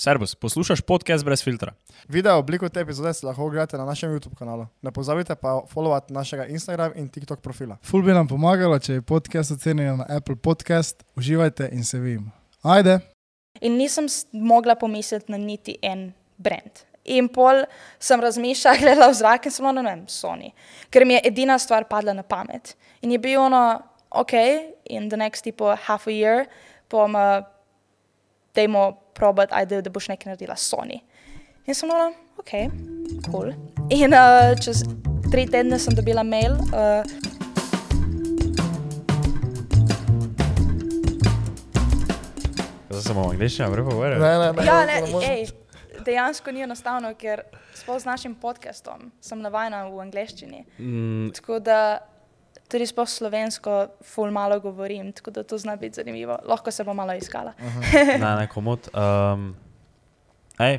Servus, poslušaj podcast brez filtra. Video obliko te epizode si lahko ogledate na našem YouTube kanalu. Ne pozabite pa followati našega Instagram in TikTok profila. Ful bi nam pomagalo, če je podcast ocenjen na Apple Podcast. Uživajte in se vidimo. Ajde! In nisem mogla pomisliti na niti en brand. In pol sem razmišljala, gledala v zrak in sem bila, ne vem, Sony, ker mi je edina stvar padla na pamet. In je bilo ono, ok, in the next tipo half a year, bom, uh, dajmo probati, ajde, da boš nekaj naredila s Sony. In sem bila, ok, cool. In uh, čez tri tedne sem dobila mail. Uh, Zdaj se bomo angliščino prvo govorili. Ne, ne, ne. Ja, ne, ej, dejansko ni enostavno, ker sploh z našim podcastom sem navajena v angleščini. Mm, Tako da tudi sploh slovensko ful malo govorim, tako da to zna biti zanimivo. Lahko se bom malo iskala. ne, ne, komod. Um, ej,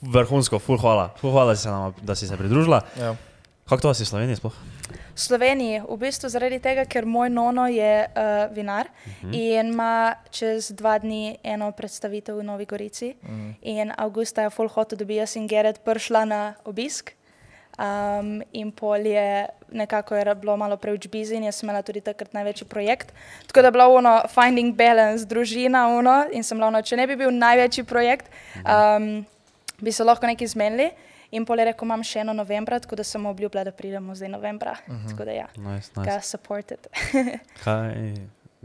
vrhunsko, full hvala. Full hvala, da si se, nama, da si se pridružila. Ja. Kako to je v Sloveniji sploh? V Sloveniji, v bistvu zaradi tega, ker moj nono je uh, vinar uh -huh. in ima čez dva dni eno predstavitev v Novi Gorici. Uh -huh. In avgusta je full hotel, da bi jaz in Gerard prišla na obisk. Um, in pol je nekako je bilo malo preveč busy in jaz sem imela tudi takrat največji projekt. Tako da je bilo ono Finding Balance, družina, ono, in sem bila ono, če ne bi bil največji projekt, um, bi se lahko nekaj zmenili. In pol je rekel, imam še eno novembra, tako da sem obljubila, da pridemo zdaj novembra. Uh -huh. Tako da ja, Nice, ga nice. supported. Kaj,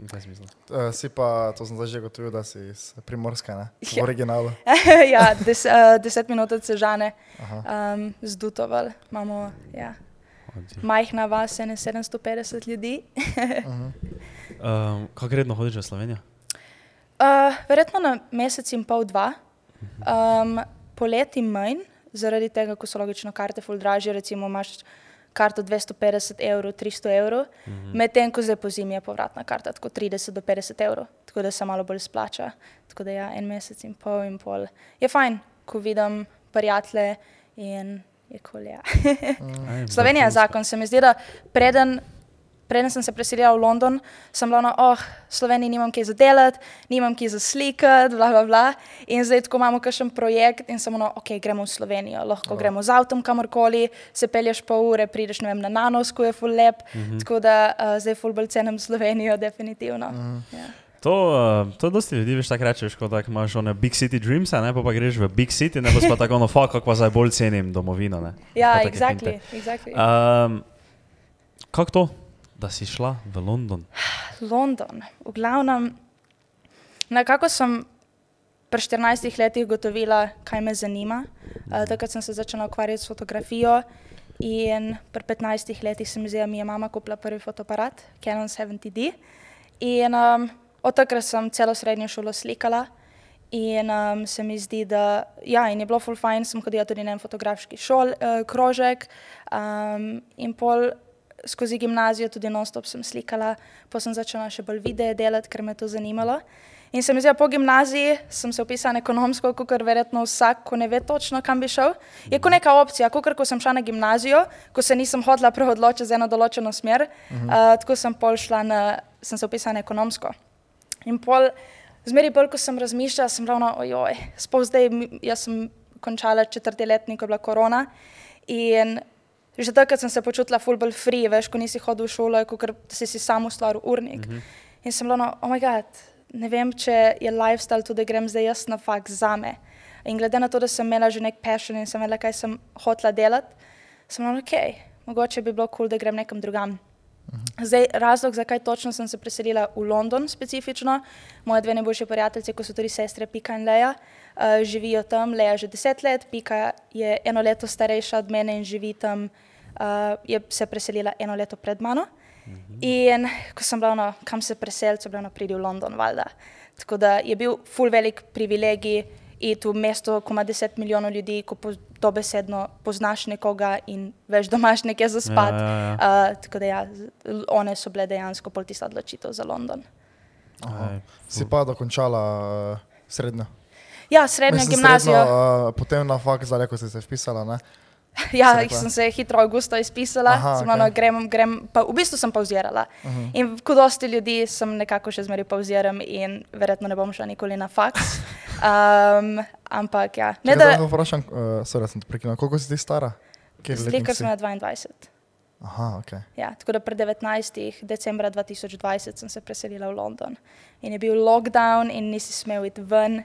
kaj si mislil? Uh, si pa, to sem zdaj že gotovil, da si iz Primorske, ne? V Ja. originalu. ja, des, uh, deset minut od Sežane, um, z Dutoval. Imamo ja, majhna vas, ene 750 ljudi. Um, kako redno hodiš v Slovenijo? Uh, verjetno na mesec in pol, dva. Um, poleti manj, zaradi tega, ko so logično karte ful dražje, recimo imaš karto 250 evrov, 300 evrov, mm -hmm. medtem ko zdaj po zimi je povratna karta tako 30 do 50 evrov, tako da se malo bolj splača. Tako da ja, en mesec in pol in pol. Je fajn, ko vidim prijatelje in je kul. Ja. Ej, Slovenija je zakon, se mi zdi, da preden, preden sem se preselila v London, sem bila na, oh, v Sloveniji nimam kaj za delati, nimam kaj za slikati, bla, bla, bla. In zdaj, ko imamo kakšen projekt in samo, no, ok, gremo v Slovenijo, lahko oh. gremo z avtom kamorkoli, se pelješ pol ure, prideš ne vem, na Nanosku, je full lep. Mm -hmm. Tako da uh, zdaj full bolj cenim Slovenijo, definitivno. Mm ja. To, uh, to dosti ljudi, veš, tako rečeš, kot da imaš one big city dreams, a ne pa, pa greš v big city, ne pa pa tako, no, fuck, kako pa zdaj bolj cenim domovino, ne. Ja, exactly, exactly. Um, kako to, da si šla v London? London. V glavnem, nekako sem pri 14 letih gotovila, kaj me zanima. Uh, takrat sem se začela ukvarjati s fotografijo. In pri 15 letih se mi zdi, da mi je mama kupila prvi fotoaparat, Canon 70D. In um, od takrat sem celo srednjo šolo slikala. In um, se mi zdi, da ja, je bilo full fajn, sem hodila tudi na en fotografski šol, uh, krožek. Um, in pol skozi gimnazijo tudi non-stop sem slikala, pa sem začela še bolj videe delati, ker me to zanimalo. In se mi zdi, da po gimnaziji sem se upisala na ekonomsko, kot verjetno vsak, ko ne ve točno, kam bi šel. Je kot neka opcija, kot ko sem šla na gimnazijo, ko se nisem hodila preodločiti za eno določeno smer, -huh. uh, tako sem pol šla na, sem se upisala na ekonomsko. In pol, zmeri bolj, ko sem razmišljala, sem ravno, ojoj, sploh zdaj, jaz sem končala četrti letnik, ko je bila korona. In že takrat sem se počutila ful bolj free, veš, ko nisi hodil v šolo, da si si sam ustvaril urnik. Mm -hmm. In sem bila, no, oh moj bog, ne vem, če je lifestyle tudi, da grem zdaj jaz na faks zame. In glede na to, da sem imela že nek passion in sem vedela, kaj sem hotela delati, sem bila, ok, mogoče bi bilo kul, cool, da grem nekam drugam. Zdaj, razlog, zakaj točno sem se preselila v London specifično, moje dve najboljše prijateljice, ko so tudi sestre Pika in Leja, uh, živijo tam, Leja že deset let, Pika je eno leto starejša od mene in živi tam, uh, je se preselila eno leto pred mano. In ko sem bila, no, kam se preseliti, sem bila, no, pridi v London, valjda. Tako da je bil full velik privilegij iti v mesto, ko ima 10 milijonov ljudi, ko po, dobesedno poznaš nekoga in veš, da imaš nekje za spat. Ja, ja, Uh, tako da ja, one so bile dejansko pol tista odločitev za London. Ej, Si pa dokončala uh, srednjo. Ja, srednjo Mislim, gimnazijo. Srednjo, uh, potem na fakt, zdaj, ko si se vpisala, ne? Ja, jih sem se hitro avgusta izpisala, Aha, sem okay. grem, grem, pa v bistvu sem pauzirala. Uh -huh. In kot dosti ljudi sem nekako še zmeraj pauziram in verjetno ne bom šla nikoli na faks. Um, ampak ja, ne Ne, da, da vprašam, uh, sorry, sem te prekinil, koliko si ti stara? Si? sem na 22. Aha, ok. Ja, tako da pred 19. decembra 2020 sem se preselila v London in je bil lockdown in nisi smel iti ven,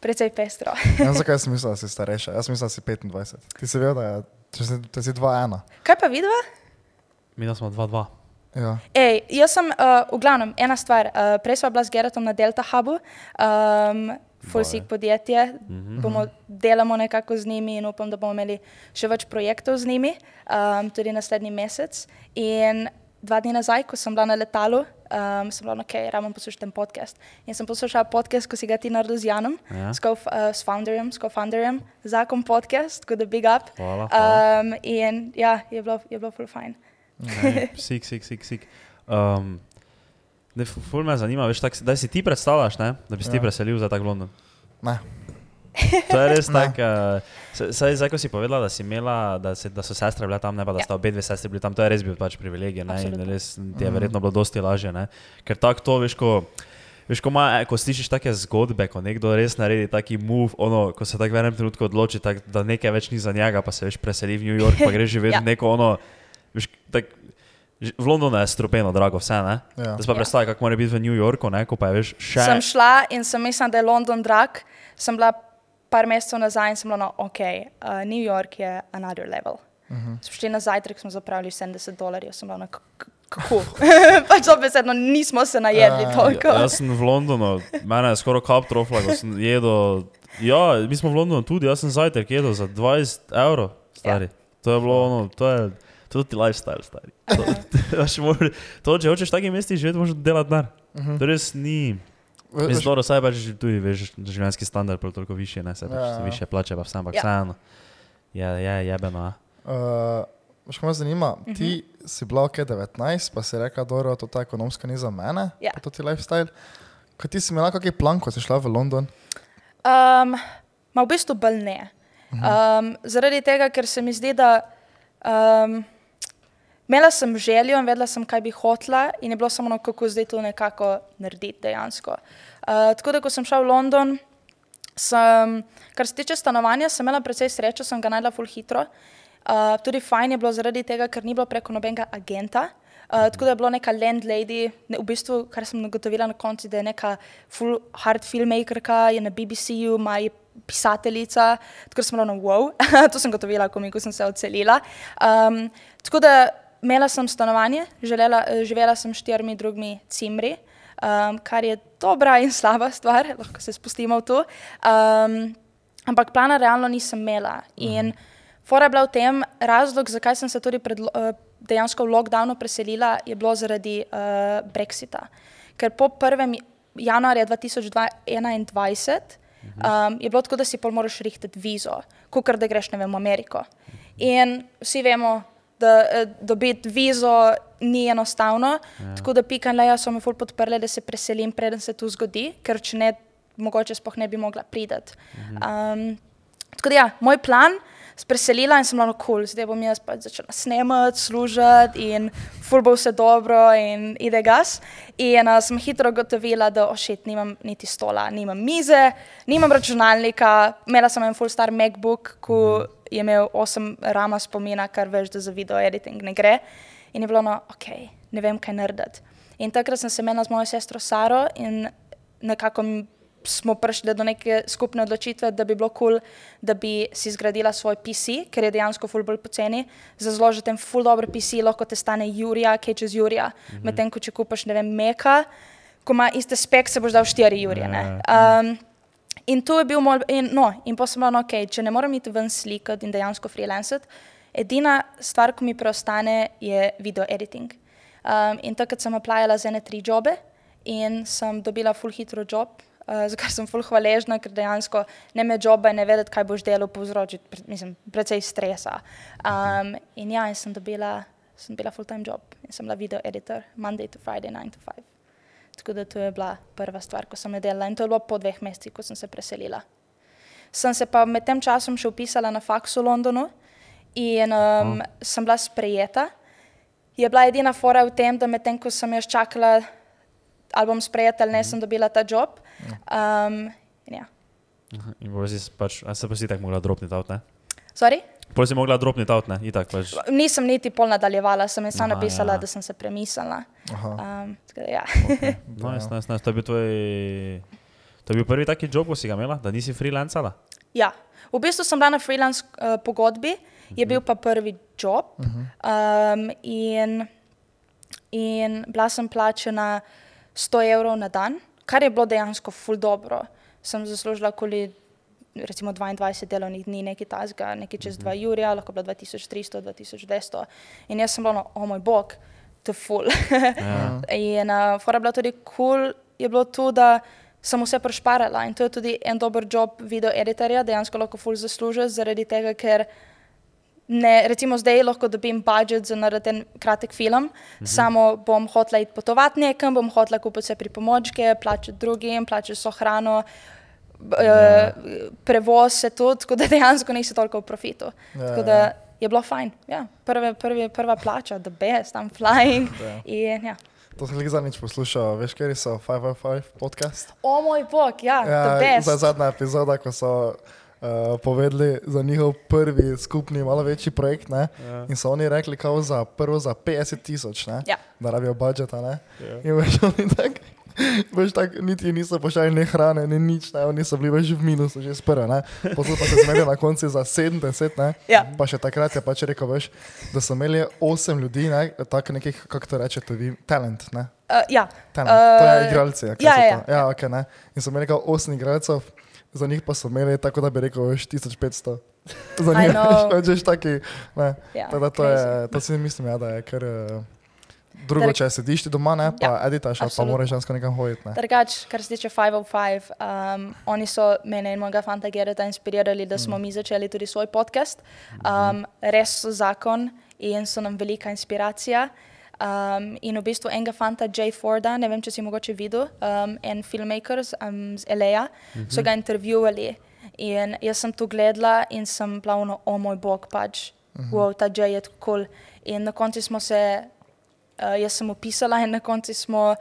precej pestro. Ne vem, zakaj sem mislil, da si starejša. Jaz mislim, da si 25. Ti si vedel, da je, če si, da si 2-1. Kaj pa vidva? Mi smo 2-2. Ja. Ej, jaz sem, uh, v glavnem, ena stvar. Uh, prej smo bila z Geratom na Delta Hubu, um, Fulsik podjetje, mm -hmm. bomo delamo nekako z njimi in upam, da bomo imeli še več projektov z njimi, um, tudi naslednji mesec. In dva dni nazaj, ko sem bila na letalu, um, sem bila, ok, rabim poslušati ten podcast. In sem poslušala podcast, ko si ga ti naredil z Janom, Ja. s, co uh, s founderjem, s co-founderjem, zakon podcast, kot da big up. Hvala, hvala. Um, in ja, je bilo, je bilo full fine. Ne, Sik, sik, sik, sik. Um, ne, fu- ful me zanima, veš, tak, da si ti predstavljaš, ne, da bi se ti Ja. preselil za tak London. Ne. To je res Ne. tako. Uh, saj, zdaj, ko si povedala, da, si imela, da, se, da so sestre bile tam, ne pa da Ja. sta obe dve sestri bili tam, to je res bil pač privilegij. Ne, in Absolutno. res ti je verjetno bilo dosti lažje. Ne, ker tako to, veš, ko. Veš, ko, ima, ko slišiš take zgodbe, ko nekdo res naredi taki move, ono, ko se tako v enem trenutku odloči, tak, da nekaj več ni za njega, pa se veš preseli v New York, pa greš živeti Ja. neko ono. Veš, tak, v Londonu je strupeno, drago, vse. Ne? Ja. Da si pa Ja. predstavljaj, kako mora biti v New Yorku, ne? ko pa je veš še. Sem šla in sem mislila, da je London drag. Sem bila par mesecev nazaj in sem bila, no, ok, uh, New York je another level. Uh -huh. Smo šli na zajtrk, smo zapravili 70 dolarjev, sem bila, no, kako. pač dobesedno nismo se najedli Ja, toliko. Ja, jaz sem v Londonu, mene je skoraj kap trofla, ko sem jedel. Ja, mi smo v Londonu tudi, jaz sem zajtrk jedel za 20 evrov, stari. Ja. To je bilo ono, to je. To je ti lifestyle, stari. To, to, to, če hočeš v takih mestih živeti, moraš delati denar. Uh -huh. To res ni. Mislim, veš- dobro, saj pač tudi, veš, življenjski standard je toliko višji, ne, se pač Ja, ja, više plače, pa vse, ampak Ja. ja. vseeno. Je, je jebeno. Uh, kaj me zanima, uh Mhm. -huh. ti si bila ok 19, pa si rekla, da je to ta ekonomska ni za mene, Ja. pa to ti lifestyle. Kaj ti si imela kakšen plan, ko si šla v London? Um, ma v bistvu bolj ne. Um, zaradi tega, ker se mi zdi, da um, imela sem željo in vedela sem, kaj bi hotla, in je bilo samo no, kako zdaj to nekako narediti dejansko. Uh, tako da, ko sem šla v London, sem, kar se tiče stanovanja, sem imela precej srečo, sem ga najdla full hitro. Uh, tudi fajn je bilo zaradi tega, ker ni bilo preko nobenega agenta. Uh, tako da je bila neka landlady, ne, v bistvu, kar sem ugotovila na koncu, da je neka full hard filmmakerka, je na BBC-ju, ima je pisateljica, tako da sem bila na wow, to sem gotovila, ko, mi, ko sem se odselila. Um, tako da imela sem stanovanje, želela, živela sem s štirimi drugimi cimri, um, kar je dobra in slaba stvar, lahko se spustimo v to. Um, ampak plana realno nisem imela. In fora je bila v tem, razlog, zakaj sem se tudi pred, eh, dejansko v lockdownu preselila, je bilo zaradi uh, Brexita. Ker po 1. januarja 2021 um, je bilo tako, da si pol moraš rihtati vizo, kot da greš ne vem, v Ameriko. In vsi vemo, da eh, dobiti vizo ni enostavno, ja. tako da Pika in Leja so me ful podprli, da se preselim, preden se to zgodi, ker če ne, mogoče sploh ne bi mogla priti. Um, tako da ja, moj plan. Spreselila in sem bila kul, cool, zdaj bom jaz pač začela snemati, služiti in ful bo vse dobro in ide gas. In uh, sem hitro gotovila, da ošet, nimam niti stola, nimam mize, nimam računalnika, imela sem en full star MacBook, ki je imel 8 rama spomina, kar veš, da za video editing ne gre. In je bilo no, ok, ne vem, kaj narediti. In takrat sem se menila z mojo sestro Saro in nekako smo prišli do neke skupne odločitve, da bi bilo kul, cool, da bi si zgradila svoj PC, ker je dejansko ful bolj poceni. Za zložiti en ful dober PC lahko te stane Jurija, kaj čez Jurija. Mm -hmm. Medtem ko če kupaš, ne vem, Meka, ko ima iste spek, se boš dal 4 Jurije. ne. Um, In to je bil moj, in, no, in pa sem bila, no, ok, če ne morem iti ven slikati in dejansko freelancati, edina stvar, ki mi preostane, je video editing. Um, in takrat sem aplajala za ene tri jobe in sem dobila full hitro job, uh, za kar sem full hvaležna, ker dejansko ne me joba in ne vedeti, kaj boš delal, povzroči, pre, mislim, precej stresa. Um, in ja, in sem dobila, sem dobila full time job in sem bila video editor, Monday to Friday, 9 to 5. Tako da to je bila prva stvar, ko sem jo delala in to je bilo po dveh mesecih, ko sem se preselila. Sem se pa med tem časom še upisala na faks v Londonu in um, sem bila sprejeta. Je bila edina fora v tem, da medtem ko sem jaz čakala, ali bom sprejeta ali ne, sem dobila ta job. Um, in ja. In si pač, se pa si tako mogla dropniti avt, ne? Sorry? Pol si mogla dropniti avt, ne? Itak pač. Nisem niti pol nadaljevala, sem samo napisala, ja. da sem se premislila. Aha. Um, tako ja. Nice, nice, nice. To je bil tvoj... To je bil prvi taki job, ko si ga imela, da nisi freelancala? ja. V bistvu sem bila na freelance uh, pogodbi, je bil pa prvi job. Um, in, in bila sem plačena 100 evrov na dan, kar je bilo dejansko ful dobro. Sem zaslužila okoli recimo 22 delovnih dni, nekaj tasga, nekaj čez 2 jurja, lahko bilo 2300, 2200. In jaz sem bila, no, o moj bog, to je ful. Ja. in uh, fora bila tudi kul, cool, je bilo to, da sem vse prešparala in to je tudi en dober job video editorja, dejansko lahko ful zaslužiš zaradi tega, ker ne, recimo zdaj lahko dobim budžet za narediti en kratek film, mhm. samo bom hotela iti potovati nekam, bom hotela kupiti vse pripomočke, plačati drugim, plačati so hrano, Ja. eh, prevoz se tudi, tako da dejansko nisi toliko v profitu. Ja, Tako da je bilo fajn. Ja. Prve, prve, prva plača, the best, I'm flying. Ja. In, ja. To sem jih zadnjič poslušal, veš, kjer so 505 podcast. O moj bog, ja, ja the best. zdaj zadnja epizoda, ko so uh, povedali za njihov prvi skupni, malo večji projekt. Ne? Ja. In so oni rekli, kao za prvo za 50 tisoč, ne? Ja. da rabijo budžeta. Ne? Ja. In veš, oni tak, veš, tak, niti niso pošiljali ne hrane, ne nič, ne? oni so bili več v minusu, že sprva. Potem pa se zmerijo na koncu za 70, ne? Ja. pa še takrat je pač rekel, veš, da so imeli 8 ljudi, ne? tako nekih, kako to rečete vi, talent. Ne? Uh, ja. Talent. Uh, to je Eh, igralci. ja, so ja, to? ja, okay, ne. In so imeli kao 8 igralcev, za njih pa so imeli tako, da bi rekel, veš, 1500. Za njih veš, veš, taki. Ne. Ja, Tako da to, je, to si mislim, ja, da je kar. eh, Drugo, Drag- če sediš ti doma, ne, pa Ja, editaš, pa moraš žensko nekam hoditi. Ne. Drugač, kar se tiče 505, um, oni so mene in mojega fanta Gereta inspirirali, da smo mm. mi začeli tudi svoj podcast. Um, res so zakon in so nam velika inspiracija. Um, in v bistvu enega fanta, Jay Forda, ne vem, če si mogoče videl, um, en filmmaker z, um, z LA, mm -hmm. so ga intervjuvali. In jaz sem to gledala in sem plavno, o moj bog, pač, mm -hmm. wow, ta Jay je tako cool. In na koncu smo se Uh, jaz sem opisala in na koncu smo uh,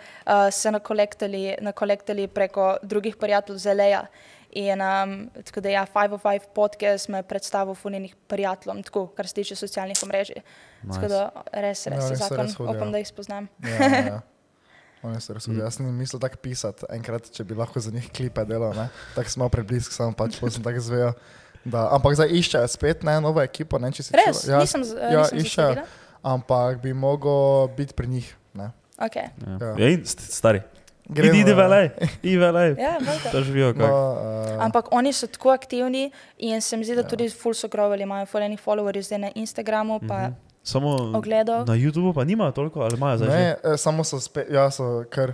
se nakolektali, nakolektali preko drugih prijateljev z LA. In um, tako da ja, 505 podcast me je predstavil funjenih prijateljem, tako kar se tiče socialnih omrežij. Nice. Tako da res, res Ja, je res zakon, res hudi, ja. upam, da jih spoznam. Ja, ja, ja. Oni so res hudi. Jaz sem mislil tako pisati, enkrat, če bi lahko za njih klipe delal, ne. tako smo preblisk, samo pač potem tako zvejo. Da, ampak zdaj iščejo spet ne, novo ekipo, ne, če si Res, čula. nisem, z- ja, nisem iščejo, zasledila. Ampak bi mogel biti pri njih. Ne. Okay. Ja. Ja. Ja, stari. Gremo, Idi, ja. velej, velej. Ja, valjda. To živijo No, uh, Ampak oni so tako aktivni in se mi zdi, da tudi full so grovali, imajo fuljenih followerjev zdaj na Instagramu, pa Mhm. Samo ogledov. na YouTubu pa nimajo toliko, ali imajo zdaj? Ne, eh, samo so spet, ja, so kar.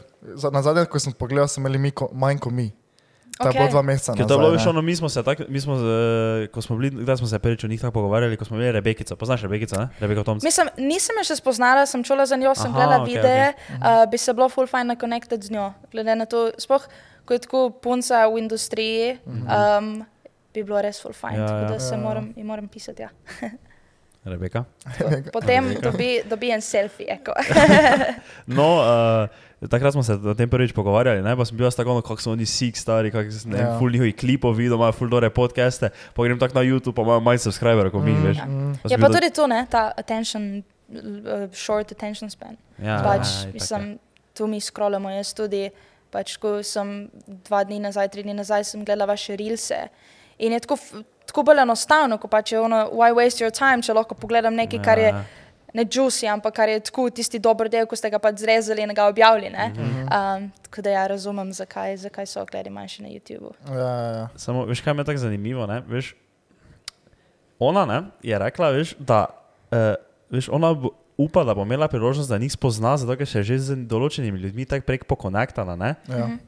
Na zadnje, ko sem pogledal, so imeli ko, manj kot mi. To je bilo Okej. dva meseca. Ker to je bilo, ne. ono, mi smo se, tak, mi smo, eh, ko smo bili, kdaj smo se prvič o njih tako pogovarjali, ko smo imeli Rebekico. Poznaš Rebekico, ne? Rebeka Tomc. Mislim, nisem jo še spoznala, sem čula za njo, sem Aha, gledala okay, videe, okay. uh, bi se bilo full fajn na connected z njo. Glede na to, sploh ko je tako punca v industriji, um, bi bilo res full fajn. Ja, Ja, ja. ja. Da se Ja. moram, moram pisati. Ja. Rebeka. Potem dobi, dobi en selfie. No, uh, takrat smo se o tem prvič pogovarjali, ne? pa sem bil jaz tako, no, kako so oni sik stari, kako sem Ja. ja. full njihovih klipov videl, imajo full dobre podcaste, pa grem tako na YouTube, pa imajo manj subscriberov kot mi, Mm, veš. mm. Pa sem pa tudi to, ne, ta attention, uh, short attention span. Ja, pač, ja, mislim, tu mi scrollamo, jaz tudi. Pač, ko sem dva dni nazaj, tri dni nazaj, sem gledala vaše rilse. In je tako, tako bolj enostavno, ko pač je ono, why waste your time, če lahko pogledam nekaj, kar je Ja. Ne juicy, ampak kar je tako tisti dober del, ko ste ga pač zrezali in ga objavili. ne. Mhm. Um, tako da ja razumem, zakaj, zakaj so ogledi manjši na YouTubu. Ja, ja, ja. Samo, veš, kaj me je tako zanimivo, ne? Veš, ona ne, je rekla, veš, da uh, veš, ona upa, da bo imela priložnost, da njih spozna, zato ker se je že z določenimi ljudmi tako prek pokonektala. Ne? ja. Mhm.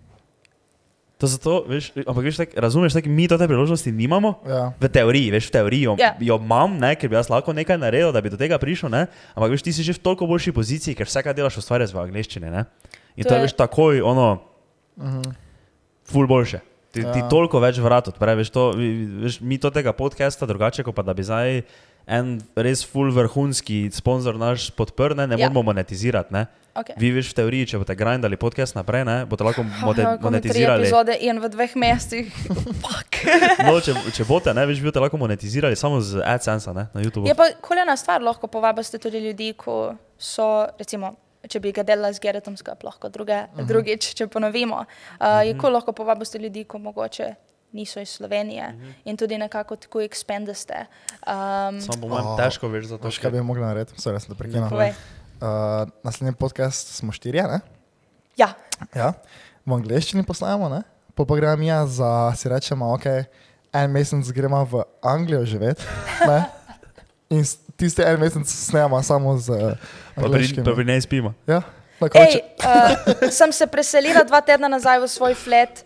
To zato, veš, ampak veš, tak, razumeš, tak, mi to te priložnosti nimamo. ja. V teoriji, veš, v teoriji jo, Ja. jo imam, ne, ker bi jaz lahko nekaj naredil, da bi do tega prišel, ne? ampak veš, ti si že v toliko boljši poziciji, ker vse, kar delaš, ustvarjaš v angleščini. Ne? In to, To to je, je- veš, takoj ono, Mhm. ful boljše. Ti, ja. ti toliko več vrat odpre, veš, to, vi- veš, mi to tega podcasta drugače, kot pa da bi zdaj en res full vrhunski sponzor naš podprl, ne, ne Ja. moramo monetizirati. Ne. Okay. Vi veš v teoriji, če boste grindali podcast naprej, ne, boste lahko tri monetizirali. epizode in v dveh mesecih. Fuck. No, če, če boste, ne, veš, bi boste lahko monetizirali samo z AdSense ne, na YouTubu. Je pa koljena stvar, lahko povabite tudi ljudi, ko so, recimo, če bi ga delala z Geretom skupaj, lahko druge, uh -huh. drugič, če ponovimo. Uh, je ko lahko povabite ljudi, ko mogoče niso iz Slovenije uh -huh. in tudi nekako tako ekspandeste. Um, Samo po mojem O, težko veš za to. Veš, kaj bi mogli narediti? Sorry, sem te prekinil. Uh, naslednji podcast smo štirje, ne? Ja, Ja, v angleščini posnamemo, ne? Po pa gremo ja, za si rečemo, ok, en mesec gremo v Anglijo živeti, ne? In tisti en mesec snemamo samo z uh, Pa pri, angliškim. pa pri njej spimo. Ja, Ej, koncu. uh, sem se preselila dva tedna nazaj v svoj flat.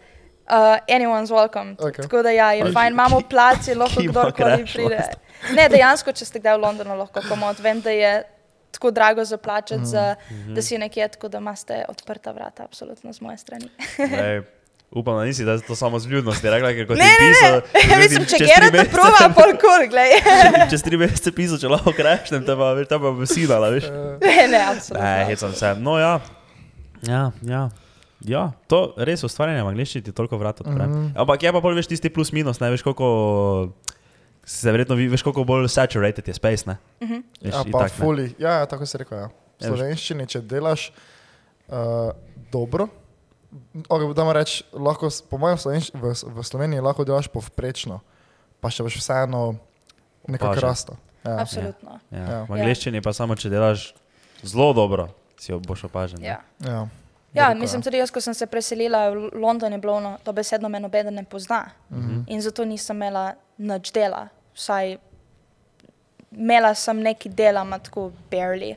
Uh, anyone's welcome. Okay. Tako da ja, je fajn, imamo placi, lahko kdorkoli pride. Ne, dejansko, če ste kdaj v Londonu, lahko komod. Vem, da je tako drago zaplačati, za, da si nekje, tako da imate odprta vrata, absolutno z moje strani. Ej, upam, da nisi da to samo z vljudnosti rekla, ker kot Ne, ti ne, pisal, ne. Mislim, če Gerard mesece- prova, pol kul, glej. Čez tri mesece pisal, če lahko krešnem, te pa, veš, te pa bi sinala, veš. Ne, ne, absolutno. Ne, hecam se. No ja, ja, ja. Ja, to res ustvarjanje v angliščini ti toliko vrat odpre. Mm. -hmm. Ampak je pa bolj veš tisti plus minus, ne veš koliko, se verjetno vi- veš koliko bolj saturated je space, ne? Mhm. Veš, Ja, pa fuli. Ja, ja, tako si rekel. Ja. V Ja, slovenščini, če delaš uh, dobro, okay, da reč, lahko, s- po mojem, v, v, v Sloveniji lahko delaš povprečno, pa še boš vseeno nekako rasta. Ja. Absolutno. Ja. Ja. V angliščini pa samo, če delaš zelo dobro, si jo boš opažen. Ja. Ja. Ja, mislim tudi jaz, ko sem se preselila v London, je bilo ono, to besedno me noben ne pozna. Mhm. In zato nisem imela nič dela. Vsaj imela sem neki dela, tako barely,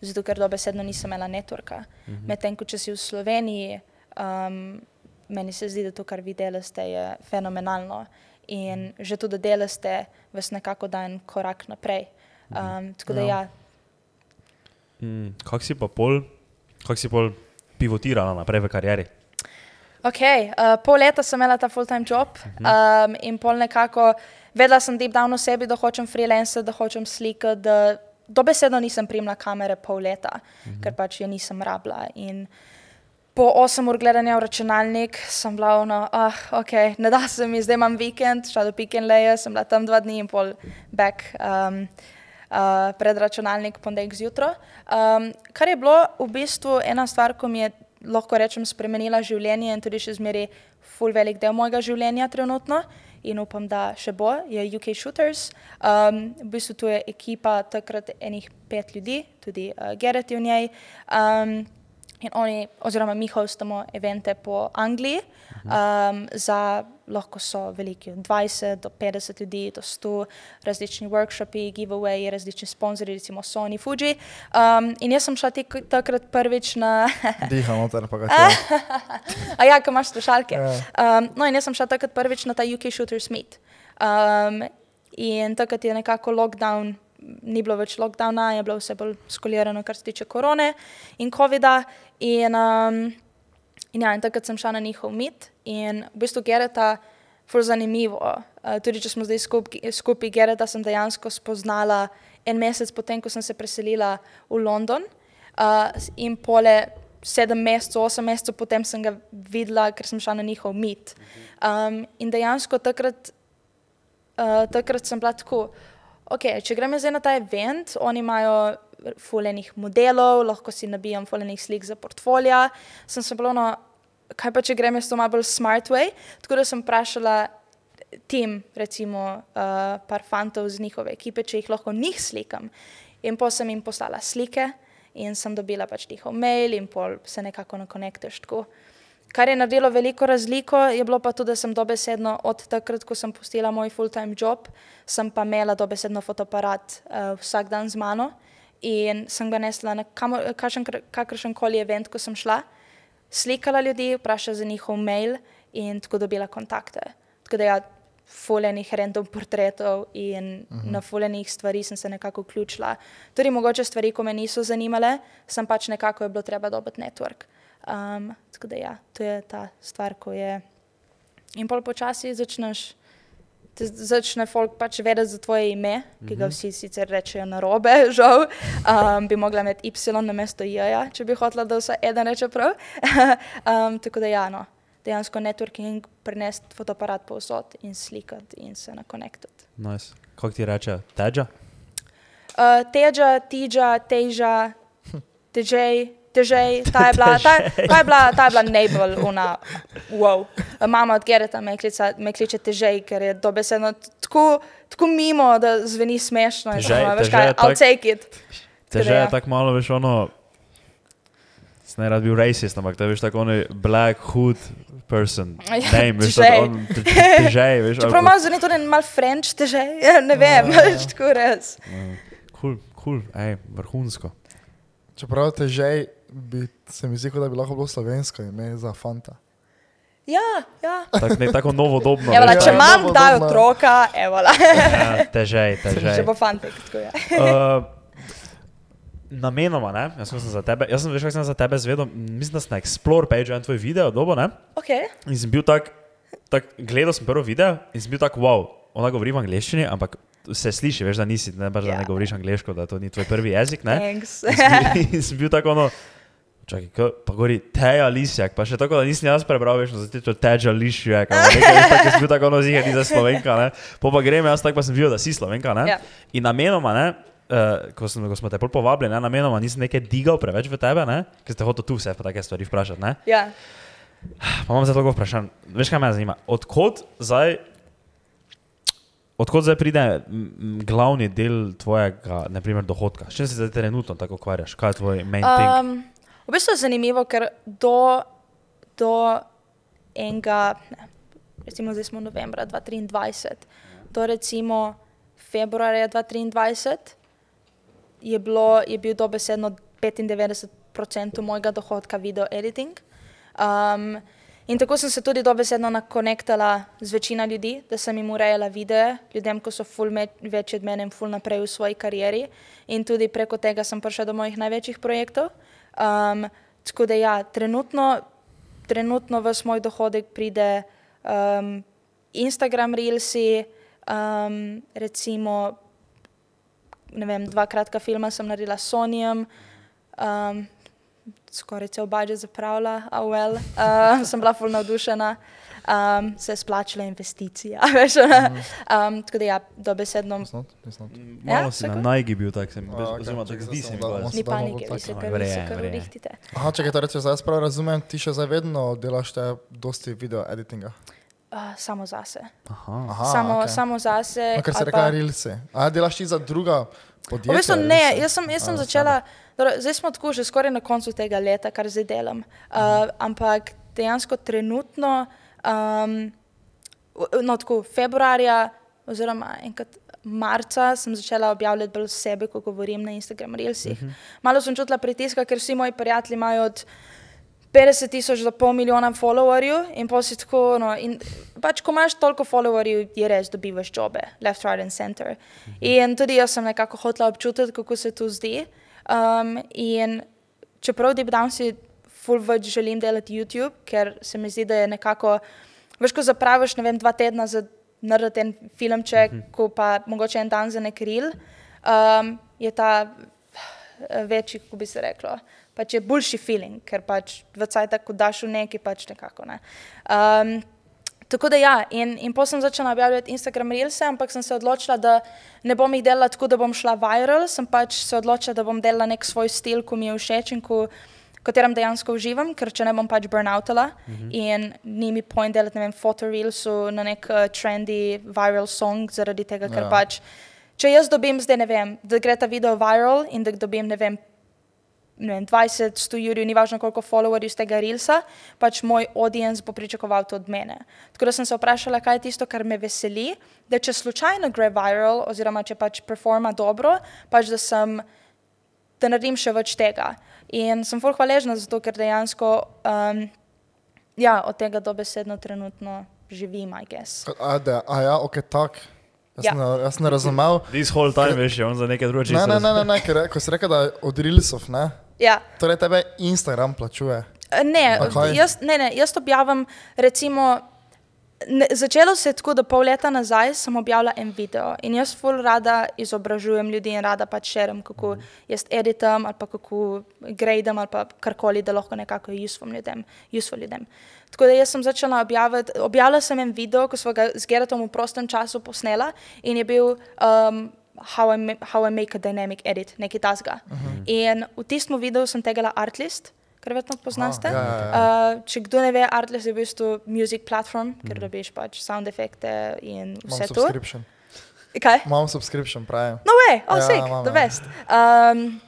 zato ker dobesedno nisem imela networka. Mhm. Medtem ko če si v Sloveniji, um, meni se zdi, da to, kar vi delate, je fenomenalno. In že to, da delate, vas nekako da en korak naprej. Um, tako da Ja. ja, Mm, kak si pa pol, kak si pol pivotirala naprej v karieri? Ok, uh, pol leta sem imela ta full-time job um, in pol nekako vedela sem deep down v sebi, da hočem freelance, da hočem slikati, da dobesedno nisem primla kamere pol leta, mm -hmm. ker pač je nisem rabila. In po 8 ur gledanja v računalnik sem bila ono, ah, ok, ne da se mi, zdaj imam vikend, šla do Pikenleja, sem bila tam dva dni in pol back. Um, Uh, pred računalnik ponedeljek zjutraj. Um, kar je bilo v bistvu ena stvar, ko mi je lahko rečem spremenila življenje in tudi še zmeraj full velik del mojega življenja trenutno in upam, da še bo, je UK Shooters. Um, v bistvu tu je ekipa takrat enih pet ljudi, tudi uh, Gerrit je v njej. Um, in oni, oziroma mi hostamo evente po Angliji, um, za lahko so veliki od 20 do 50 ljudi, do 100, različni workshopi, giveaway, različni sponzorji, recimo Sony, Fuji. Um, in jaz sem šla tik, takrat prvič na. Diham noter, pa ga čujem. A ja, ko imaš slušalke. Ja. Um, no, in jaz sem šla takrat prvič na ta UK Shooters Meet. Um, in takrat je nekako lockdown, ni bilo več lockdowna, je bilo vse bolj skolirano, kar se tiče korone in COVID-a. In, um, in, ja, in takrat sem šla na njihov mit in v bistvu Gereta, ful zanimivo. Uh, tudi če smo zdaj skupaj, skupaj Gereta, sem dejansko spoznala en mesec potem, ko sem se preselila v London. Uh, in pole sedem mesecev, osem mesecev potem sem ga videla, ker sem šla na njihov mit. Um, in dejansko takrat, uh, takrat sem bila tako, okay, če gremo zdaj na ta event, oni imajo fulejnih modelov, lahko si nabijam fulejnih slik za portfolio. Sem se bila, no, kaj pa če gremo s to malo bolj smart way. Tako da sem vprašala tim, recimo uh, par fantov z njihove ekipe, če jih lahko njih slikam. In potem sem jim poslala slike in sem dobila pač njihov mail in pol se nekako nakonekteš tako. Kar je naredilo veliko razliko, je bilo pa tudi, da sem dobesedno od takrat, ko sem postila moj full-time job, sem pa imela dobesedno fotoaparat uh, vsak dan z mano in sem ga nesla na kakršen koli event, ko sem šla, slikala ljudi, vprašala za njihov mail in tako dobila kontakte. Tako da ja, fuljenih random portretov in uh -huh. na fuljenih stvari sem se nekako vključila. Tudi mogoče stvari, ko me niso zanimale, sem pač nekako je bilo treba dobiti network. Um, tako da ja, to je ta stvar, ko je. In pol počasi začneš te začne folk pač vedeti za tvoje ime, ki Mhm. ga vsi sicer rečejo na robe, žal. Um, bi mogla imeti Y na mesto J, če bi hotela, da vse eden reče prav. um, tako da ja, no, dejansko networking prenesti fotoaparat povsod in slikati in se nakonektati. Nice. Kako ti reče, teža? Uh, teža, tiža, teža, težej, težej, ta je bila, ta, ta je bila, ta je bila najbolj una, wow. Mama od Gereta me, klica, me kliče težej, ker je dobesedno tako, tako mimo, da zveni smešno. Težej- veš težej kaj, je I'll tak- take it. Teža ja. je tako malo, veš, ono. Ne rad bil racist, ampak to je veš tako ono black hood person. Ja, Name, veš, težej. tako on- te- težej, veš. Čeprav malo zveni tudi mal French težej, ne vem, veš, tako res. Kul, kul, ej, vrhunsko. Čeprav težej bi se mi zdi, kot da bi lahko bilo slovensko ime za fanta. Ja, ja. Tak, ne, tako novodobno. Veš, če Ja, imam ta dobro. otroka, evo, Ja, težej, težej. že bo fantek, tako je. Uh, namenoma, ne? Jaz sem za tebe, jaz sem veš, kaj sem za tebe zvedel, mislim, da sem na Explore page en tvoj video, dobo, ne? Ok, In sem bil tak, tak gledal sem prvi video in sem bil tak, wow, ona govori v angleščini, ampak se sliši, veš, da nisi, ne, pač, da Ja. ne govoriš angliško, da to ni tvoj prvi jezik, ne? thanks. In sem, bil- in sem bil tako ono, čakaj, ko, pa govori Teja Lisjak, pa še tako, da nisem jaz prebral, veš, no, zato je Teja Lisjak, ampak nekaj, tako, sem bil tako ziger, ni za slovenka, ne? Po pa grem jaz tako, pa sem videl, da si slovenka, ne? Ja. In namenoma, ne, uh, ko, sem, ko smo te pol povabili, ne, namenoma nisem nekaj digal preveč v tebe, ne, ker ste hotel tu vse pa take stvari vprašati, ne. Ja. Pa imam zato vprašanje, veš kaj me zanima, odkot zdaj, odkot zdaj pride glavni del tvojega, naprimer, dohodka? S čim se zdaj trenutno tako ukvarjaš? Kaj je tvoj main thing? V bistvu je zanimivo, ker do, do enega, ne, recimo zdaj smo novembra 2023, do recimo februarja 2023 je, bilo, je bil dobesedno 95% mojega dohodka video editing. Um, in tako sem se tudi dobesedno nakonektala z večina ljudi, da sem jim urejala videe, ljudem, ko so ful me, večji od mene in ful naprej v svoji karieri. In tudi preko tega sem prišla do mojih največjih projektov. Um, tako da ja, trenutno, trenutno v moj dohodek pride um, Instagram Reelsi, um, recimo ne vem, dva kratka filma sem naredila s Sonijem, um, skoraj cel budžet zapravila, a well, uh, sem bila fulno navdušena, um, se je splačila investicija, veš. um, tako da ja, dobesedno. It's not. Malo Ja, si na najgi bil tak, sem, okej, oziroma zdaj zdi se sem mi. Ni panike, vi se kar, urihtite. Aha, čakaj, torej, če zdaj prav razumem, ti še zdaj vedno delaš te dosti video editinga. Uh, samo zase. Aha. Aha, samo, okay. samo zase. No, ker se ali reka pa- rilsi. A delaš ti za druga podjetja? V bistvu ne, jaz sem, jaz sem A, začela, dobro, zdaj smo tako že skoraj na koncu tega leta, kar zdaj delam. Uh, ampak dejansko trenutno, um, no tako februarja oziroma enkrat marca sem začela objavljati bolj sebe, ko govorim na Instagram Reelsih. Malo sem čutila pritiska, ker vsi moji prijatelji imajo od 50 tisoč do pol milijona followerjev in pa si tako, no, in pač ko imaš toliko followerjev, je res dobivaš jobe, left, right and center. In tudi jaz sem nekako hotela občutiti, kako se to zdi. Um, in čeprav deep down si full več želim delati YouTube, ker se mi zdi, da je nekako, veš, ko zapraviš, ne vem, dva tedna za narediti en filmček, mm -hmm. ko pa mogoče en dan za nek reel, um, je ta eh, večji, kako bi se reklo, pač je boljši feeling, ker pač v cajtah, ko daš v neki, pač nekako ne. Um, Tako da ja, in, in potem sem začela objavljati Instagram Reelse, ampak sem se odločila, da ne bom jih delala tako, da bom šla viral, sem pač se odločila, da bom delala nek svoj stil, ko mi je všeč in ko, katerem dejansko uživam, ker če ne bom pač burnoutala mm -hmm. in ni mi point delati, ne vem, fotoreelsu na nek uh, trendy viral song, zaradi tega, ker Ja. pač, če jaz dobim zdaj, ne vem, da gre ta video viral in da dobim, ne vem, ne vem, 20, 100 jurjev, ni važno koliko followerjev iz tega reelsa, pač moj audience bo pričakoval to od mene. Tako da sem se vprašala, kaj je tisto, kar me veseli, da če slučajno gre viral, oziroma če pač performa dobro, pač da sem, da naredim še več tega. In sem ful hvaležna za to, ker dejansko, um, ja, od tega dobesedno trenutno živim, I guess. A, da, a ja, ok, tak. Jaz, Ja. ja. ne, jaz ne razumel. This whole time, veš, je on za neke druge Ne, ne, ne, ne, ne ker, ko si rekel, da je od Reelsov, ne? Ja. Torej tebe Instagram plačuje. Ne, jaz, ne, ne, jaz objavim recimo Ne, začelo se je tako, da pol leta nazaj sem objavila en video in jaz ful rada izobražujem ljudi in rada pač širem, kako jaz editam ali pa kako gradam ali pa karkoli, da lahko nekako useful ljudem. Useful ljudem. Tako da jaz sem začela objavljati, objavila sem en video, ko smo ga z Geratom v prostem času posnela in je bil um, how, I how I make a dynamic edit, nekaj tasga. Uh -huh. In v tistem videu sem tegala Artlist, verjetno poznaste. ja, ja, ja. Uh, če kdo ne ve, Artlist je v bistvu music platform, ker dobiš pač sound efekte in vse to. subscription. Kaj? Imam subscription, pravim. No way, oh Ja, sick, imam, the ja. best. Um,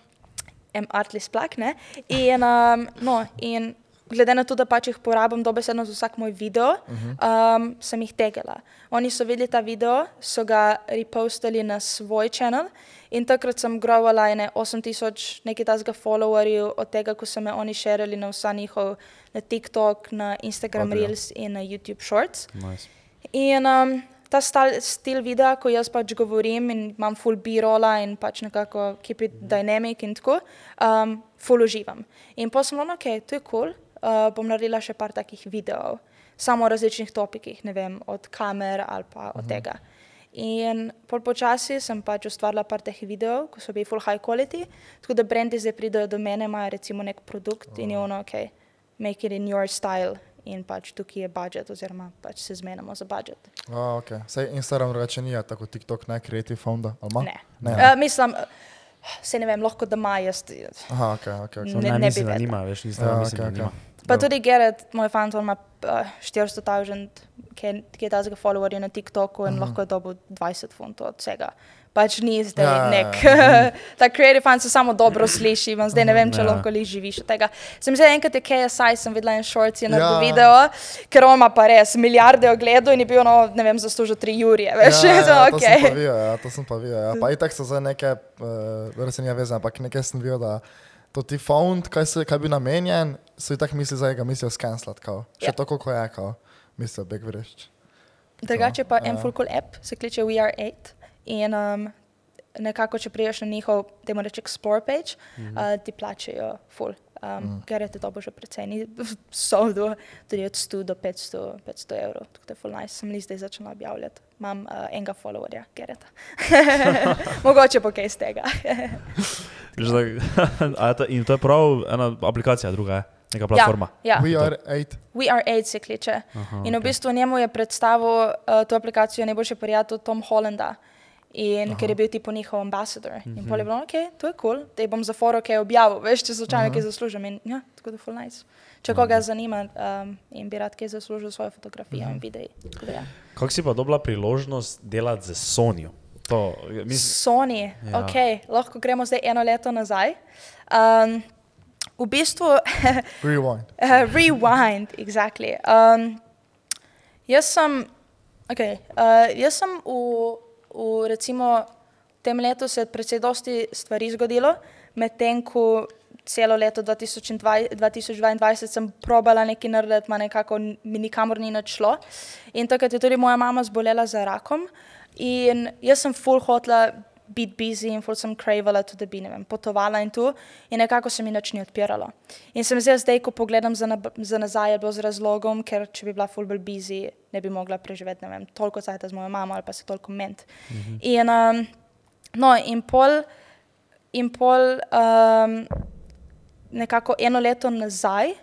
em Artlist plak, ne? In, um, no, in glede na to, da pač jih porabim dobesedno za vsak moj video, um, sem jih tegala. Oni so videli ta video, so ga repostali na svoj kanal in takrat sem grovala ene 8000 nekaj tasga followerjev od tega, ko so me oni širili na vsa njihov, na TikTok, na Instagram Odlično. Reels in na YouTube Shorts. Nice. In um, ta stal, stil videa, ko jaz pač govorim in imam full b-rolla in pač nekako keep it dynamic in tako, um, full uživam. In pa sem rekla, ok, to je cool, uh, bom naredila še par takih videov, samo o različnih topikih, ne vem, od kamer ali pa od tega. In pol počasi sem pač ustvarila par teh videov, ko so bili full high quality, tako da brendi zdaj pridejo do mene, imajo recimo nek produkt in je ono, ok, make it in your style in pač tukaj je budžet oziroma pač se zmenimo za budžet. Oh, okay. Sej Instagram drugače ni, tako TikTok ne, Creative Founda, ali ima? Ne. Ne, Uh, mislim, se ne vem, lahko da ima jaz. Aha, ok, ok. ok. So, Ne- ne, ne bi vedela. nima, veš, nisem Ja, ja, mislim, okay. Pa tudi Gerrit, moj fan, on ima uh, 400 tisoč, ki je tazga followerja na TikToku in uh -huh. lahko je dobil 20 funtov od vsega. Pač ni zdaj Ja, ja, ja, nek, ja. ta creative fan se samo dobro sliši, vam zdaj ne vem, če Ja. lahko li živiš od tega. Sem se enkrat je KSI, sem videla en short, je naredil Ja. video, ker on ima pa res milijarde ogledov in je bil, no, ne vem, zaslužil 3 jurje, veš, ja, ja, to, to sem pa okay. videl, ja, to sem pa videl. Ja. Pa itak so zdaj neke, uh, res nije vezano, ampak nekaj sem videl, da to ti found, kaj, se, kaj bi namenjen, so itak misli zdaj, ga mislijo scanslat, kao. Še Ja. tako, ko je, kao, mislijo big vrešč. Drugače pa en Ja. full cool app, se kliče We Are 8 in um, nekako, če priješ na njihov, temu reče Explore page, mm -hmm. uh, ti plačajo full. Um, mm. Ker je to že precej, ni soldo, tudi od 100 do 500, 500 evrov, tako da je full nice. Sem li zdaj začela objavljati. Imam uh, enega followerja, Gereta. Mogoče pa kaj iz tega. Je in to je prav ena aplikacija, druga je, neka platforma. ja, We are eight. We Are 8 se kliče. Aha, In v bistvu njemu je predstavil uh, to aplikacijo najboljši prijatelj Tom Hollanda. In ker je bil tipo njihov ambasador. In Mhm. pol je bilo, ok, to je kul, cool, da bom za foro kaj objavil, veš, če slučajno kaj zaslužim. In ja, tako da je full nice. Če koga zanima um, in bi rad kaj zaslužil svojo fotografijo in videi. tako da ja. Kako si pa dobila priložnost delati z Sonijo? To, mislim, Sony, Ja. ja. ok, lahko gremo zdaj eno leto nazaj. Um, v bistvu, Rewind. Uh, rewind, exactly. Um, jaz sem, okay, uh, jaz sem v, v recimo tem letu se je precej dosti stvari zgodilo, medtem ko celo leto 2020 2022 sem probala nekaj narediti, ma nekako mi nikamor ni nič šlo. In takrat je tudi moja mama zbolela za rakom in jaz sem full hotla biti busy in full sem cravala tudi, bi ne vem, potovala in tu in nekako se mi nič ni odpiralo. In se mi zdi, zdaj, ko pogledam za, na, za nazaj, je bilo z razlogom, ker če bi bila full bolj busy, ne bi mogla preživeti, ne vem, toliko cajta z mojo mamo ali pa se toliko ment. -hmm. In, um, no, in pol, in pol um, nekako eno leto nazaj,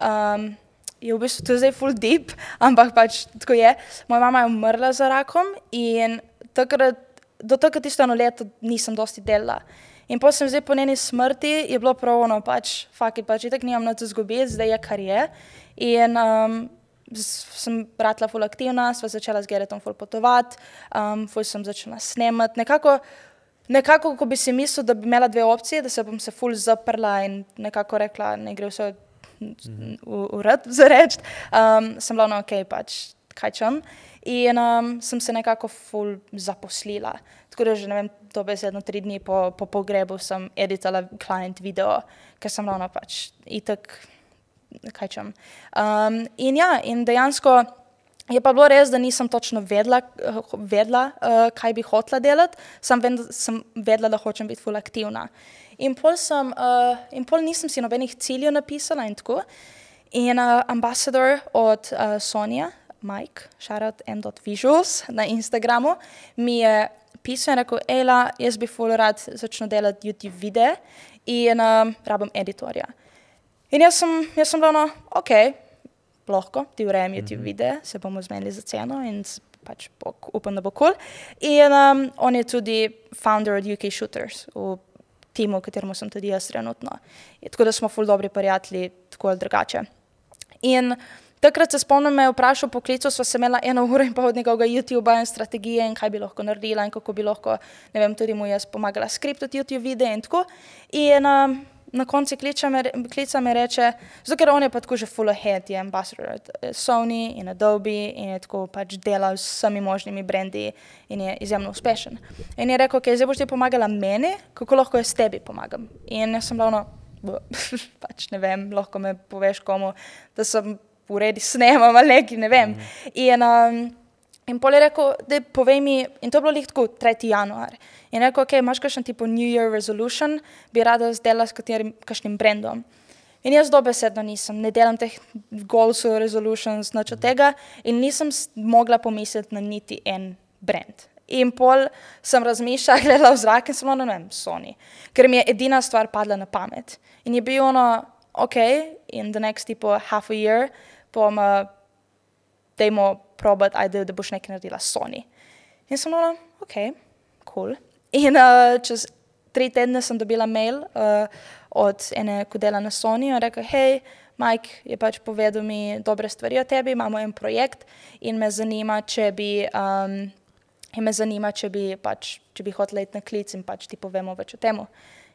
um, je v bistvu to zdaj full deep, ampak pač tako je. Moja mama je umrla za rakom in takrat, do takrat tisto eno leto nisem dosti delala. In potem sem zdaj po njeni smrti, je bilo prav ono, pač, fakit, pač, itak nimam nič izgubiti, zdaj je kar je. In um, sem ratla ful aktivna, sva začela z Geretom ful potovati, um, ful sem začela snemati, nekako Nekako, ko bi si mislil, da bi imela dve opcije, da se bom se ful zaprla in nekako rekla, ne gre vse v, v red za reči, um, sem bila na ok, pač kaj čem. In um, sem se nekako ful zaposlila. Tako da že ne vem, to besedno tri dni po, po pogrebu sem editala client video, ker sem bila pač itek, kaj čem. Um, in ja, in dejansko. Je pa bilo res, da nisem točno vedela, eh, vedela uh, kaj bi hotela delati, sem, ved, sem vedela, da hočem biti ful aktivna. In pol, sem, uh, in pol nisem si nobenih ciljev napisala in tako. In uh, ambasador od uh, Sonja, Mike, shoutout m.visuals na Instagramu, mi je pisal in rekel, Ela, jaz bi full rad začel delati YouTube videe in um, rabim editorja. In jaz sem, jaz sem bila, no, ok, lahko, ti urejam YouTube videe, se bomo zmenili za ceno in pač bo, upam, da bo kul. Cool. In um, on je tudi founder od UK Shooters, v timu, v katerem sem tudi jaz trenutno. In tako da smo full dobri prijatelji, tako ali drugače. In takrat se spomnim, me je vprašal po klicu, sva se imela eno uro in pol od njegovega YouTuba in strategije in kaj bi lahko naredila in kako bi lahko, ne vem, tudi mu jaz pomagala skriptati YouTube videe in tako. In um, na koncu klica me, klica me reče, zato ker on je pa tako že full ahead, je ambassador od eh, Sony in Adobe in je tako pač delal s vsemi možnimi brendi in je izjemno uspešen. In je rekel, ok, zdaj boš ti pomagala meni, kako lahko jaz tebi pomagam. In jaz sem bila ono, "B- pač ne vem, lahko me poveš komu, da sem v redu snemam ali nekaj, ne vem. In, um, in pol je rekel, da povej mi, in to je bilo lih tako 3. januar. In rekel, ok, imaš kakšen tipo New Year resolution, bi rada zdela s katerim, kakšnim brandom. In jaz dobesedno nisem, ne delam teh goalsov, resolutions, nič od tega in nisem mogla pomisliti na niti en brand. In pol sem razmišljala, gledala v zrak in sem bila, ne vem, Sony, ker mi je edina stvar padla na pamet. In je bilo ono, ok, in the next tipo half a year bom, uh, dajmo probati, ajde, da boš nekaj naredila s Sony. In sem bila, ok, cool. In uh, čez tri tedne sem dobila mail uh, od ene, ko dela na Sony in rekel, hej, Mike je pač povedal mi dobre stvari o tebi, imamo en projekt in me zanima, če bi, um, in me zanima, če bi, pač, bi hotel iti na klic in pač ti povemo več o tem.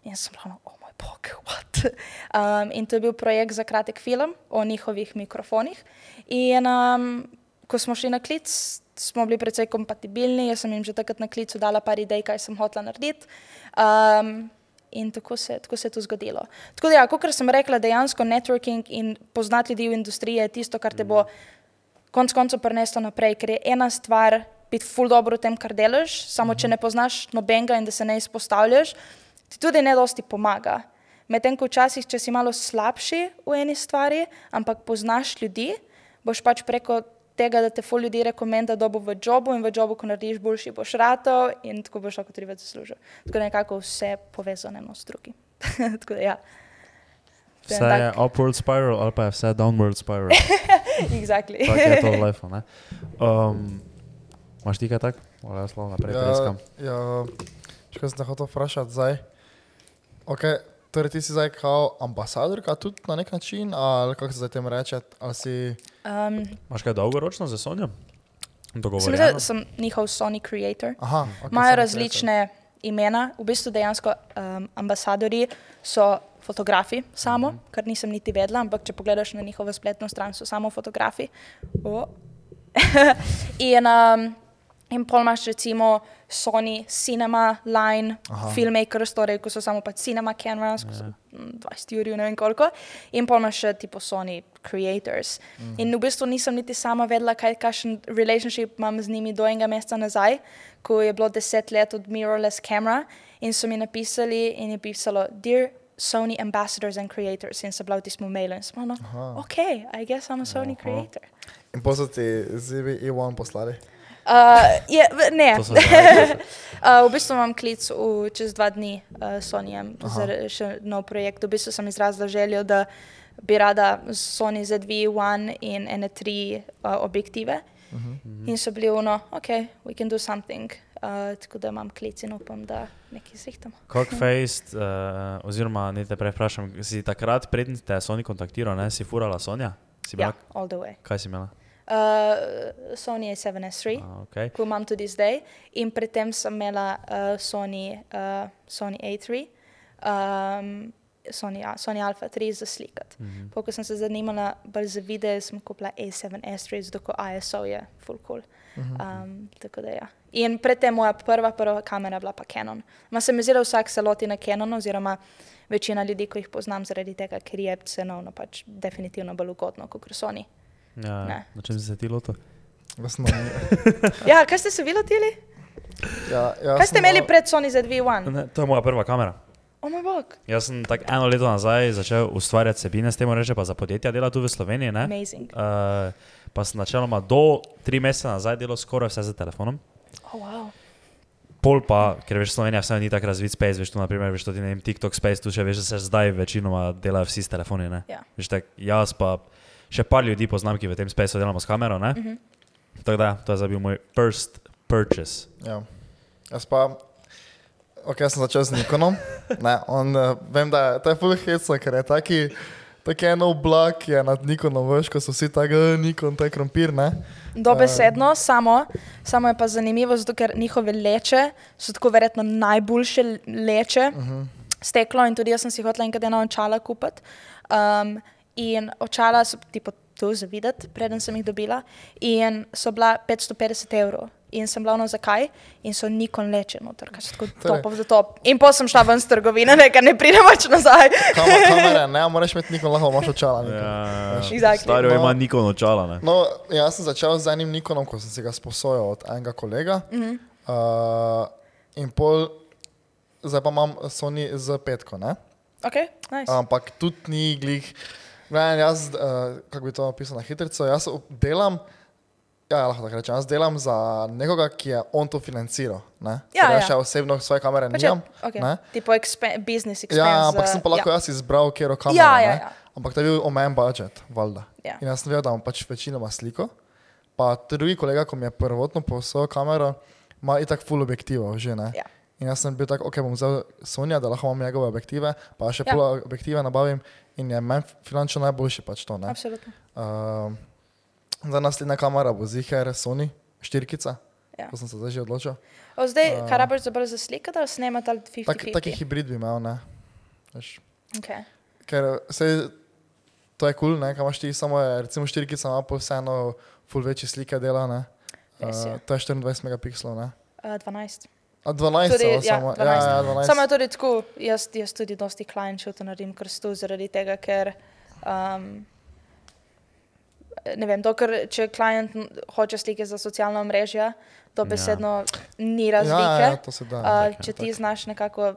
In sem bila, oh moj bog, what? Um, in to je bil projekt za kratek film o njihovih mikrofonih. In um, ko smo šli na klic, smo bili precej kompatibilni, jaz sem jim že takrat na klicu dala par idej, kaj sem hotela narediti. Um, in tako se, tako se je to zgodilo. Tako da, ja, kot sem rekla, dejansko networking in poznati ljudi v industriji je tisto, kar te bo konec koncev prineslo naprej, ker je ena stvar biti ful dobro v tem, kar delaš, samo če ne poznaš nobenega in da se ne izpostavljaš, ti tudi ne dosti pomaga. Medtem ko včasih, če si malo slabši v eni stvari, ampak poznaš ljudi, boš pač preko tega, da te ful ljudi rekomenda, da bo v jobu in v jobu, ko narediš boljši, boš rato in tako boš lahko tudi več zaslužil. Tako da nekako vse povezano eno s drugim. tako da ja. To je Vse je tak- upward spiral ali pa je vse downward spiral. Exactly. Tako je to v life. ne. Um, Maš ti kaj tak? Jaz lahko naprej Ja, treskam? ja, če sem te hotel vprašati zdaj. Okay, torej ti si zdaj kao ambasadorka tudi na nek način, ali kako se zdaj tem reče, ali si... Um, Imaš kaj dolgoročno za Sonjo? sem, zdaj, sem njihov Sony creator. Aha, okay, Imajo samo različne imena, v bistvu dejansko um, ambasadori so fotografi samo, Mhm. kar nisem niti vedela, ampak če pogledaš na njihovo spletno stran, so samo fotografi. O. in, um, in pol imaš recimo Sony Cinema Line, Aha. filmmakers, torej ko so samo pač cinema cameras, ko so mm, 20 ur, ne vem koliko, in pol imaš še tipo Sony Creators. Mm. In v bistvu nisem niti sama vedela, kaj kakšen relationship imam z njimi do enega meseca nazaj, ko je bilo deset let od mirrorless camera in so mi napisali in je pisalo, dear Sony ambassadors and creators in so bila v tistem mailu in smo, no, ok, I guess I'm a Sony Aha. creator. In potem so ti zivi E1 poslali. Uh, je, ne, uh, v bistvu imam klic v, čez dva dni uh, s Sonyjem Aha. za še nov projekt. V bistvu sem izrazila željo, da bi rada Sony ZV-1 in ene tri uh, objektive. Uh -huh. Mhm. In so bili ono, ok, we can do something. Uh, tako da imam klic in upam, da nekaj zrihtamo. Cockfaced, uh, oziroma ne te prej vprašam, si takrat, preden te je Sony kontaktiral, ne, si furala Sonja? Si bila, Ja, all the way. Kaj si imela? Uh, Sony A7S3. A, okay. ko imam tudi zdaj. In predtem sem imela uh, Sony, uh, Sony A3, um, Sony, ja, Sony Alpha 3 za slikati. Mhm. Po, ko sem se zanimala bolj za videe, sem kupila A7S3, zato ko ISO je full cool. Um, tako da ja. In predtem moja prva, prva kamera bila pa Canon. Ma se mi zdi, da vsak se loti na Canon, oziroma večina ljudi, ki jih poznam zaradi tega, ker je cenovno pač definitivno bolj ugodno kot Sony. Ja, Ne. na čem si se ti lotil? Ja, kaj ste se vi lotili? Ja, ja, Kaj ste imeli malo- pred Sony ZV-1? Ne, to je moja prva kamera. O moj bog, Jaz sem tako eno leto nazaj začel ustvarjati sebine, s tem reče pa za podjetja dela tu v Sloveniji. Ne? amazing. Uh, pa sem načeloma do tri mesece nazaj delal skoraj vse z telefonom. Oh, wow. Pol pa, ker veš, Slovenija vse ni tako razvit space, veš, tu naprimer, veš, to ti ne vem, TikTok space, tu še veš, da se zdaj večinoma delajo vsi s telefoni, ne? Ja. Veš, tak, jaz pa še par ljudi poznam, ki v tem spaceu delamo s kamero, ne? Mhm. Tako da, to je zdaj bil moj first purchase. Ja. Jaz pa, ok, jaz sem začel z Nikonom. Ne, on, uh, vem, da je to je full hecno, ker je taki, taki en oblak je nad Nikonom, veš, ko so vsi tako, "Eh, Nikon, to je krompir, ne. Dobesedno, samo, samo je pa zanimivo, zato ker njihove leče so tako verjetno najboljše leče, uh -huh. steklo in tudi jaz sem si hotela enkrat ena očala kupiti. Um, in očala so tipo tu za videti, preden sem jih dobila, in so bila 550 evrov. In sem bila ono zakaj, in so nikon leče noter, ker so tako topov za top. In potem sem šla ven z trgovine, nekaj ne pridem več nazaj. Kama, kamere, ne, moraš imeti Nikon, lahko imaš očala. Nikon. Ja, Exactly. Staro No. ima Nikon očala, ne? No, jaz sem začel z enim Nikonom, ko sem si ga sposojal od enega kolega. Uh -huh. uh, in pol, zdaj pa imam Sony z petko, ne? Ok, nice. ampak tudi ni glih. Gledaj, jaz, uh, kako bi to opisal na hitro, jaz delam. Ja, lahko tako rečem. Jaz delam za nekoga, ki je on to financiral. Ne? Ja, Ker ja. še osebno svoje kamere Pač nimam. okay. ne. Tipo expen business expense. Ja, ampak sem pa eh, lahko ja. jaz izbral, kjer kamero. Ja, ja, ne. ja. Ampak to je bil omejen budžet, valjda. Ja. In jaz sem vedel, da imam pač večinoma sliko. Pa drugi kolega, ko mi je prvotno posojal kamero, ima itak full objektivov že. Ne? Ja. In jaz sem bil tak, ok, bom vzel Sonja, da lahko imam njegove objektive, pa še Ja. ja. pol objektive nabavim in je meni finančno najboljši pač to. Ne? Absolutno. Uh, za naslednja kamera bo ziher Sony, štirkica, Ja. to sem se zdaj že odločil. O, zdaj, kaj rabiš za bolj za slikati ali snemati ali 50-50? Tak, taki hibrid bi imel, ne. Veš. Okay. Ker se, to je kul, cool, kaj imaš ti, samo recimo štirkica ima pa vseeno full večje slike dela, ne. Uh, to je 24 megapikslov, ne. Uh, 12. A 12 Tudi, tudi, ja, samo, 12. ja, ja, 12. Samo je tudi tako, jaz, jaz tudi dosti client to naredim krstu zaradi tega, ker um, ne vem, dokler, če klient hoče slike za socialna omrežja, to besedno ja. ni razlike. Ja, ja, to se da. Uh, če ti znaš nekako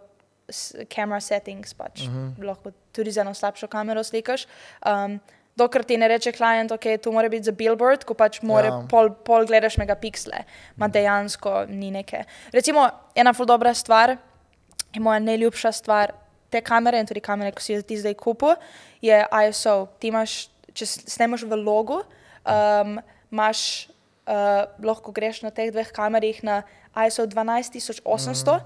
camera settings, pač uh Mhm. -huh. lahko tudi z eno slabšo kamero slikaš. Um, dokler ti ne reče klient, ok, tu mora biti za billboard, ko pač more, Ja. pol, pol gledaš megapiksle, ma dejansko ni neke. Recimo, ena ful dobra stvar, in moja najljubša stvar te kamere in tudi kamere, ko si jo ti zdaj kupil, je ISO. Ti imaš, če snemaš v logu, um, imaš, uh, lahko greš na teh dveh kamerih na ISO 12800 mm.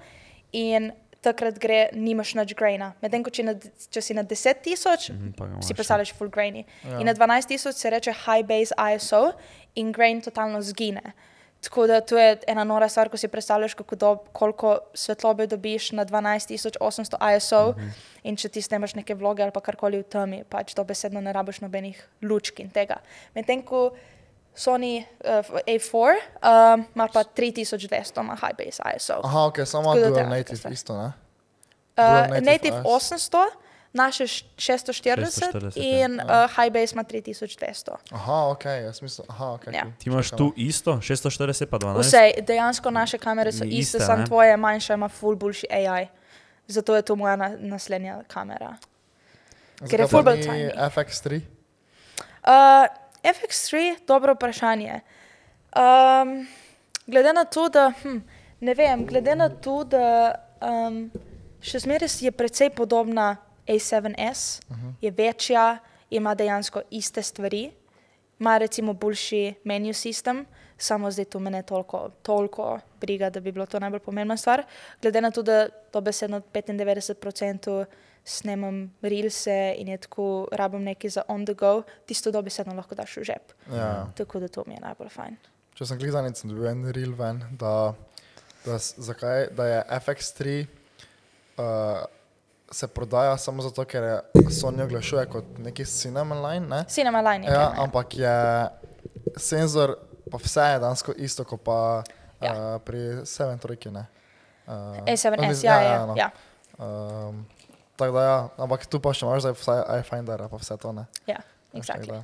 in takrat gre, nimaš nič graina. Medtem ko če, na, če si na 10 tisoč, ga imaš, si ja. predstavljaš full grainy. Ja. In na 12 tisoč se reče high base ISO in grain totalno zgine. Tako da to je ena nora stvar, ko si predstavljaš, kako do, koliko svetlobe dobiš na 12800 ISO mm -hmm. in če ti snemaš neke vloge ali pa karkoli v temi, pač to besedno ne rabiš nobenih lučk in tega. Medtem ko Sony uh, A4 um, ima pa 3200, ima high base ISO. Aha, ok, samo da dual native isto, ne. Dual Uh, native native IS. 800, naše š- 640 640, ja. in uh, high base ima 3200. Aha, ok, jaz mislim, aha, ok. Ja. cool. Ti imaš tu isto, 640 pa 12. Vse, dejansko naše kamere so iste, iste, samo tvoje manjša ima full boljši AI. Zato je to moja na, naslednja kamera. ker je Zakaj ful pa bolj ni tiny. FX3. Uh, FX3, dobro vprašanje. Um, glede na to, da, hm, ne vem, glede na to, da um, še zmeraj je precej podobna A7S, uh -huh. je večja, ima dejansko iste stvari, ima recimo boljši menu sistem, samo zdaj to me ne toliko, toliko briga, da bi bilo to najbolj pomembna stvar. Glede na to, da to besedno 95% snemam reelse in je tako, rabim nekaj za on the go, tisto dobesedno lahko daš v žep. Ja. Tako da to mi je najbolj fajn. Če sem gledal, sem dobil en reel ven, da, da, zakaj, da je FX3 uh, se prodaja samo zato, ker je Sony oglašuje kot neki cinema line. Ne? Cinema line je. Ja, kamera. ampak je senzor, pa vse je dansko isto, kot pa Ja. uh, pri 7 trojki. ne. Uh, A7S, mislim- ja, ja, no. ja. Um, tako da ja, ampak tu pa še imaš zdaj vsaj iFinder, pa vse to ne. ja exactly.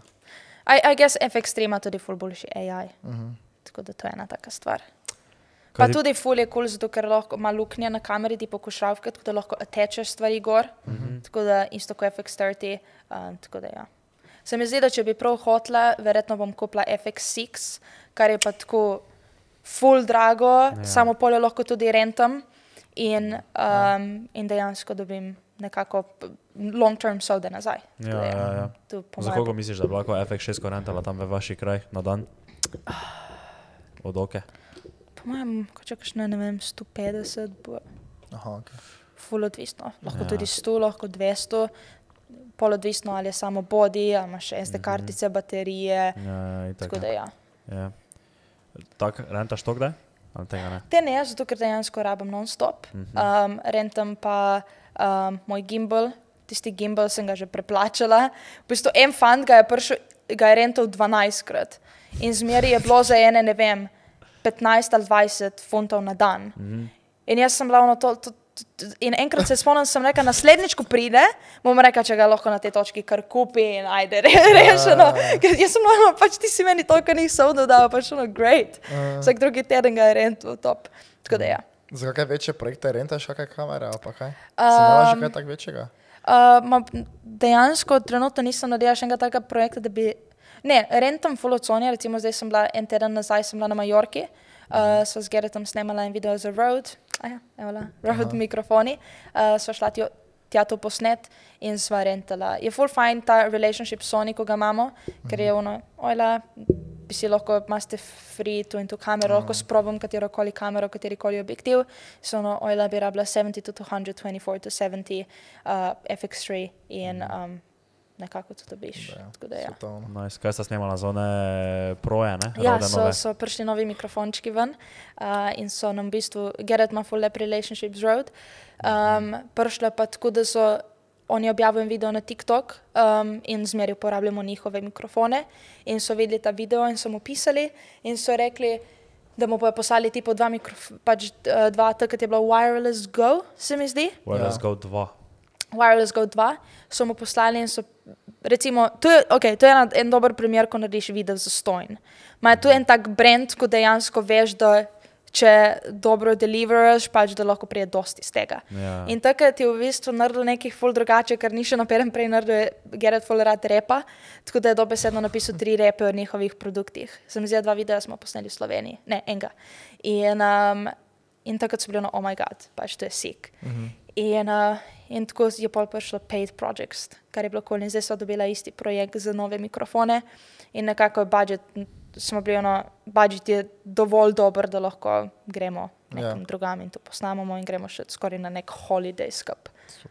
I, I guess FX3 ima tudi full boljši AI. Mhm. Tako da to je ena taka stvar. Pa Kaj ti- tudi ful je kul, cool, zato ker lahko ima luknje na kameri, ti pokušavke, tako da lahko atečeš stvari gor. Uh Mhm. -huh. Tako da isto kot FX30. Um, tako da ja. Se mi zdi, da če bi prav hotla, verjetno bom kupila FX6, kar je pa tako full drago, ja. samo polje lahko tudi rentam in, um, in dejansko dobim nekako p- long term sode nazaj. Tako Ja, da ja, ja. Za koga misliš, da bi lahko FX6 rentala tam v vaši kraj na dan? Od oke. Po mojem, ko čakaš na ne vem, 150, bo Aha, okay. ful odvisno. Lahko Ja. ja. tudi 100, lahko 200, pol odvisno ali je samo body, ali imaš SD kartice, baterije. Ja, ja, itak, Tako da ja. ja. Tak, rentaš to kdaj? Ne? Te ne, zato ker dejansko rabim non-stop. Um, rentam pa um, moj gimbal, tisti gimbal sem ga že preplačala. V bistvu en fant ga je, prišel, ga je rental 12krat in zmeri je bilo za ene, ne vem, 15 ali 20 funtov na dan. In jaz sem bila ono to. to In enkrat se spomnim, sem rekla, naslednjič, ko pride, bom rekla, če ga lahko na tej točki kar kupi in ajde, re, rešeno. Ker Jaz sem bila, pač ti si meni toliko nisem dodal, pač ono, great. Vsak drugi teden ga je rental, top. Tako da ja. Za kakšne večje projekte rentaš, kakšne kamere ali kaj? Si imela že kaj tak večjega? Uh, ma, dejansko trenutno nisem naredila še enega takega projekta, da bi. Ne, rentam Fulocone, recimo zdaj sem bila en teden nazaj, sem bila na Majorki, uh, sva z Geretom snemala en video za Road, aja, evola, Road Aha. mikrofoni, uh, sva šla tjo, tja to posnet in sva rentala. Je full fine ta relationship s Sony, ko ga imamo, ker je ono, ojla, bi si lahko, imate free tu in tu kamero, lahko sprobam katero koli kamero, kateri koli objektiv, so ono, ojla bi rabila 70 to 200, 24 to 70 uh, FX3 in um, nekako to dobiš. Tako da ja. Svetovno. Nice. Kaj sta snimala za one proje, ne? Ja, Rode so, nove? so prišli novi mikrofončki ven uh, in so nam v bistvu, Gerrit ima full lep relationships road. Um, prišle pa tako, da so oni objavili video na TikTok um, in zmeraj uporabljamo njihove mikrofone in so videli ta video in so mu pisali in so rekli, da mu bojo poslali tipo dva, mikrof- pač, uh, dva takrat je bilo Wireless Go, se mi zdi. Well, Ja. go dva. Wireless Go 2, so mu poslali in so, recimo, to je, okay, to je en, en dober primer, ko narediš video za stojn. Ma je to en tak brand, ko dejansko veš, da če dobro deliveraš, pač da lahko prije dosti iz tega. Ja. In takrat je v bistvu naredil nekaj ful drugače, ker ni še naperem prej naredil, Gerard ful rad repa, tako da je dobesedno napisal tri repe o njihovih produktih. Sem zdaj dva videa smo posneli v Sloveniji, ne enega. In, um, in takrat so bili ono, oh my god, pač to je sik. In, uh, in tako je pol prišlo Paid Projects, kar je bilo kul. In zdaj so dobila isti projekt za nove mikrofone in nekako je budžet, smo bili ono, budžet je dovolj dober, da lahko gremo nekam Ja. drugam in to posnamemo in gremo še skoraj na nek holiday skup.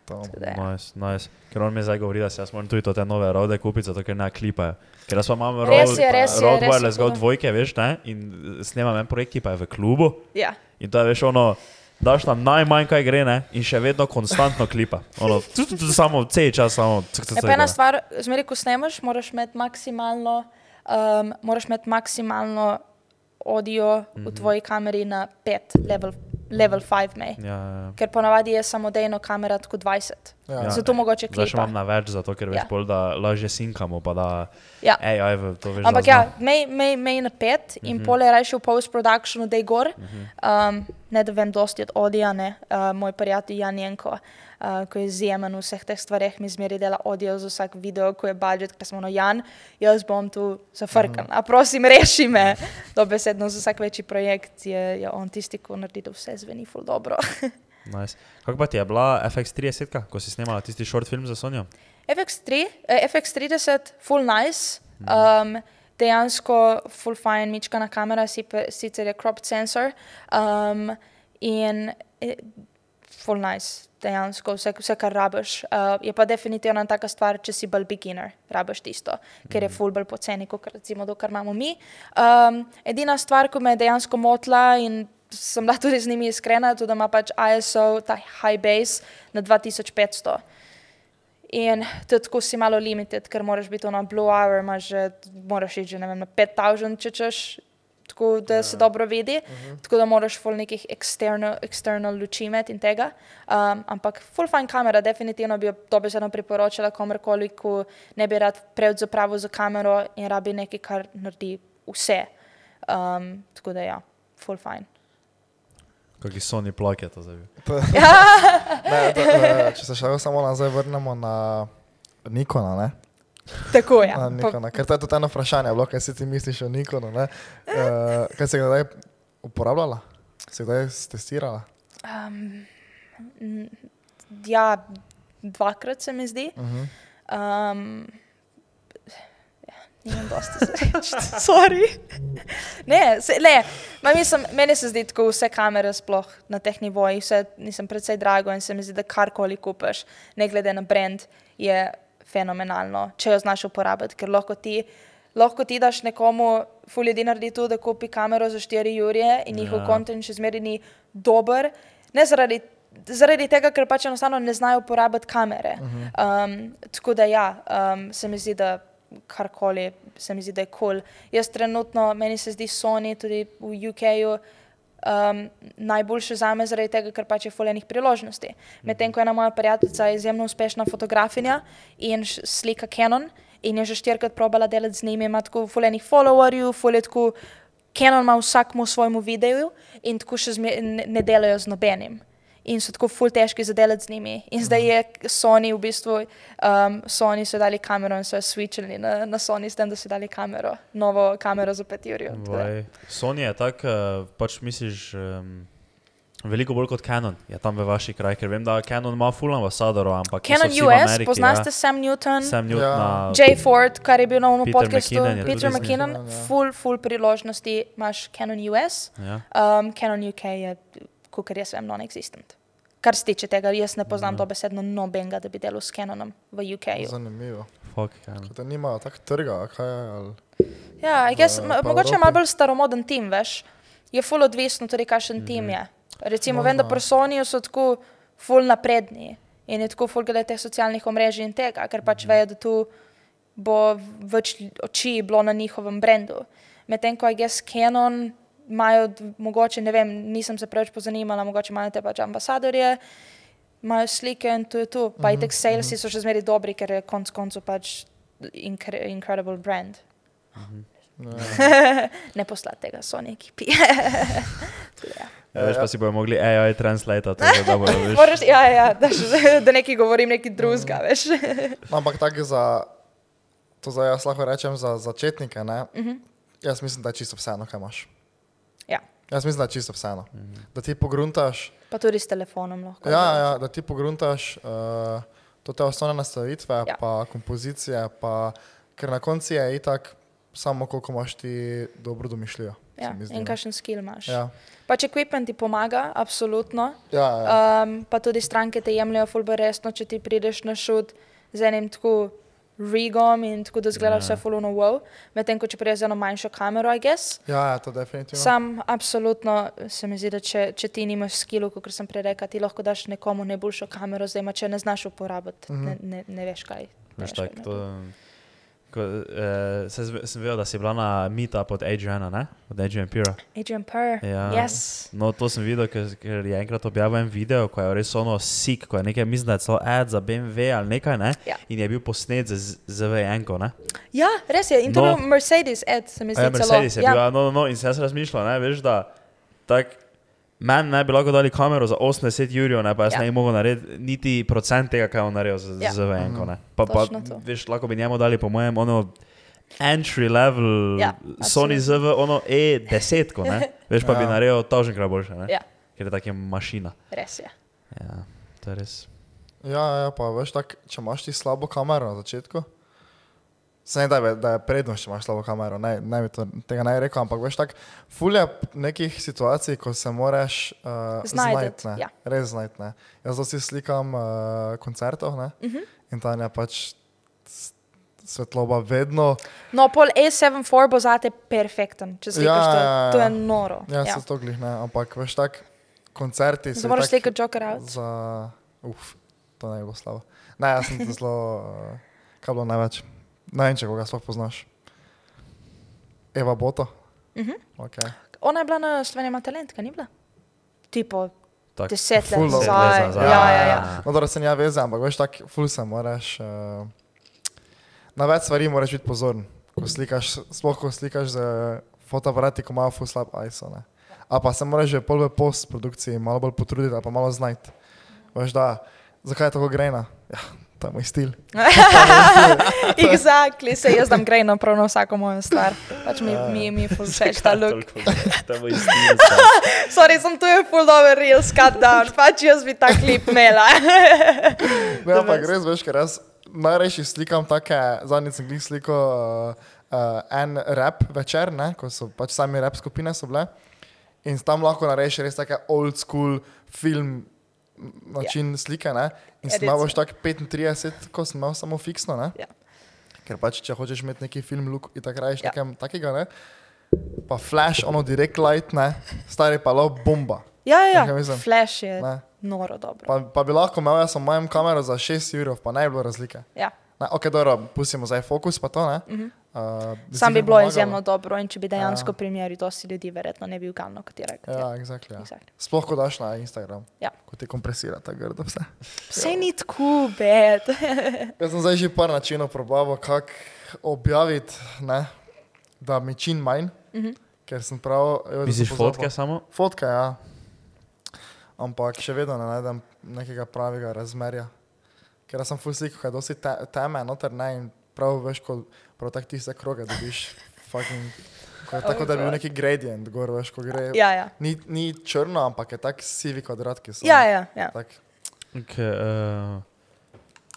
Ja. Nice, nice. Ker on mi zdaj govori, da si jaz moram tudi to te nove rode kupiti, zato ker ne klipajo. Ker jaz pa imam je, je, je Wireless Go dvojke, veš, ne? In snemam en projekt, ki pa je v klubu. Ja. In to je, veš, ono, daš tam najmanj, kaj gre, ne? In še vedno konstantno klipa. Ono, samo cel čas, samo. Je pa ena stvar, zmeraj, ko snemaš, moraš imeti maksimalno, um, moraš imeti maksimalno audio mm -hmm. v tvoji kameri na 5, level, level 5 mej. Ja, ja. Ker ponavadi je samodejno kamera tako 20. Ja. Ja. Zato mogoče Zdaj še klipa. imam na več, zato ker veš, Ja. pol, da lažje sinkamo, pa da. Ja. Ej, aj, v- to veš. Ampak ja, mej, mej, mej na 5 mm -hmm. in Mhm. pole rajši v post-productionu, da je gor. Um, ne da vem dosti od odija, ne. Uh, moj prijatelj Jan Jenko, uh, ko je izjemen v vseh teh stvareh, mi zmeri dela audio za vsak video, ko je budžet, ker smo no Jan, jaz bom tu zafrkan. A prosim, reši me. Dobesedno za vsak večji projekt je, je on tisti, ko naredi, da vse zveni ful dobro. Nice. Kako pa ti je bila FX30, ko si snemala tisti short film za Sonijo? FX3, eh, FX30, full nice. Um, dejansko full fine, mičkana kamera, sicer je cropped sensor. Um, in eh, full nice, dejansko vse, vse kar rabiš. Uh, je pa definitivno ena taka stvar, če si bolj beginner, rabiš tisto, ker je full bolj poceni, kot recimo to, kar imamo mi. Um, edina stvar, ko me je dejansko motila in sem bila tudi z njimi iskrena, tudi da ima pač ISO, ta high base na 2500. In tako si malo limited, ker moraš biti na Blue Hour, imaš že, moraš iti že ne vem, na 5000, če češ, tako da se dobro vidi. Uh -huh. Tako da moraš full nekih external, external luči imeti in tega. Um, ampak full fine kamera, definitivno bi jo dobesedno priporočala komorkoli, ko ne bi rad preveč zapravil za kamero in rabi nekaj, kar naredi vse. Um, tako da ja, full fine. Kaki Sony plak je to zdaj. To, Ja. ne, to, eh, če se še samo nazaj vrnemo na Nikona, ne? Tako je. Na Nikona. Ker to je tudi eno vprašanje, bilo, kaj si ti misliš o Nikonu, ne? Uh, kaj si ga zdaj uporabljala? Si ga zdaj testirala? Um, ja, dvakrat se mi zdi. Uh -huh. Um, ja, nimam dosti sorry. Ne, se, ne ma mislim, meni se zdi, da vse kamere sploh na teh nivojih, vse nisem predvsej drago in se mi zdi, da karkoli kupaš, ne glede na brand, je fenomenalno, če jo znaš uporabiti, ker lahko ti. Lahko ti daš nekomu, ful ljudi naredi to, da kupi kamero za 4 ure in njihov Ja. kontent še zmeraj ni dober. Ne zaradi, zaradi tega, ker pač enostavno ne znajo uporabiti kamere. Um, tako da ja, um, se mi zdi, da karkoli se mi zdi, da je kul. Cool. Jaz trenutno, meni se zdi Sony tudi v UK-ju. Um, najboljše za me zaradi tega, ker pač je fuljenih priložnosti. Medtem ko ena moja prijateljica je izjemno uspešna fotografinja in slika Canon in je že štirikrat probala delati z njimi, ima tako fuljenih followerjev, fulje tako Canon ima vsakmu svojemu videu in tako še ne, ne delajo z nobenim. In so tako ful težki za delati z njimi. In zdaj je Sony v bistvu, um, Sony so dali kamero in so jo switchili na, na Sony, s tem, da so dali kamero, novo kamero za 5 ur. Vaj, Sony je tak, uh, pač misliš, um, veliko bolj kot Canon je tam v vaši kraj, ker vem, da Canon ima full ambasadorov, ampak Canon US, Ameriki, poznaste ja. Sam Newton, Sam Newton, Ja. ja. Jay Ford, kar je bil na umu Peter podcastu, McKinnon je Peter. McKinnon, Ja. full, full priložnosti imaš Canon US, Ja. um, Canon UK je, kar jaz vem, non-existent. Kar se tiče tega, jaz ne poznam Ja. dobesedno nobenega, da bi delal s Canonom v UK-ju. Zanimivo. Fuck. Kot da nimajo tak trga, kaj je. Ali... Ja, I guess, v- mogoče je malo bolj staromoden tim, veš. Je full odvisno tudi, kakšen Mhm. tim je. Recimo, vem, da Možno. pri Sonyju so tako full napredni in je tako full glede teh socialnih omrežij in tega, ker pač vejo, da tu bo več oči bilo na njihovem brendu. Medtem ko je guess Canon imajo mogoče, ne vem, nisem se preveč pozanimala, mogoče imajo te pač ambasadorje, imajo slike in to je to. Pa Mhm, itek salesi so še zmeraj dobri, ker je konc koncev pač incre incredible brand. Ja. ne poslati tega Sony ekipi. ja. Ja, veš pa si bojo mogli AI translate, da bojo veš. Moraš, ja, ja, da, še- da nekaj govorim, nekaj drugega, veš. No, ampak tako za, to zdaj jaz lahko rečem za začetnike, ne? Mhm. Jaz mislim, da je čisto vseeno, kaj imaš. Ja. Jaz mislim, da je čisto vseeno. Da ti pogruntaš, Pa tudi s telefonom lahko. ja, ja, da ti pogruntaš uh, to te osnovne nastavitve, Ja. pa kompozicije, pa, ker na koncu je itak samo koliko imaš ti dobro domišljijo. se ja. In no. kakšen skill imaš. Ja, Pač equipment ti pomaga, absolutno. ja, ja. Um, pa tudi stranke te jemljajo fulbo resno, če ti prideš na šut z enim tako rigom in tako da zgleda Ja. vse fulno wow. Medtem ko če prideš z eno manjšo kamero, I guess. ja, ja, to definitivno. Sam absolutno se mi zdi, da če, če ti nimaš skilov, kot sem prej rekel, ti lahko daš nekomu najboljšo kamero, zdaj ma če ne znaš uporabiti, mm Mhm. -hmm. ne, ne, ne veš kaj. ne Veš, veš, kaj tak, to, ko, eh, se sem vedel, da si bila na meetup od Adriana, ne? Od Adrian Pira. Adrian Purr, Ja. yes. No, to sem videl, ker, ker je enkrat objavil en video, ko je res ono sik, ko je nekaj, mislim, da je celo ad za BMW ali nekaj, ne? Ja. In je bil posnet z ZV-enko, ne? Ja, res je. In to je No. bil Mercedes, Ed, se mi A zdi Ja, celo. Mercedes je bil, ja. ja, no, no, no, in sem jaz razmišljal, ne, veš, da tak, meni ne bi lahko dali kamero za 80 jurjev, ne, pa jaz Ja. ja. ne bi mogel narediti niti procent tega, kaj je on naredil z, Ja. ja. z VN-ko, ne. Pa, pa veš, lahko bi njemu dali, po mojem, ono entry level Ja, Sony ZV, ono E10, ko, ne. Veš, pa bi Ja. naredil toženkrat boljše, ne. Ja. Ker je tako mašina. Res je. Ja, to je res. Ja, ja, pa veš, tak, če imaš ti slabo kamero na začetku, se ne da, je- da je prednost, če imaš slabo kamero, ne, ne bi to, tega ne rekel, ampak veš, tako fulje nekih situacij, ko se moraš uh, Znajdet, znajti, ja. res znajti. Jaz dosti slikam uh, koncertov ne, Uh -huh. in tam je pač svetloba vedno, No, pol A74 bo zate perfekten, če slikaš Ja, to. ja, ja. To je noro. ja, ja. so to glih, ne, ampak veš, tak koncerti so moraš slikati Joker out. za, uf, to bi bilo slabo. Ne, jaz sem zelo, uh, kaj bilo največ. Ne vem, če koga sploh poznaš. Eva Boto. Uh -huh. Okay. Ona je bila na Sloveniji ima talent, kaj ni bila? Tipo Tak, deset let nazaj. Ja, ja, ja. No, da se ne veze, ampak veš, tako ful se moraš. Uh, na več stvari moraš biti pozoren. Ko slikaš, sploh ko slikaš z fotoaparati, ko imajo ful slab ISO. Ne. A pa se moraš že pol v postprodukciji malo bolj potruditi, pa malo znati. Veš, da, zakaj je tako grejna? Ja, je moj stil. Exactly, se jaz dam grejno prav na vsako mojo stvar. Pač mi, Ja. mi, mi ful všeč ta look. Je moj stil. Sorry, sem tu je full dober real scut down, pač jaz bi ta klip imela. Ne, ampak res veš, ker jaz najrajši slikam take, zadnjič sem jih slikal uh, uh, en rap večer, ne, ko so pač sami rap skupine so bile. In tam lahko narediš res take old school film način yeah. slike, ne. In Ja, sem imel res boš tak 35, ko sem imel samo fiksno, ne. Ja. Ker pač, če hočeš imeti neki film look, in tako rajš Ja. ja. nekem takega, ne. Pa flash, ono direct light, ne, stari pa lo bomba. Ja, ja, ja. mislim? flash je Ne. noro dobro. Pa, pa bi lahko imel jaz samo mojem kamero za 6 ur, pa bi bilo razlike. Ja. Ne, ok, dobro, pustimo zdaj fokus, pa to ne. Uh -huh. Uh, Sam bi bilo izjemno dobro in če bi dejansko ja. primerjali dosti ljudi, verjetno ne bi ugalno katerega. Ja, exactly, ja. Exactly. Sploh, ko daš na Instagram, Ja. ko ti kompresira ta grdo vse. Vse ni tako bed. Jaz sem zdaj že par načinov probaval, kako objaviti, ne, da mi čim manj, uh -huh. ker sem prav. Misliš fotke samo? Fotke, ja. Ampak še vedno ne najdem nekega pravega razmerja. Ker jaz sem full slik, kaj dosti te, teme, noter ne in prav veš, ko prav tak tiste kroge dobiš. Fucking, ko, je tako da bi bil neki gradient, gor veš, ko gre. ja, ja. Ni, ni črno, ampak je tak sivi kvadrat, ki so. Ja, ja, ja. Tak, Okay, uh,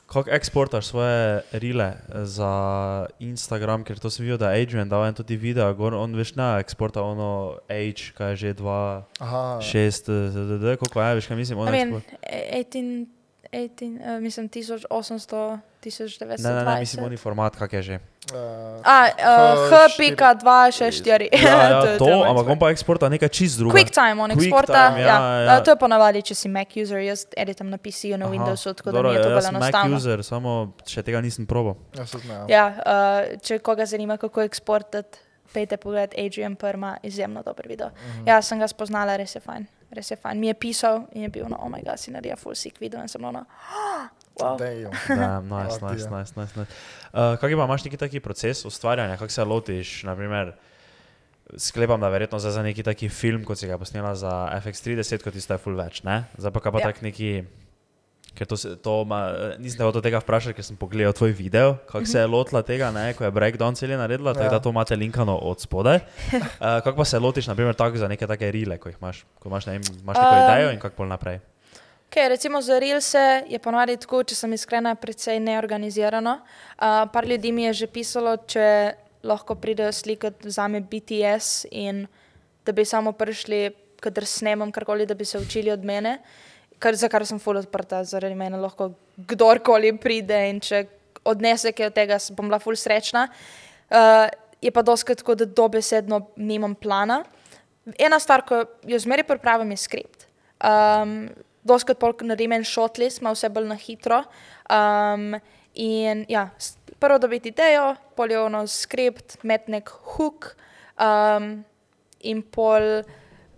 kako eksportaš svoje rile za Instagram, ker to sem videl, da je Adrian dal en tudi video, gor, on veš na eksporta ono H, kaj je že 2, aha, 6, dd, koliko je, veš kaj mislim, on I mean, eksport. 18, 18, uh, mislim 1800, 1920. Ne, ne, ne, mislim, oni format, kak je že. uh, A, uh, H4. H.264. Ja, To ja, to, ampak on pa eksporta nekaj čist druga. QuickTime, on eksporta. ja, Ja, ja. ja. To je ponavadi, če si Mac user, jaz editam na PC-ju, na Aha, Windowsu, tako da dobro, mi je to ja, bolj jaz sem Mac enostavno. user, samo še tega nisem probal. ja. Ja, uh, če koga zanima, kako eksportati, pejte pogled Adrian Perma, izjemno dober video. Uh Mhm. -huh. Ja, sem ga spoznala, res je fajn. Res je fajn. Mi je pisal in je bil, no, oh moj bog, si naredil full sick video in sem ono, wow. Damn. Da, nice, ti, nice, ja. nice, nice, nice. Uh, kak je pa imaš neki taki proces ustvarjanja, kako se lotiš, naprimer, sklepam, da verjetno zdaj za neki taki film, kot si ga posnela za FX30, kot tiste je full več, ne? Zdaj pa kaj pa Ja. tak neki, ker to, se, to ma, nisem te hotel tega vprašati, ker sem pogledal tvoj video, kako se je lotila tega, ne, ko je breakdown cel naredila, tako Ja. da to imate linkano od spodaj. Uh, kako pa se lotiš, naprimer, tako za neke take rile, ko jih imaš, ko imaš, ne vem, imaš neko Um, idejo in kako pol naprej. Okay, recimo za Reelse je ponovadi tako, če sem iskrena, precej neorganizirano. Uh, par ljudi mi je že pisalo, če lahko pridejo slikati za me BTS in da bi samo prišli, kadar snemam karkoli, da bi se učili od mene, kar, za kar sem full odprta, zaradi mene lahko kdorkoli pride in če odnese kaj od tega, bom bila full srečna. Uh, je pa doskrat tako, da dobesedno nimam plana. Ena stvar, ko jo zmeraj pripravim, je skript. Um, Doskrat polk naredim en shortlist, ima vse bolj na hitro. Um, in ja, prvo dobiti idejo, pol je ono skript, met nek hook um, in pol,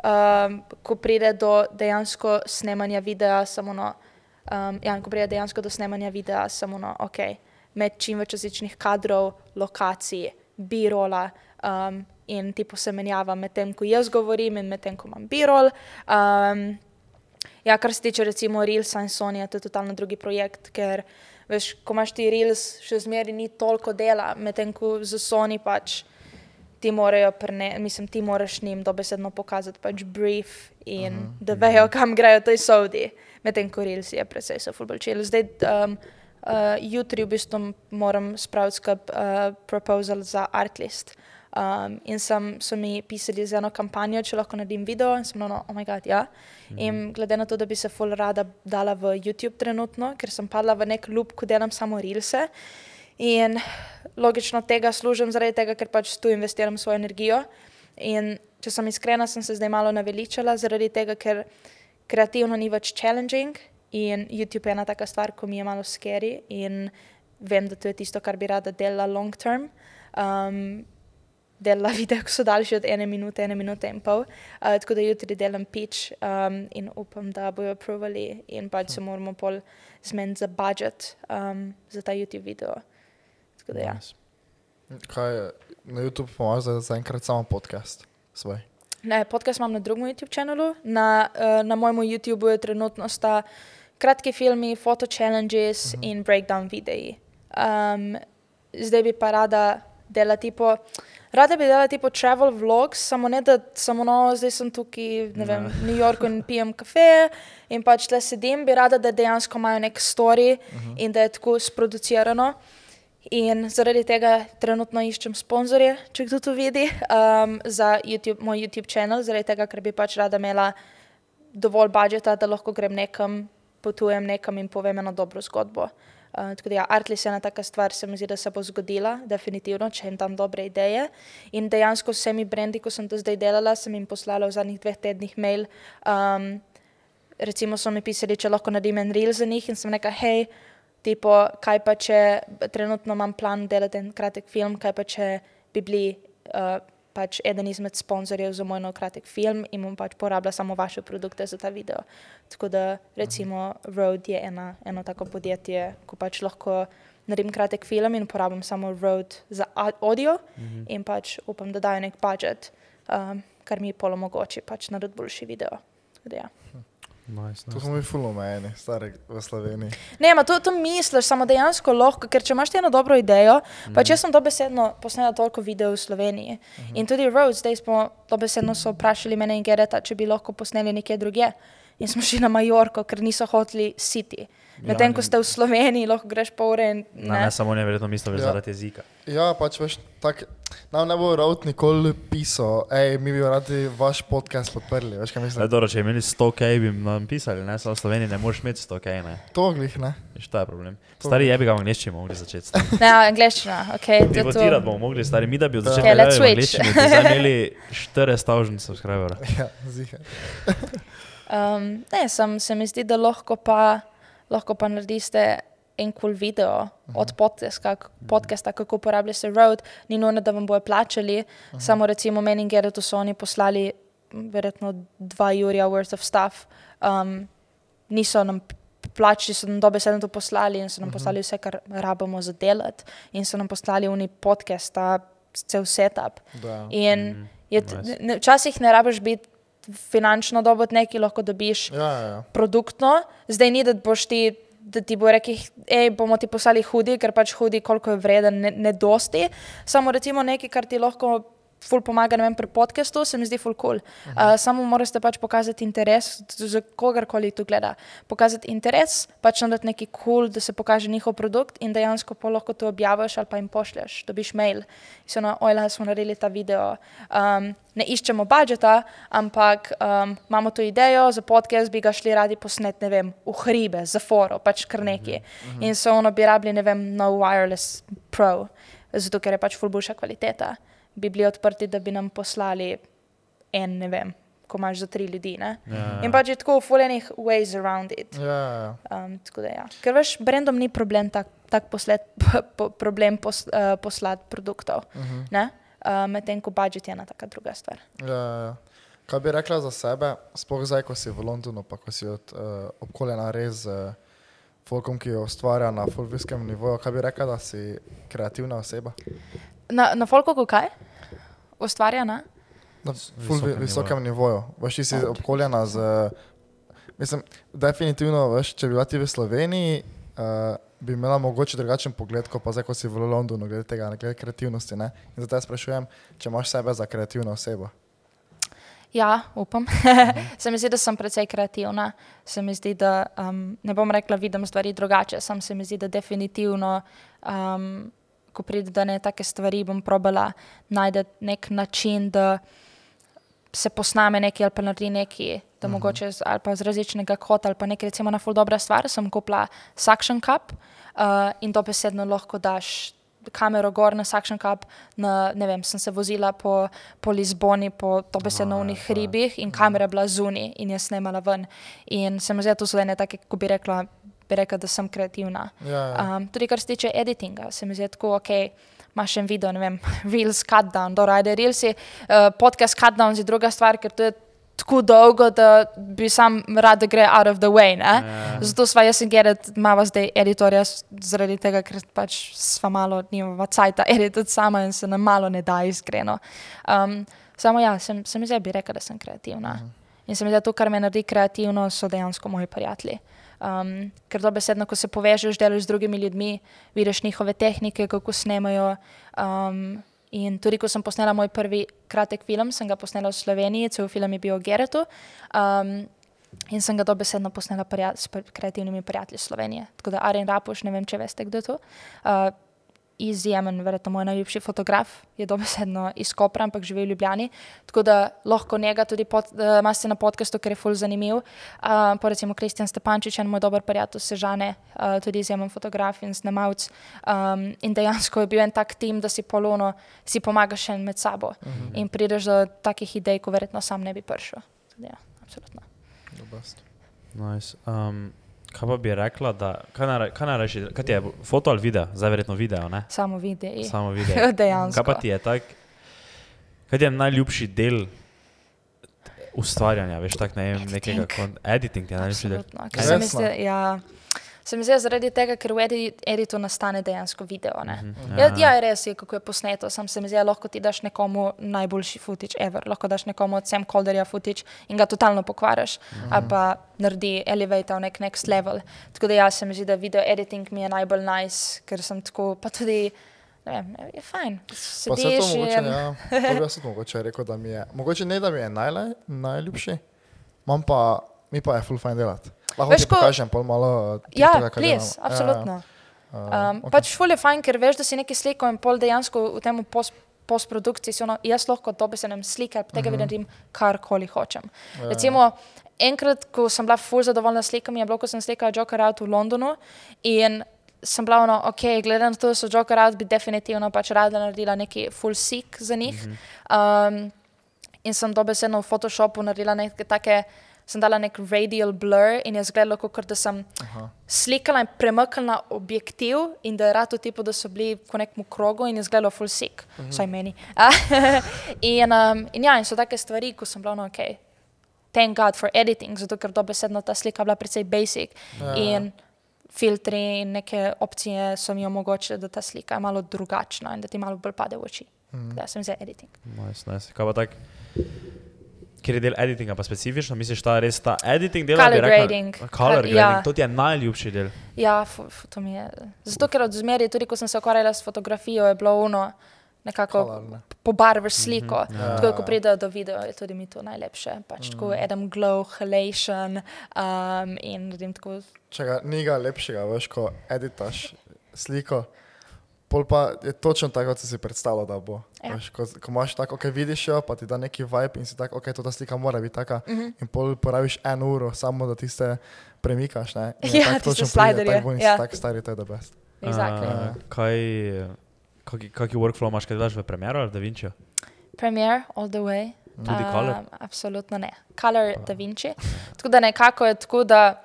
um, ko pride do dejansko snemanja videa, samo no, um, ja, ko pride dejansko do snemanja videa, samo no, ok, med čim več različnih kadrov, lokacij, birola. Um, in ti posemenjava med tem, ko jaz govorim in med tem, ko imam birol. Um, Ja, kar se tiče recimo Reelsa in Sonja, to je totalno drugi projekt, ker veš, ko imaš ti Reels, še zmeraj ni toliko dela, medtem ko za Sony pač ti morajo, prene, mislim, ti moraš njim dobesedno pokazati pač brief in uh -huh. da vejo, kam grejo ti sodi, medtem ko Reels je precej so fulbol chill. Zdaj um, uh, jutri v bistvu moram spraviti skup uh, proposal za Artlist. Um, in sem, so mi pisali za eno kampanjo, če lahko naredim video, in sem ono, oh moj bog, ja. In glede na to, da bi se full rada dala v YouTube trenutno, ker sem padla v nek lup, ko delam samo reelse. In logično tega služim zaradi tega, ker pač tu investiram svojo energijo. In če sem iskrena, sem se zdaj malo naveličala zaradi tega, ker kreativno ni več challenging in YouTube je ena taka stvar, ko mi je malo scary in vem, da to je tisto, kar bi rada delala long term. Um, delala videe, ki so daljši od ene minute, ene minute in pol. Uh, tako da jutri delam pitch um, in upam, da bojo provali in pač se moramo pol zmeniti za budžet um, za ta YouTube video. Tako da ja. Nice. Kaj je na YouTube pomaga za zaenkrat samo podcast svoj? Ne, podcast imam na drugem YouTube kanalu. Na, uh, na mojem YouTubu je trenutno sta kratki filmi, foto challenges uh -huh. in breakdown videi. Um, zdaj bi pa rada delala tipo. Rada bi delala tipo travel vlogs, samo ne da samo no, zdaj sem tukaj, ne vem, v New Yorku in pijem kafe in pač tle sedim, bi rada, da dejansko imajo nek story uh -huh. in da je tako sproducirano. In zaradi tega trenutno iščem sponzorje, če kdo to vidi, um, za YouTube, moj YouTube kanal, zaradi tega, ker bi pač rada imela dovolj budžeta, da lahko grem nekam, potujem nekam in povem eno dobro zgodbo. Uh, tako da, ja, Artlis je ena taka stvar, se mi zdi, da se bo zgodila, definitivno, če jim tam dobre ideje. In dejansko vsemi brendi, ko sem to zdaj delala, sem jim poslala v zadnjih dveh tednih mail. Um, recimo so mi pisali, če lahko naredim en reel za njih in sem rekla, hej, tipo, kaj pa če trenutno imam plan delati en kratek film, kaj pa če bi bili uh, pač eden izmed sponzorjev za moj nov kratek film in bom pač porabila samo vaše produkte za ta video. Tako da recimo Road je ena, eno tako podjetje, ko pač lahko naredim kratek film in porabim samo Road za audio Mhm. in pač upam, da dajo nek budžet, um, kar mi pol omogoči pač narediti boljši video. Tako da Ja. Nice, To nice. smo mi fulomejeni, stari v Sloveniji. Ne, ma to, to misliš, samo dejansko lahko, ker če imaš eno dobro idejo, mm. pa če sem dobesedno posnela toliko videov v Sloveniji mm -hmm. in tudi Road, zdaj smo dobesedno so vprašali mene in Gereta, če bi lahko posneli nekje drugje. In smo šli na Majorko, ker niso hoteli City. Medtem ko ste v Sloveniji, lahko greš pol ure in Ne, ne. ne samo ne, verjetno mislil Ja. zaradi jezika. Ja, pač veš, tak, nam ne bo Raut nikoli pisal, hej, mi bi radi vaš podcast podprli, veš kaj mislim. dobro, če bi imeli 100 k, bi nam pisali, ne, samo v Sloveniji ne moreš imeti 100 k, ne. To glih, ne? Veš, to je problem. Stari jebi ga v angliščini mogli začeti. Ne, angliščina, ok. to je to. Pivotirati bomo mogli, stari mi, da bi od začetka Okay, let's switch. bi zdaj imeli 4000 subscriberov. Ja, zihe. Um, ne, sem, se mi zdi, da lahko pa, lahko pa naredite en kul cool video uh -huh. od podcasta, podcasta, kako uporabljate Road, ni nujno, da vam bojo plačali, uh -huh. samo recimo meni in Geretu so oni poslali verjetno dva Jurija worth of stuff. Um, niso nam plačali, so nam dobesedno to poslali in so nam poslali vse, kar rabimo za delati in so nam poslali uni podcast, ta cel setup. Da. In je, t- nice. ne- včasih ne rabiš biti finančno dobo nekaj, lahko dobiš Ja, ja, ja. produktno, zdaj ni, da boš ti. Da ti bo rekel, hej, bomo ti poslali hudi, ker pač hudi, koliko je vreden, ne, ne dosti. Samo recimo nekaj, kar ti lahko ful pomaga, ne vem, pri podkastu, se mi zdi ful cool. Uh, samo morate pač pokazati interes, za kogarkoli to gleda. Pokazati interes, pač narediti nekaj kul, cool, da se pokaže njihov produkt in dejansko pa lahko to objaviš ali pa jim pošlješ, dobiš mail. So na ojla smo naredili ta video. Um, ne iščemo budžeta, ampak um, imamo to idejo za podcast, bi ga šli radi posnet, ne vem, v hribe, za foro, pač kar neki. Uh -huh. In so ono bi rabili, ne vem, no wireless pro, zato ker je pač ful boljša kvaliteta. Bi bili odprti, da bi nam poslali en, ne vem, ko imaš za tri ljudi. Ne? Ja. In pač je tako fulejnih ways around it. Ja, ja, ja. Um, tako da ja. Ker veš, brendom ni problem tak, tak posled, po, problem pos, uh, poslati produktov. Uh -huh. ne? Uh, Medtem ko budžet je ena taka druga stvar. ja, ja, ja. Kaj bi rekla za sebe, sploh zdaj, ko si v Londonu, pa ko si od, uh, obkoljena res z uh, folkom, ki jo ustvarja na fulviskem nivoju, kaj bi rekla, da si kreativna oseba? Na, na folku, kaj? Ustvarjena? Na visokem ful vi, nivoju. visokem nivoju. Veš, ti si obkoljena z, mislim, definitivno, veš, če bi bila ti v Sloveniji, uh, bi imela mogoče drugačen pogled, kot pa zdaj, ko si v Londonu, glede tega, glede kreativnosti. Ne? In zato sprašujem, če imaš sebe za kreativno osebo. Ja, upam. se mi zdi, da sem precej kreativna. Se mi zdi, da um, ne bom rekla, vidim stvari drugače. Sam se mi zdi, da definitivno, um, ko pride do ne take stvari, bom probala najti nek način, da se posname nekaj ali pa naredi nekaj. Da uh -huh. mogoče z, ali pa z različnega kota, ali pa nekaj, recimo, na full dobra stvar. Sem kupila suction cup uh, in to besedno lahko daš kamero gor na suction cup. Na, ne vem, sem se vozila po, po Lizboni, po to besedno v unih to je- hribih in kamera je bila zunaj in je snemala ven. In se mi zdi, da to so ene take, ko bi rekla, bi rekla, da sem kreativna. Ja, ja. Um, tudi kar se tiče editinga, se mi zdi tako, ok. Imaš en video, ne vem, Reels Cutdown, dobro, ajde, Reels je, uh, podcast Cutdown je druga stvar, ker to je tako dolgo, da bi sam rad, da gre out of the way. Ja. Zato sva jaz in Gerrit, imamo zdaj editorja, zaradi tega, ker pač sva malo, nimamo cajta editati sama in se nam malo ne da iskreno. Um, Samo ja, sem, sem zdaj bi rekla, da sem kreativna. -huh. In se mi zdi, da to, kar me naredi kreativno, so dejansko moji prijatelji. Um, ker dobesedno, ko se povežeš, delaš z drugimi ljudmi, vidiš njihove tehnike, kako snemajo. Um, in tudi, ko sem posnela moj prvi kratek film, sem ga posnela v Sloveniji, cel film je bil o Geretu. Um, in sem ga dobesedno posnela prijat, s kreativnimi prijatelji Slovenije. Tako da Arin Rapuš, ne vem, če veste, kdo je to. Uh, izjemen, verjetno moj najljubši fotograf, je dobesedno iz Kopra, ampak živi v Ljubljani. Tako da lahko njega tudi imate na podkastu, ker je ful zanimiv. Uh, pa recimo Kristjan Stepančič, en moj dober prijatelj, Sežane, uh, tudi izjemen fotograf in snemalc. Um, in dejansko je bil en tak tim, da si polono, si pomagaš še med sabo uh -huh. in prideš do takih idej, ko verjetno sam ne bi prišel. Ja, absolutno. Nice. Um, kaj pa bi rekla, da kaj naj, kaj reči, kaj ti je foto ali video, zdaj verjetno video, ne? Samo video. Samo video. Dejansko. Kaj pa ti je tak, kaj ti je najljubši del ustvarjanja, veš, tak ne vem, nekega kon, editing ti je najljubši del. Absolutno. Ker se mi zdi, ja. Se mi zdi zaradi tega, ker v editu nastane dejansko video. Mm -hmm, ja. Ja, ja, res je, kako je posneto. Sam se mi zdi, lahko ti daš nekomu najboljši footage ever, lahko daš nekomu od Sam Calderja footage in ga totalno pokvariš, mm -hmm. ali pa naredi elevate v nek next level. Tako da ja, se mi zdi, da video editing mi je najbolj nice, ker sem tako, pa tudi. Vem, je fajn. Sediš, pa se to mogoče, ja, to bi sem mogoče rekel, da mi je, mogoče ne, da mi je najle, najljubši, imam pa, mi pa je full fajn delati. Lahko veš, ti pokažem, pol malo. Ja, ples, absolutno. Ja, ja. Um, okay. Pač ful je fajn, ker veš, da si nekaj slikal in pol dejansko v tem post, postprodukciji si ono, jaz lahko to besedem slikam, tega uh -huh. vidim karkoli hočem. Ja. Recimo, enkrat, ko sem bila ful zadovoljna s slikami, je bilo, ko sem slikala Joker Out v Londonu in sem bila ono, ok, glede na to, da so Joker Out, bi definitivno pač rada naredila neki full sik za njih. Uh -huh. um, in sem dobesedno v Photoshopu naredila neke take sem dala nek radial blur in je zgledalo, kot da sem Aha. slikala in premaknila objektiv in da je rado tipo, da so bili v nekem krogu in je zgledalo full sick, mhm. vsaj meni. in, um, in ja, in so take stvari, ko sem bila no, ok. Thank God for editing, zato ker dobesedno ta slika bila precej basic. Ja. In filtri in neke opcije so mi omogočile, da ta slika je malo drugačna in da ti malo bolj pade v oči. Mm. Da sem za editing. Nice, nice. Kaj pa tako? Ker je del editinga pa specifično, misliš, da je res ta editing del? Color rekla, grading. Color Kal grading, ja. to ti je najljubši del. Ja, to mi je. Zato, ker od zmeri, tudi ko sem se ukvarjala s fotografijo, je bilo ono nekako ne. pobarvaš sliko. Mm -hmm. ja. Tako, ko pride do videa, je tudi mi to najlepše. Pač mm. tako Adam Glow, Halation um, in tako. Če ga ni ga lepšega, veš, ko editaš sliko. Pol pa je točno tako, kot si si predstavljal, da bo. Ja. Veš, ko, ko imaš tako, kaj vidiš jo, pa ti da neki vibe in si tako, ok, to ta slika mora biti taka. Uh mhm. -huh. In pol porabiš eno uro, samo da ti se premikaš. Ne? Ja, tak, točno slider je. Ja, tako stari, to je the best. Exactly. Uh, kaj, kakšen workflow imaš, kaj daš v Premiere ali Da Vinci? Premiere, all the way. Tudi uh, Color? Absolutno ne. Color, pa. Da Vinci. Tako da nekako je tako, da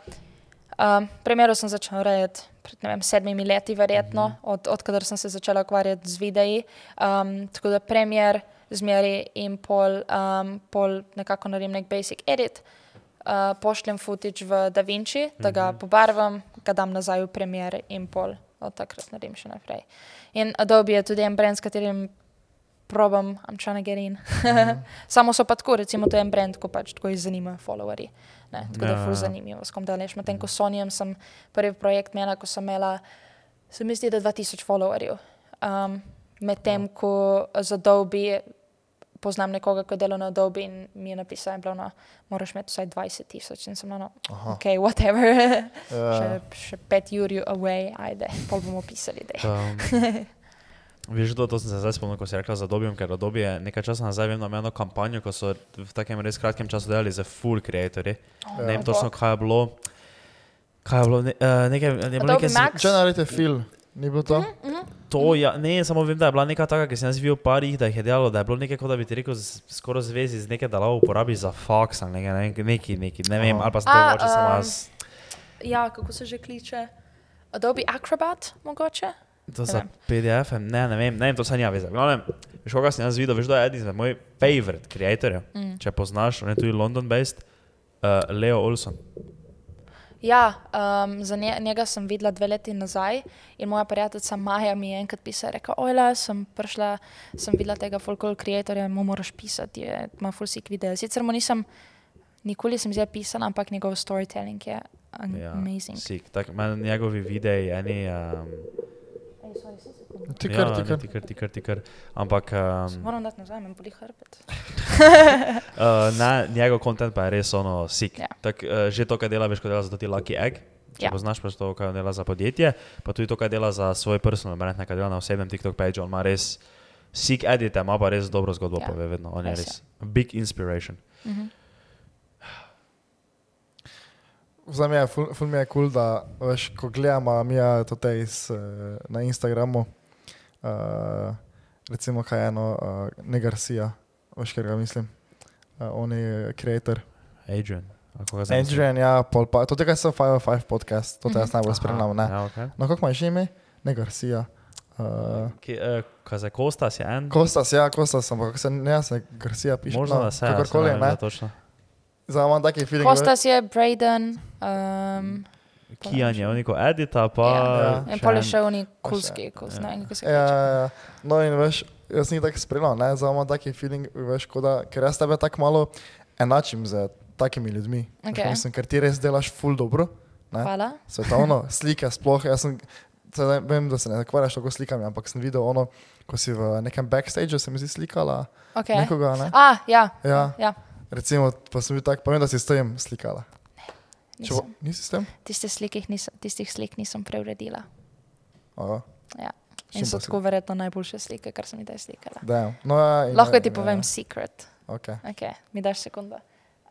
um, Premiere sem začel urejati pred vem, sedmimi leti, verjetno, mm -hmm. od, odkar sem se začela ukvarjati z videi. Um, tako da premier zmeri in pol, um, pol nekako naredim nek basic edit, uh, pošljem footage v Da Vinci, da ga mm -hmm. pobarvam, ga dam nazaj v premier in pol od takrat naredim še naprej. In Adobe je tudi en brand, s katerim probam, I'm trying to get in. Mm. Samo so pa tako, recimo, to je en brand, ko pač tako jih zanimajo followerji. Ne, tako da je zelo ja. zanimivo, s kom deleš. Medtem ko Sonyjem sem prvi projekt imela, ko sem imela, se mi zdi, da 2000 followerjev. Um, Medtem ko za Adobe poznam nekoga, ki dela na Adobe in mi je napisal, da no, moraš imeti vsaj 20 tisoč. In sem na no, ok, whatever. yeah. še, še pet jurjev away, ajde, pol bomo pisali. Veš, to, to sem se zdaj spomnil, ko si rekla za Dobijem, ker Dobi je nekaj časa nazaj vem na eno kampanjo, ko so v takem res kratkem času delali za full creatorji. Oh, ne vem točno, kaj je bilo. Kaj je bilo, ne, uh, nekaj, ne bilo nekaj zelo. Če naredite film, ni bilo to? Mm -hmm. To, ja, ne, samo vem, da je bila neka taka, ki sem jaz videl par jih, da jih je delalo, da je bilo nekaj, kot da bi ti rekel, skoro zvezi z nekaj, da lahko uporabiš za fax ali nekaj, neki, neki, ne vem, ali pa se to mogoče samo jaz. Ja, kako se že kliče? Adobe Acrobat, mogoče? To za PDF, ne, ne vem, ne vem, to se nja veze. Veš, koga sem jaz videl, veš, da je eden izmed mojih favorite creatorjev, mm. če poznaš, on je tudi London-based, uh, Leo Olson. Ja, um, za nje, njega sem videla dve leti nazaj in moja prijateljica Maja mi je enkrat pisala, rekla, ojla, sem prišla, sem videla tega folklor kreatorja, mu moraš pisati, je, ima full sick video. Sicer mu nisem, nikoli sem zdaj pisala, ampak njegov storytelling je Ja, amazing. Sik, tak, meni njegovi videi, eni. Um, Ej, sorry, si sekundo. Ti ja, kar, ne, ti kar. ti kar, ti kar, ti kar. Ampak um, Moram dati nazaj, me boli hrbet. uh, na, njegov kontent pa je res ono sik. Ja. Tak, uh, že to, kar dela, veš, ko dela za ti Lucky Egg. Če Ja. ja. poznaš pač to, kar dela za podjetje, pa tudi to, kar dela za svoj personal brand, nekaj dela na osebnem TikTok page, on ima res sik edite, ima pa res dobro zgodbo, Ja. ja. pove vedno. On je Res je. res big inspiration. Mhm. Za me je, ful, ful mi je kul, cool, da veš, ko gledamo mi je to te iz, eh, na Instagramu, uh, recimo kaj eno, uh, ne Garcia, veš, ker ga mislim, uh, on je creator. Adrian. Adrian, ja, pol pa, to tega so 505 podcast, to te jaz najbolj Aha, spremljam, ne. Ja, okay. No, kako imaš ime? Ne Garcia. Uh, Ki, uh, Kaze Kostas je en. Kostas, ja, Kostas, ampak se ne, se Garcia piše. Možno, da se je. Kakorkoli, saj ne. ne. vem, točno. Zdaj imam taki feeling. Kostas je Braden. Um, Kijan je oniko edita, pa... Ja. in pol je še oni Pa kulski, še- kus, ja. ne vem, kako se Ja, kaže. ja, ja. No in veš, jaz nisem tako spremljal, ne, zdaj imam taki feeling, veš, kot da, ker jaz tebe tako malo enačim z takimi ljudmi. Veš, Okej. Mislim, ker ti res delaš full dobro, ne, Hvala. svetovno, slike sploh, jaz sem, sedaj vem, da se ne ukvarjaš tako slikami, ampak sem videl ono, ko si v nekem backstageu, se mi zdi slikala Okay. nekoga, ne. Ah, ja. Ja, ja. Recimo, pa sem bil tak, pa vem, da si s tem slikala. Če bo, Nisem. nisi s tem? Tiste slike nisem, tistih slik nisem preuredila. Aha. Ja. In so tako verjetno najboljše slike, kar sem jih slikala. Damn. No, ja, in, Lahko ti ja, povem ja. secret. Okay. Okay, mi daš sekundo.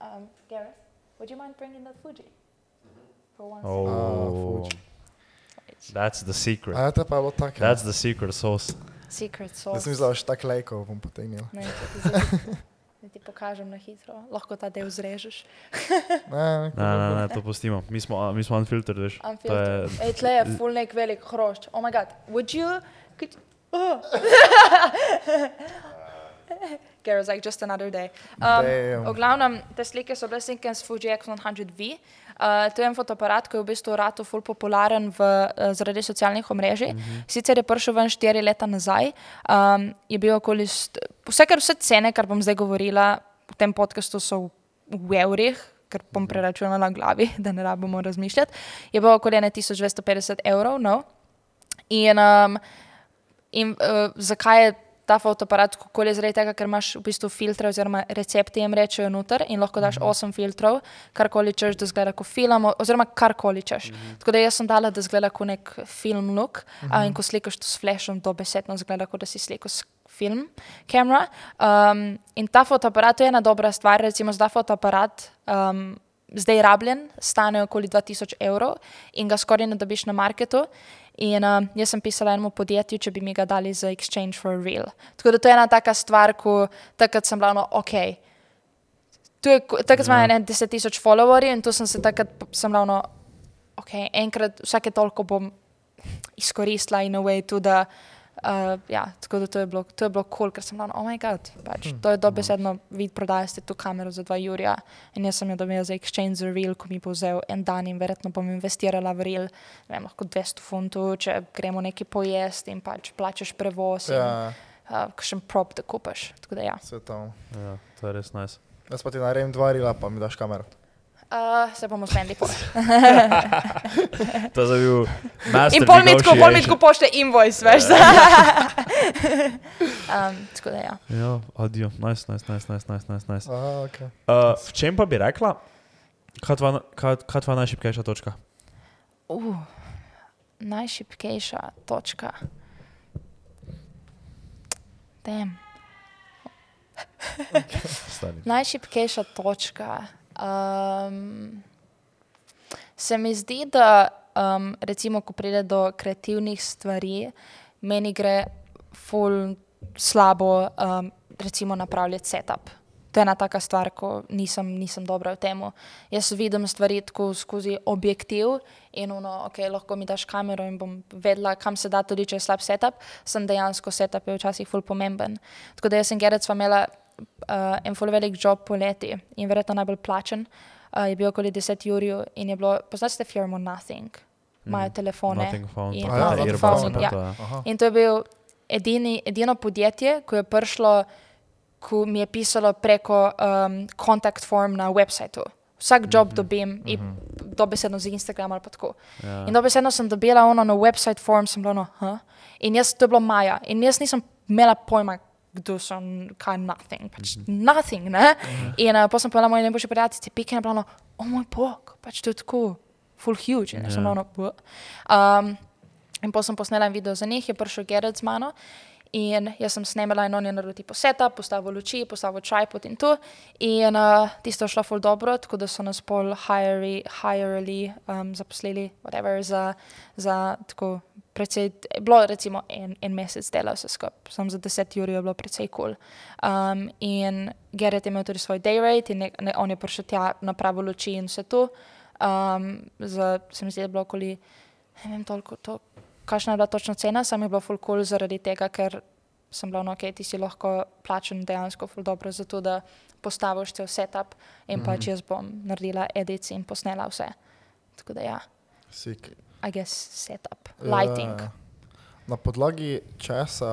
Um, Gareth, would you mind bringing that Fuji? For one second. Ah, Oh, Fuji. that's the secret. A ja, te pa je bilo tako. ja. That's the secret sauce. Secret Jaz sauce. sem mislil, da boš tako lajkov bom potegnil. Ne, če da ti pokažem na hitro. Lahko ta del zrežeš. Ne, Ne, ne, ne, to pustimo. Mi smo, mi smo unfiltered, veš. To je, Unfiltered. Ej, tle je full nek velik hrošč. Oh my god, would you... Could... Oh. Gareth's like just another day. Um, Damn. v glavnem, te slike so bile slike s Fuji X100V. Uh, to je en fotoaparat, ki je v bistvu rado ful popularen v, uh, zaradi socialnih omrežij. Mm -hmm. Sicer je prišel ven štiri leta nazaj, um, je bil okoli, vse, kar vse cene, kar bom zdaj govorila v tem podkastu, so v, v evrih, ker bom preračunala na glavi, da ne rabimo razmišljati. Je bilo okoli 1250 evrov. No? In, um, in uh, zakaj je ta fotoaparat kako je zaradi tega, ker imaš v bistvu filtre oziroma recepte jim rečejo noter in lahko daš 8 filtrov, karkoli češ, da zgleda kot film, oziroma karkoli češ. Mm -hmm. Tako da jaz sem dala, da zgleda kot nek film look mm -hmm. uh, in ko slikaš to s flashom, dobesedno zgleda kot da si slikal s film kamera. Um, in ta fotoaparat je ena dobra stvar, recimo za ta fotoaparat. Um, Zdaj rabljen, stane okoli 2000 evrov in ga skoraj ne dobiš na marketu. In uh, jaz sem pisala enemu podjetju, če bi mi ga dali za exchange for real. Tako da to je ena taka stvar, ko takrat sem bila, no, ok. To je, takrat smo imeli 10 tisoč followerjev in to sem se takrat sem bila, no, ok, enkrat, vsake toliko bom izkoristila in a way tudi. da, Uh, ja, tako da to je bilo, to je bilo kul, cool, ker sem bila, oh moj bog, pač, to je dobesedno, vi prodajate to kamero za 2 jurja in jaz sem jo dobila za exchange za real, ko mi bo vzel en dan in verjetno bom investirala v real, ne vem, lahko 200 funtov, če gremo nekaj pojesti in pač plačeš prevoz in Ja, uh, kakšen prop da kupaš. Tako da ja. svetovno. ja, to je res nice. Jaz pa ti naredim dva rila, pa mi daš kamero. Uh, se bomo zmedli pol. To je bil master In pol mitko, pol negotiation. mitko pošte invoice, veš. um, tako da ja. Ja, adijo, nice, nice, nice, nice, nice, nice, nice. Aha, okay. Uh, v čem pa bi rekla, kaj je tvoja, kaj, kaj tvoja najšipkejša točka? Uh, najšipkejša točka. Damn. Stari. Najšipkejša točka. Um, se mi zdi, da um, recimo, ko pride do kreativnih stvari, meni gre ful slabo, um, recimo, napravljati setup. To je ena taka stvar, ko nisem, nisem dobra v tem. Jaz vidim stvari skozi objektiv in uno, okay, lahko mi daš kamero in bom vedela, kam se da, tudi če je slab setup. Sem dejansko setup je včasih ful pomemben. Tako da jaz sem Gerec imela uh, en ful velik job poleti in verjetno najbolj plačen. uh, je bil okoli 10 ur in je bilo, poznate Firmo Nothing, imajo Mhm. telefone. Nothing found, in- Ja, te Nothing pa ja. to. Aha. In to je bil edini, edino podjetje, ki je prišlo, ko mi je pisalo preko um, kontakt form na websajtu. Vsak job Mhm. dobim, in dobesedno z Instagrama ali pa tako. Ja. In dobesedno sem dobila ono na website form, sem bila ono, huh? In jaz, to je bilo maja. In jaz nisem imela pojma, kdo so, kaj nothing, pač nothing, ne? In uh, potem sem povedala moji najboljši prijateljici, pike, je bila ono, o moj bog, pač to je tako, full huge. In jaz sem Ja. ono, "What?" um, in potem sem posnela en video za njih, je prišel Gerard z mano. In jaz sem snemala in on je naredil tipo setup, postavil luči, postavil tripod in to. In uh, tisto je šlo ful dobro, tako da so nas pol hirali um, zaposlili, whatever, za, za tako precej, bilo recimo en, en mesec dela vse skupaj, sam za 10 ur je bilo precej kul. Cool. Um, in Gerrit je imel tudi svoj day rate in ne, ne, on je prišel tja napravil luči in vse to. Um, za, se mi zdi, da je bilo okoli, ne vem toliko, to, kakšna je bila točna cena, sam je bilo full cool zaradi tega, ker sem bila, no, ok, ti si lahko plačen dejansko full dobro za to, da postaviš cel setup in mm -hmm. pač jaz bom naredila edits in posnela vse. Tako da ja, Sik. I guess setup, lighting. Ja, Na podlagi česa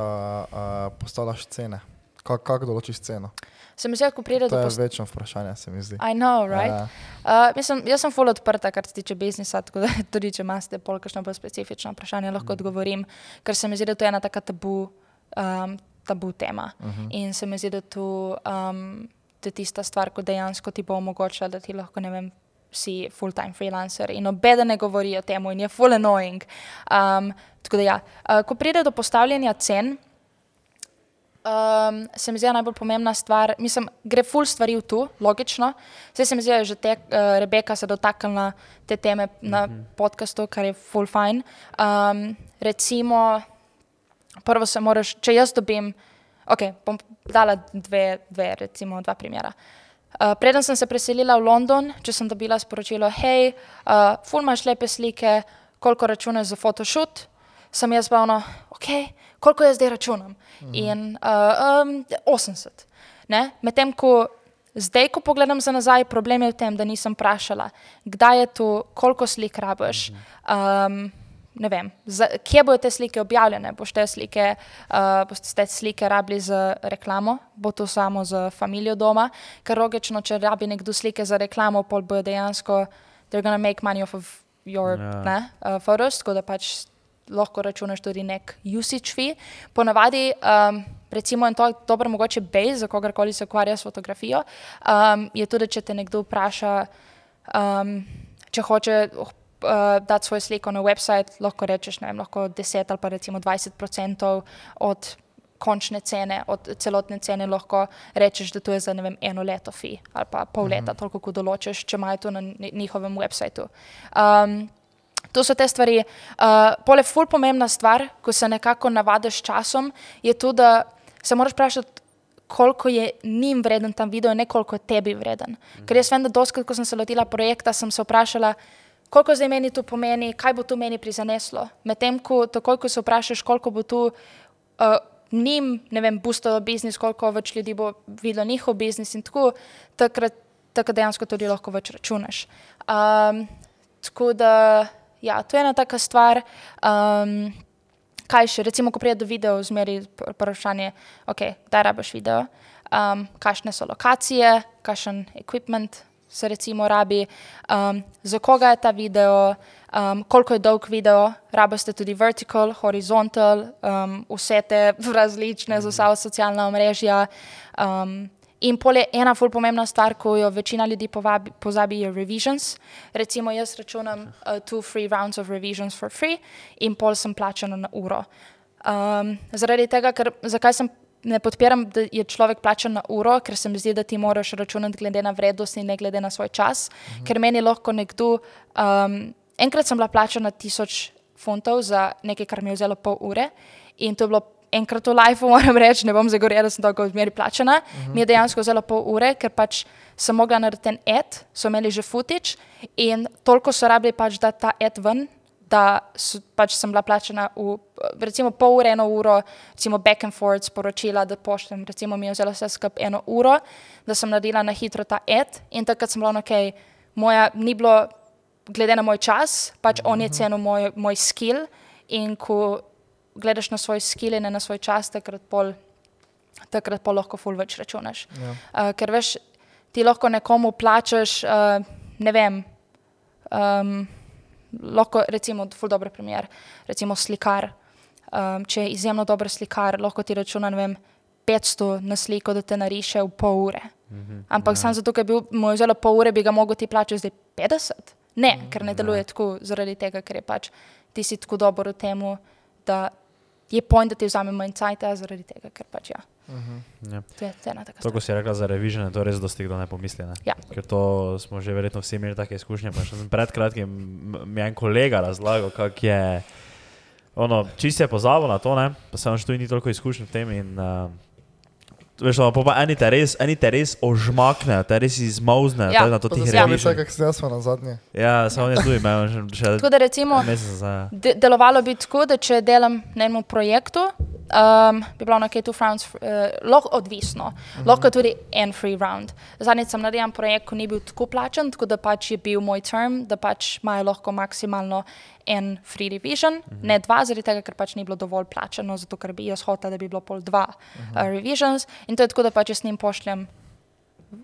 uh, postavljaš cene? Kako kak določiš ceno? Se mi zdi, ko pride To do je post... večno vprašanje, se mi zdi. I know, right? Ja. Uh, mislim, jaz sem full odprta, kar se tiče biznisa, tako da tudi če imate pol kakšno bolj specifično vprašanje, lahko odgovorim, ker se mi zdi, da to je ena taka tabu, um, tabu tema. Uh -huh. In se mi zdi, da to um, je tista stvar, ko dejansko ti bo omogočila, da ti lahko, ne vem, si full-time freelancer in obede ne govori o tem in je full annoying. Um, tako da ja, uh, ko pride do postavljanja cen, Um, se mi zdi najbolj pomembna stvar, mislim, gre ful stvari v tu, logično. Zdaj se mi zdi, da je že te, uh, Rebeka se dotaknila te teme na mm -hmm. podkastu, kar je ful fajn. Um, recimo, prvo se moraš, če jaz dobim, ok, bom dala dve, dve recimo dva primera. Uh, preden sem se preselila v London, če sem dobila sporočilo, hej, uh, ful imaš lepe slike, koliko računaš za photoshoot, sem jaz bila ono, ok, koliko jaz zdaj računam? Mhm. In uh, um, 80. Ne? Medtem ko zdaj, ko pogledam za nazaj, problem je v tem, da nisem vprašala, kdaj je to, koliko slik rabiš. Um, ne vem, za, kje bodo te slike objavljene, boš te slike, uh, boste te slike rabili za reklamo, bo to samo za familijo doma, ker logično, če rabi nekdo slike za reklamo, pol bojo dejansko, they're gonna make money off of your Ja. ne, uh, photos, tako da pač lahko računaš tudi nek usage fee. Ponavadi, um, recimo, in to je dobro mogoče base za kogarkoli se ukvarja s fotografijo, um, je tudi, če te nekdo vpraša, um, če hoče uh, dati svojo sliko na website, lahko rečeš, ne vem, lahko 10 ali pa recimo 20% od končne cene, od celotne cene lahko rečeš, da to je za vem, eno leto fi ali pa pol leta, toliko kot določiš, če imajo to na njihovem websiteu. Um, To so te stvari. Uh, Pole, ful pomembna stvar, ko se nekako navadiš s časom, je to, da se moraš vprašati, koliko je njim vreden ta video, ne koliko je tebi vreden. Ker jaz vem, da doskrat, ko sem se lotila projekta, sem se vprašala, koliko zdaj meni to pomeni, kaj bo to meni prizaneslo. Medtem ko takoj, ko se vprašaš, koliko bo to uh, njim, ne vem, boostalo biznis, koliko več ljudi bo videlo njihov biznis in tako, takrat, takrat dejansko tudi lahko več računaš. Um, tako da, ja, to je ena taka stvar. Um, kaj še, recimo, ko pride do video, zmeri pr- vprašanje, ok, kdaj rabiš video, um, kakšne so lokacije, kakšen equipment se recimo rabi, um, za koga je ta video, um, koliko je dolg video, rabite tudi vertical, horizontal, um, vse te različne za vsa socialna omrežja. Um, In pol je ena ful pomembna stvar, ko jo večina ljudi povabi, pozabi, je revisions. Recimo jaz računam uh, two free rounds of revisions for free in pol sem plačana na uro. Um, zaradi tega, ker zakaj sem ne podpiram, da je človek plačan na uro, ker se mi zdi, da ti moraš računati glede na vrednost in ne glede na svoj čas, mhm. ker meni lahko nekdo, um, enkrat sem bila plačana tisoč funtov za nekaj, kar mi je vzelo pol ure in to je bilo enkrat v life, moram reči, ne bom zagorela, da sem tako odmeri plačana. Uh -huh. Mi je dejansko vzelo pol ure, ker pač sem mogla narediti ten ad, so imeli že footage in toliko so rabili pač da ta ad ven, da so, pač sem bila plačana v recimo pol ure, eno uro, recimo back and forth sporočila, da pošljem, recimo mi je vzelo vse skupaj eno uro, da sem naredila na hitro ta ad in takrat sem bila, no, ok, moja, ni bilo, glede na moj čas, pač on je cenil moj, moj skill in ko gledaš na svoj skill in na svoj čas, takrat pol, takrat pol lahko ful več računaš. Ja. Uh, ker veš, ti lahko nekomu plačaš, uh, ne vem, um, lahko recimo, ful dober primer, recimo slikar. Um, če je izjemno dober slikar, lahko ti računa, ne vem, 500 na sliko, da te nariše v pol ure. Ampak ja. samo zato, ker bi mu vzelo pol ure, bi ga mogel ti plačati zdaj 50. Ne, ker ne deluje tako zaradi tega, ker je pač ti si tako dober v tem, da je point, da ti vzame manj cajta zaradi tega, ker pač ja. Ja. To je cena taka. To, ko si rekla za revision, to res dosti kdo ne pomisli. Ne? Ja. Ker to smo že verjetno vsi imeli take izkušnje. Pa še pred kratkim mi je en kolega razlagal, kako je. Ono, čist je pozabil na to, ne? pa sem še tu ni toliko izkušenj v tem. In, uh, Veš, no, pa eni te res, eni te res ožmaknejo, te res izmauznejo Ja. ja. na to Pa tih zasluži revision. se, kako se jaz smo na zadnje. Ja, samo je tu imel še, še Tako da recimo, za. de delovalo bi tako, da če delam na enem projektu, um, bi bilo na K2 France uh, lahko odvisno, uh -huh. lahko tudi en free round. Zadnjič sem naredil en projekt, ko ni bil tako plačen, tako da pač je bil moj term, da pač imajo lahko maksimalno en free revision, uh -huh. ne dva, zaradi tega, ker pač ni bilo dovolj plačeno, zato ker bi jaz hotel, da bi bilo pol dva uh -huh. uh, revisions. In to je tako, da pač jaz njim pošljem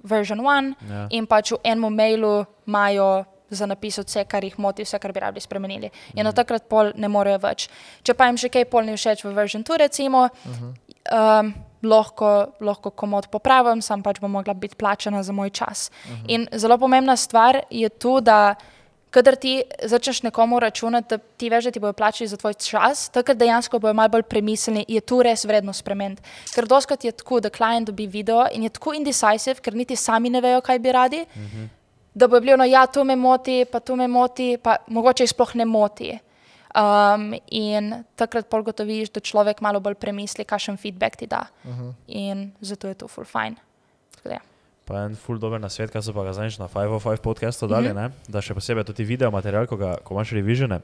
version 1 Ja. in pač v enem mailu imajo za napis vse, kar jih moti, vse, kar bi radi spremenili. In od takrat pol ne morejo več. Če pa jim še kaj pol ni všeč v version 2, recimo, um, lahko, lahko komod popravim, sam pač bom mogla biti plačana za moj čas. In zelo pomembna stvar je tu, da kadar ti začneš nekomu računati, da ti veš, da ti bodo plačali za tvoj čas, takrat dejansko bojo malo bolj premisleni, je tu res vredno spremeniti. Ker doskrat je tako, da klient dobi video in je tako indecisive, ker niti sami ne vejo, kaj bi radi, uh -huh. da bo bilo, no ja, to me moti, pa to me moti, pa mogoče jih sploh ne moti. Um, in takrat pol gotoviš, da človek malo bolj premisli, kakšen feedback ti da. Uh -huh. In zato je to full fine. Tako da ja. Pa en full dober na svet, kaj so pa ga znaš na 505 podcastu dali, mm -hmm. da še posebej tudi video material, ko, ga, ko imaš revisione,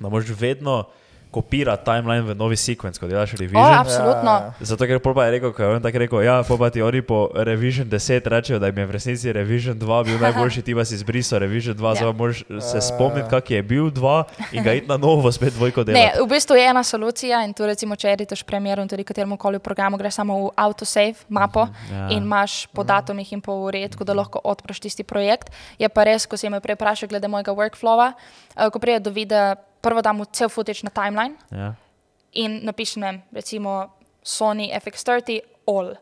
da moraš vedno kopirati timeline v novi sekvenc, ko delaš O, revision. absolutno. Ja. Zato, ker pa je rekel, ko je on tako rekel, ja, pa ti oni po revision 10 rečejo, da jim je v resnici revision 2 bil najboljši, ti pa si izbrisal revision 2, Ja. zdaj moraš se spomniti, kak je bil 2 in ga iti na novo spet dvojko Ne, delati. v bistvu je ena solucija in tu recimo, če editaš Premiere in tudi kateremu koli programu, greš samo v autosave mapo Ja. in imaš po datumih in po tako da lahko odpreš tisti projekt. Je pa res, ko si me prej vprašal glede mojega workflowa, eh, ko pride do videa, prvo dam v cel footage na timeline Ja. in napišem, recimo Sony FX30 all.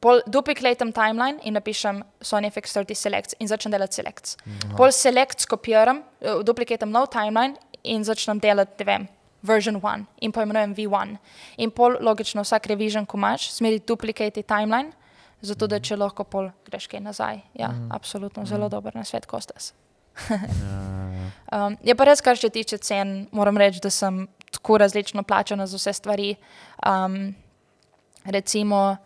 Pol duplicatem timeline in napišem Sony FX30 selects in začnem delati selects. Pol select skopiram, eh, duplicatem nov timeline in začnem delati, ne vem, version 1 in poimenujem V1. In pol logično vsak revision, ko imaš, smeri duplicate timeline, zato da če lahko pol greš kaj nazaj. Ja, absolutno, zelo dober na svet kostas. Um, je pa res, kar se tiče cen, moram reči, da sem tako različno plačana za vse stvari. Um, recimo,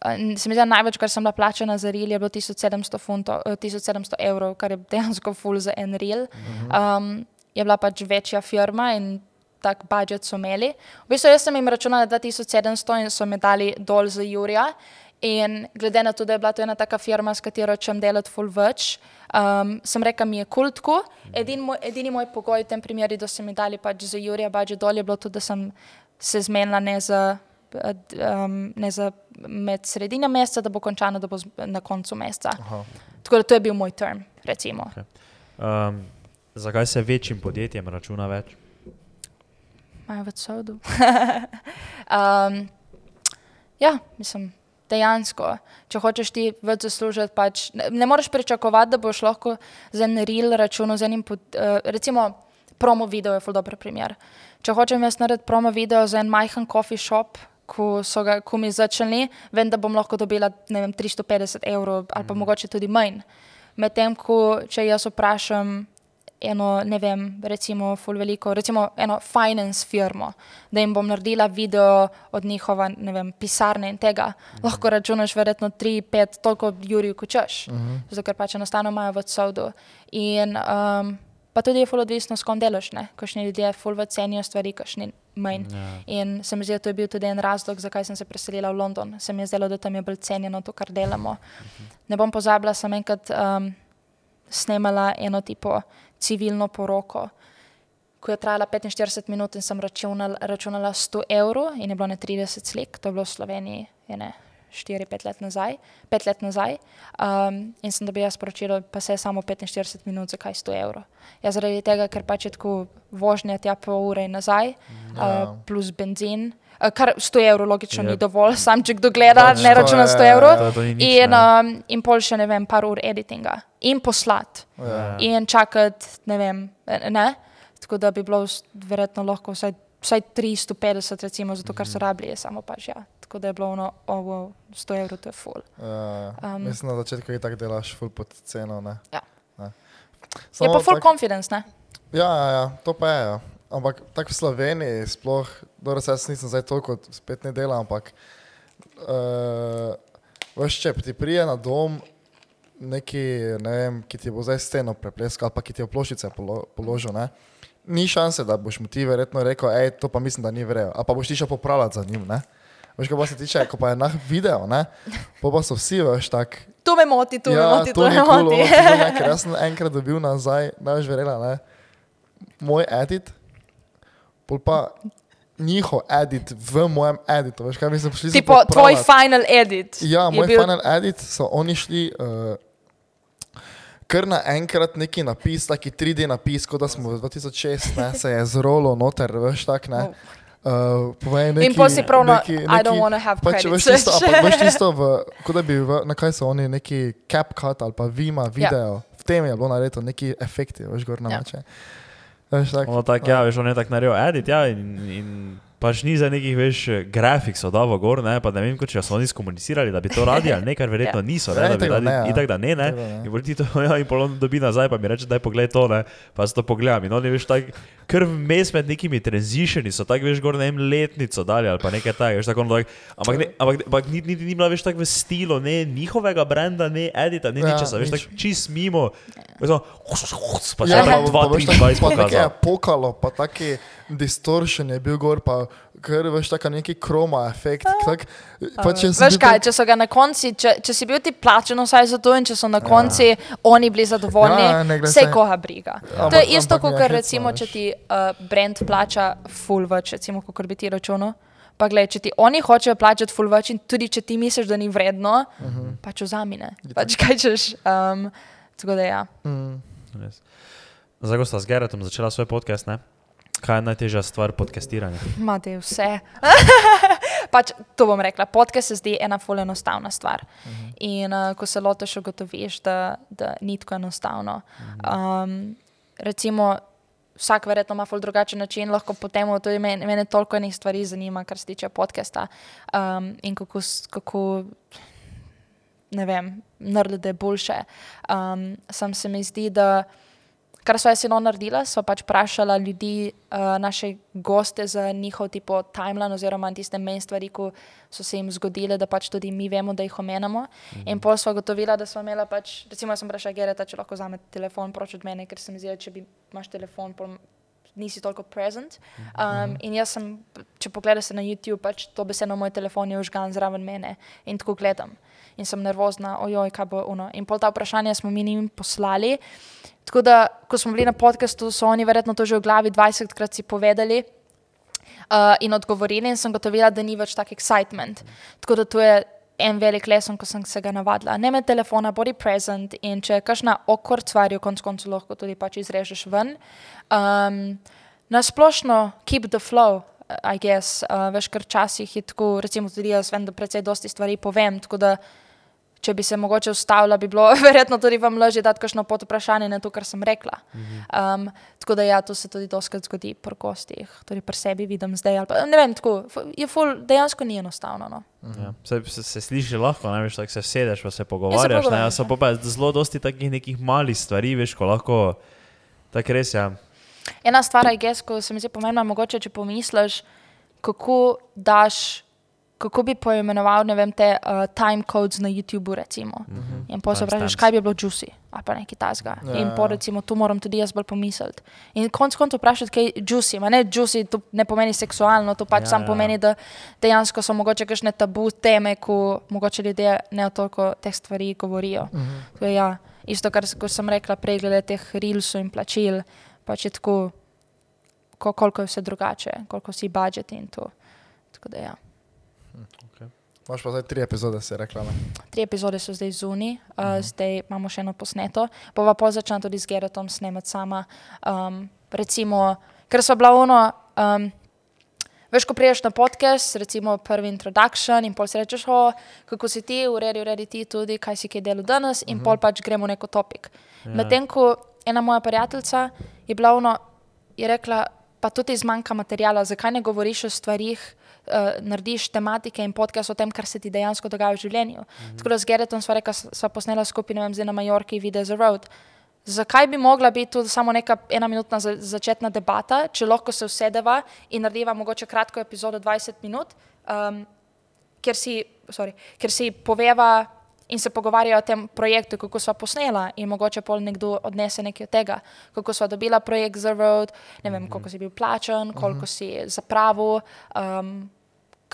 eh, se mi zdi, da največ, kar sem bila plačana za reel, je bilo 1700, funto, eh, 1700 evrov, kar je dejansko full za en reel. Um, je bila pač večja firma in tak budžet so imeli. V bistvu jaz sem jim računala 2700 in so mi dali dol za Jurija. In glede na to, da je bila to ena taka firma, s katero čem delati full več, um, sem rekla, mi je kultko. Edin moj, edini moj pogoj v tem primeru, da so mi dali pač za Jurija budžet dol, je bilo to, da sem se zmenila ne za, um, ne za med sredino meseca, da bo končano, da bo na koncu meseca. Aha. Tako da to je bil moj term, recimo. Um, zakaj se večjim podjetjem računa več? Imajo več sodu. um, ja, mislim, dejansko, če hočeš ti več zaslužiti, pač ne, ne moreš pričakovati, da boš lahko za en reel računal z enim, pod, uh, recimo, promo video je ful dober primer. Če hočem jaz narediti promo video za en majhen coffee shop, ko so ga ko mi začeli, vem, da bom lahko dobila vem, 350 evrov ali pa mm. mogoče tudi manj. Medtem, ko če jaz vprašam eno, ne vem, recimo, ful veliko, recimo eno finance firmo, da jim bom naredila video od njihova, ne vem, pisarne in tega, -huh. lahko računaš verjetno 3, 5, toliko jurij, kot češ, -huh. zato ker pač enostavno imajo v sodu. In um, pa tudi je ful odvisno, s kom delaš, ne, kakšni ljudje ful cenijo stvari, kakšni manj. Ja. In se mi zdi, da to je bil tudi en razlog, zakaj sem se preselila v London. Se mi je zdelo, da tam je bolj cenjeno to, kar delamo. Ne bom pozabila, sem enkrat um, snemala eno tipo civilno poroko, ki je trajala 45 minut in sem računala, računala 100 evrov in je bilo ne 30 slik, to je bilo v Sloveniji, ne 4-5 let nazaj, 5 let nazaj. Um, in sem dobila sporočilo, pa se je samo 45 minut, zakaj 100 evrov. Ja, zaradi tega, ker pač je tako vožnja tja pol ure in nazaj, Ja. uh, plus benzin. Uh, kar 100 evrov logično Yep. ni dovolj, sam če kdo gleda, ne to računa je- 100 evrov. To, to In, um, in pol še ne vem, par ur editinga in poslat Ja. in čakati, ne vem, ne. Tako da bi bilo verjetno lahko vsaj, vsaj 350, recimo, zato ker so rabili, je samo pač ja. Tako da je bilo ono, oh, wow, 100 evrov, to je full. Ja, Um, mislim, na začetku je tako delaš, ful pod ceno. Ne? Ja. Ne. Je pa full tak- confidence, ne? Ja, ja, ja, to pa je. Ja. Ampak tako v Sloveniji, sploh, dobro, saj jaz nisem zdaj toliko, spet ne delam, ampak uh, veš, če ti prije na dom neki, ne vem, ki ti bo zdaj steno prepleskal, pa ki ti je ploščice polo, položil, ne? ni šanse, da boš mu ti verjetno rekel, hej, to pa mislim, da ni vrejo, ali pa boš ti šel popravljati za njim. Ne? Veš, ko pa se tiče, ko pa je na video, ne, po pa so vsi, veš, tak, To me moti, to me ja, moti, to ni me cool, moti. ono, to ne, ker jaz sem enkrat dobil nazaj, največ verjela, ne, moj edit, pol pa njihov edit v mojem editu, veš, kaj mislim, šli so Tipo, tvoj final edit. Ja, moj bil- final edit so oni šli uh, kar naenkrat neki napis, taki 3D napis, kot da smo v 2006, ne, se je zrolo noter, veš, tak ne. Uh, povej neki, In pol si prav na, neki, I don't wanna have Pač veš tisto, ampak veš tisto, v, kot da bi, v, na kaj so oni, neki CapCut ali pa Vima video, v tem je bilo narejeno neki efekti, veš, gor na Ja. mače. Veš, tak, Ono tako, ja, veš, on je tako naredil edit, ja, in, in pač ni za nekih, veš, grafiksov davo gor, ne, pa ne vem, če so oni skomunicirali, da bi to radi ali ne, kar verjetno Ja. niso, ne, Ja, da bi itak da radi, ne, ja. itak da ne, ne, ne. in ti to, ja, in pol on dobi nazaj, pa mi reče, daj pogled to, ne, pa se to pogledam, in oni, veš, tako, kar vmes med nekimi transitioni so, tako, veš, gor, ne vem, letnico dali ali pa nekaj takega, veš, tako, ono, tak, ampak, ne, ampak, ampak ni, ni, ni bila, veš, tako v stilu, ne njihovega brenda, ne edita, ne Ja, ničesa, veš, nič. tako čist mimo, veš, ono, pa Ja, še veš, tako- 2-23 pa nekaj je pokazal. pokalo, pa taki distortion je bil gor, pa kar veš, taka neki kroma efekt. Tak, pa če sem Veš kaj, če so ga na koncu, če, če si bil ti plačen vsaj za to in če so na koncu oni bili zadovoljni, Ja, gre vse se- koga briga. Ampak- To je isto, ampak kot je hecno, recimo, če ti uh, brand plača full več, recimo, kot bi ti računal. Pa gled, če ti oni hočejo plačati full več in tudi če ti misliš, da ni vredno, uh Mhm. -huh. pač vzamine. Pač kaj češ. Um, tako da ja. Mm. Res. Zdaj, ko sta z Geretom začela svoj podcast, ne? Kaj je najtežja stvar podcastiranja? Imate vse. pač, to bom rekla. Podcast se zdi ena fully enostavna stvar. Uh -huh. In uh, ko se lotiš, ugotoviš, da, da ni tako enostavno. Um, recimo, vsak verjetno ima ful drugačen način, lahko potem tudi mene, mene toliko enih stvari zanima, kar se tiče podcasta. Um, in kako, kako ne vem, narediti, boljše. Um, sam se mi zdi, da kar so jaz sino naredila, so pač vprašala ljudi, uh, naše goste za njihov tipo timeline oziroma tiste main stvari, ko so se jim zgodile, da pač tudi mi vemo, da jih omenjamo. -hmm. In pol smo gotovila, da smo imela pač, recimo jaz sem vprašala Gereta, če lahko vzame telefon proč od mene, ker se mi zdi, če bi imaš telefon, pol nisi toliko present. Um, in jaz sem, če pogledaš na YouTube, pač to besedno moj telefon je užgan zraven mene in tako gledam. In sem nervozna, ojoj, kaj bo ono. In pol ta vprašanja smo mi njim poslali. Tako da, ko smo bili na podkastu, so oni verjetno to že v glavi 20krat si povedali. Uh, in odgovorili, in sem gotovila, da ni več tak excitement. Tako da to je en velik lesen, ko sem se ga navadila. Ne me telefona, bodi present in če kakšna okord stvar, jo konc koncev lahko tudi pač izrežeš ven. Um, na splošno, keep the flow. I guess, uh, veš, ker včasih je tako, recimo tudi jaz vem, da precej dosti stvari povem, tako da če bi se mogoče ustavila, bi bilo verjetno tudi vam lažje dati kakšno pod vprašanje na to, kar sem rekla. Um, tako da ja, to se tudi doskrat zgodi pri gostih, tudi pri sebi vidim zdaj. Pa, ne vem, tako, je ful, dejansko ni enostavno. No. Ja. Se, se, se sliši lahko, ne veš, tako se sedeš, pa se pogovarjaš. Ne, pogovarjaš, ja, so pa pa zelo dosti takih nekih malih stvari, veš, ko lahko, tako res je. Ja. Ena stvar, guess, ko se mi zdi pomembna, mogoče če pomisliš, kako daš. Kako bi poimenoval vem, te uh, time codes na YouTubu? Recimo. Mm -hmm. In potem se vprašaš, kaj bi bilo juicy ali pa nekaj tasga. Ja, Yeah. In ja. po recimo, tu moram tudi jaz bolj pomisliti. In konec koncev vprašati, kaj je juicy. Ma ne juicy, to ne pomeni seksualno, to pač Ja, ja, sam ja. pomeni, da dejansko so mogoče kakšne tabu teme, ko mogoče ljudje ne toliko teh stvari govorijo. Mm -hmm. ja. isto, kar sem rekla, prej glede teh reelsov in plačil, pač je tako, ko, koliko je vse drugače, koliko si budžeti in to. Tako da ja. Imaš pa zdaj tri epizode, si rekla. Ne? Tri epizode so zdaj zunaj, uh, zdaj imamo še eno posneto. Bova pa začela tudi z Geratom snemati sama. Um, recimo, ker so bila ono, um, veš, ko priješ na podcast, recimo prvi introduction in pol si rečeš, o, kako si ti, uredi, uredi ti tudi, kaj si kaj delal danes in pol pač gremo v neko topik. Ja. Medtem ko ena moja prijateljica je bila ono, je rekla, pa tudi zmanjka materijala, zakaj ne govoriš o stvarih, uh, narediš tematike in podcast o tem, kar se ti dejansko dogaja v življenju. Mm -hmm. Tako da z Geretom sva rekla, s- sva posnela skupaj, ne vem, zdaj na Majorki, Video za Road. Zakaj bi mogla biti tu samo neka ena minutna za, začetna debata, če lahko se usedeva in narediva mogoče kratko epizodo 20 minut, um, ker, si, sorry, ker si poveva in se pogovarjajo o tem projektu, kako sva posnela in mogoče pol nekdo odnese nekaj od tega, kako sva dobila projekt za Road, ne vem, koliko si bil plačen, koliko si zapravil, um,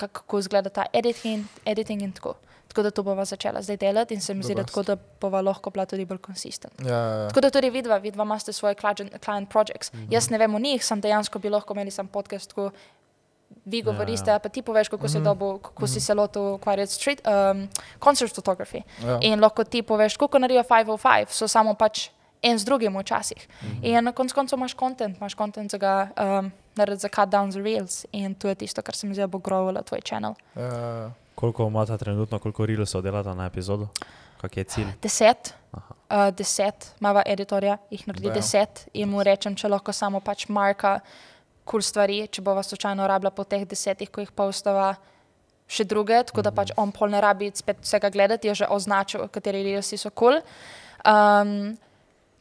kako izgleda ta editing, editing in tako. Tako da to bova začela zdaj delati in se mi zdi, da tako da bova lahko bila tudi bolj konsistent. Ja, ja, ja. Tako da tudi vidva, vidva imate svoje client, projects. Mm -hmm. Jaz ne vem o njih, sem dejansko bi lahko imeli sam podcast, ko vi govorite, ja. pa ti poveš, kako, mm -hmm. si, dobil, kako mm -hmm. si se lotil ukvarjati s street, um, concert photography. Ja. In lahko ti poveš, kako naredijo 505, so samo pač en z drugim včasih. Mm -hmm. In na koncu koncev imaš kontent, imaš kontent za ga um, narediti za cut down the reels in to je tisto, kar se mi zdi, da bo growilo tvoj channel. Ja, ja, ja. Koliko imate trenutno, koliko reelsov delate na epizodo? Kak je cilj? Deset, Aha. uh, deset, mava editorja, jih naredi Damn. deset in mu rečem, če lahko samo pač marka kul cool stvari, če bova slučajno rabila po teh desetih, ko jih postava še druge, tako da pač on pol ne rabi spet vsega gledati, je že označil, kateri reelsi so kul. Cool. Um,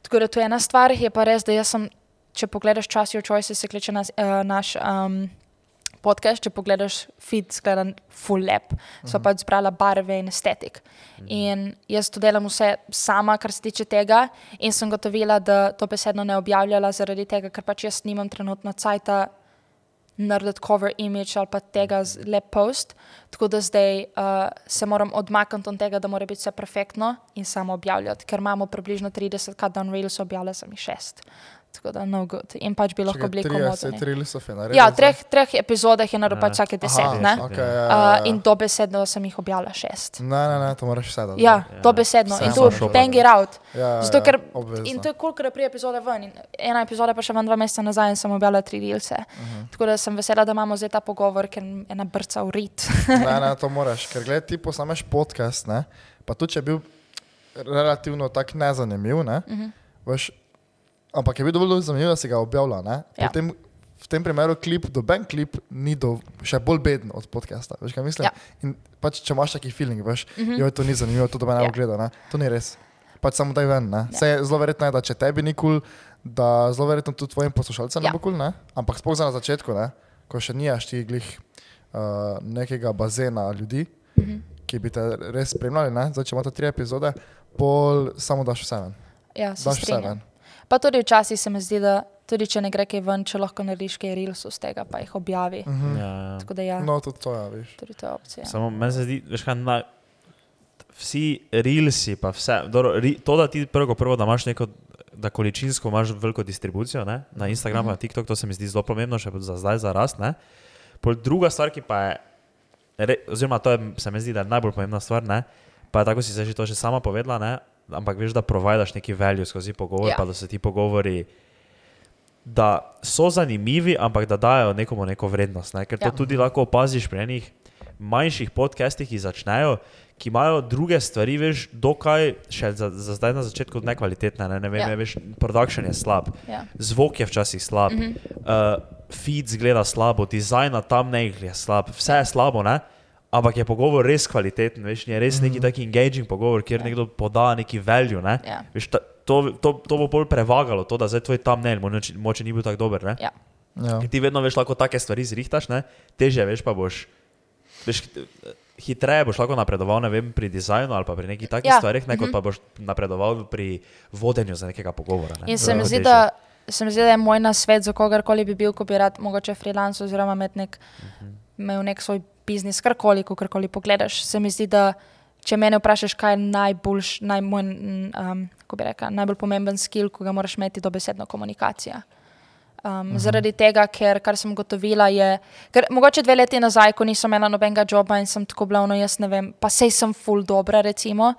tako da to je ena stvar, je pa res, da jaz sem, če pogledaš čas Your Choices, se kliče nas, uh, naš um, podcast, če pogledaš feed, zgleda full lep. So pač zbrala barve in estetik. In jaz to delam vse sama, kar se tiče tega, in sem gotovila, da to besedno ne objavljala zaradi tega, ker pač jaz nimam trenutno cajta narediti cover image ali pa tega z lep post. Tako da zdaj uh, se moram odmakniti od tega, da mora biti vse perfektno in samo objavljati, ker imamo približno 30 cut down reels, objavila sem jih šest. Tako da no good. In pač bi lahko bili komodni. 30 reelsov je naredil. Ja, v treh, treh epizodah je naredil Ja. pač vsake deset, Aha, ne? Okay, ja, ja, Uh, ja. in dobesedno sem jih objavila šest. Ne, ne, ne, to moraš vse dati. Ja, dobesedno. Vse In to objaviti. bang it out. ja, Zato, ja, ker, obvezno. in to je kul, ker prije epizode ven. In ena epizoda pa še ven dva meseca nazaj in sem objavila tri reelse. Uh Mhm. -huh. Tako da sem vesela, da imamo zdaj ta pogovor, ker je ena brca v rit. ne, ne, to moraš, ker gledaj, ti posnameš podcast, ne, pa tudi če je bil relativno tak nezanimiv, ne, uh Mhm. -huh. veš, ampak je bil dovolj zanimiv, da si ga objavila, ne, Ja. potem v tem primeru klip, doben klip ni do, še bolj beden od podcasta, veš kaj mislim? Ja. In pač če imaš taki feeling, veš, Mhm. -huh. jo, to ni zanimivo, to doben ne Ja. bo gledal, ne, to ni res. Pač samo daj ven, ne. Ja. Zelo verjetno je, da če tebi ni kul, cool, da zelo verjetno tudi tvojim poslušalcem ja. Ne bo kul, cool, ne, ampak sploh za na začetku, ne, ko še nijaš ti glih uh, nekega bazena ljudi, mm. -hmm. ki bi te res spremljali. Ne? Zdaj, če imate tri epizode, pol samo daš vse ven. Ja, se Daš vse ven. Pa tudi včasih se mi zdi, da tudi če ne gre kaj ven, če lahko narediš kaj reelsov z tega, pa jih objavi. Uh -huh. Ja, ja. Tako da ja, no. Tudi to je, viš. tudi to je opcija. Samo meni se zdi, veš kaj, naj, vsi reelsi, pa vse, dobro, ri, to, da ti prvo, prvo, da imaš neko, da količinsko imaš veliko distribucijo ne, na Instagram, Mhm. na TikTok, to se mi zdi zelo pomembno, še za zdaj za rast. Ne. Pol druga stvar, ki pa je, re, oziroma to je, se mi zdi, da je najbolj pomembna stvar, ne, pa je tako si se že to že sama povedala, ne, ampak veš, da providaš neki value skozi pogovor, Ja. pa da se ti pogovori. Da so zanimivi, ampak da dajo nekomu neko vrednost. Ne? Ker to Ja. ja. tudi lahko opaziš pri enih manjših podcastih, ki začnejo, ki imajo druge stvari, veš, dokaj še za, za zdaj na začetku nekvalitetne. Ne, ne vem, Ja. veš, production je slab, Ja. zvok je včasih slab, mm. -hmm. uh, feed zgleda slabo, dizajn na tam nekaj je slab, vse je slabo, ne? Ampak je pogovor res kvaliteten, veš, je res neki taki engaging pogovor, kjer Ja. nekdo poda neki value. Ne? Ja. Veš, ta, to, to, to bo bolj prevagalo, to, da zdaj tvoj thumbnail moče, moče ni bil tako dober. Ne? Ja. Ja. Ker ti vedno veš, lahko take stvari zrihtaš, ne? teže veš, pa boš. Veš, hit- hitreje boš lahko napredoval ne vem, pri dizajnu ali pa pri nekih takih Ja, ja. stvarih, ne, kot mhm. pa boš napredoval pri vodenju za nekega pogovora. Ne? In se mi zdi, da, se mi zdi, da je moj nasvet za kogarkoli bi bil, ko bi rad mogoče freelance oziroma imel nek, imel nek svoj biznis, karkoli, ko karkoli pogledaš. Se mi zdi, da če mene vprašaš, kaj je najboljš, naj, moj, mm, um, kako bi rekla, najbolj pomemben skill, ko ga moraš imeti, dobesedno komunikacija. Um, zaradi tega, ker kar sem gotovila, je, ker mogoče dve leti nazaj, ko nisem imela nobenega joba in sem tako bila, no jaz ne vem, pa sej sem full dobra, recimo,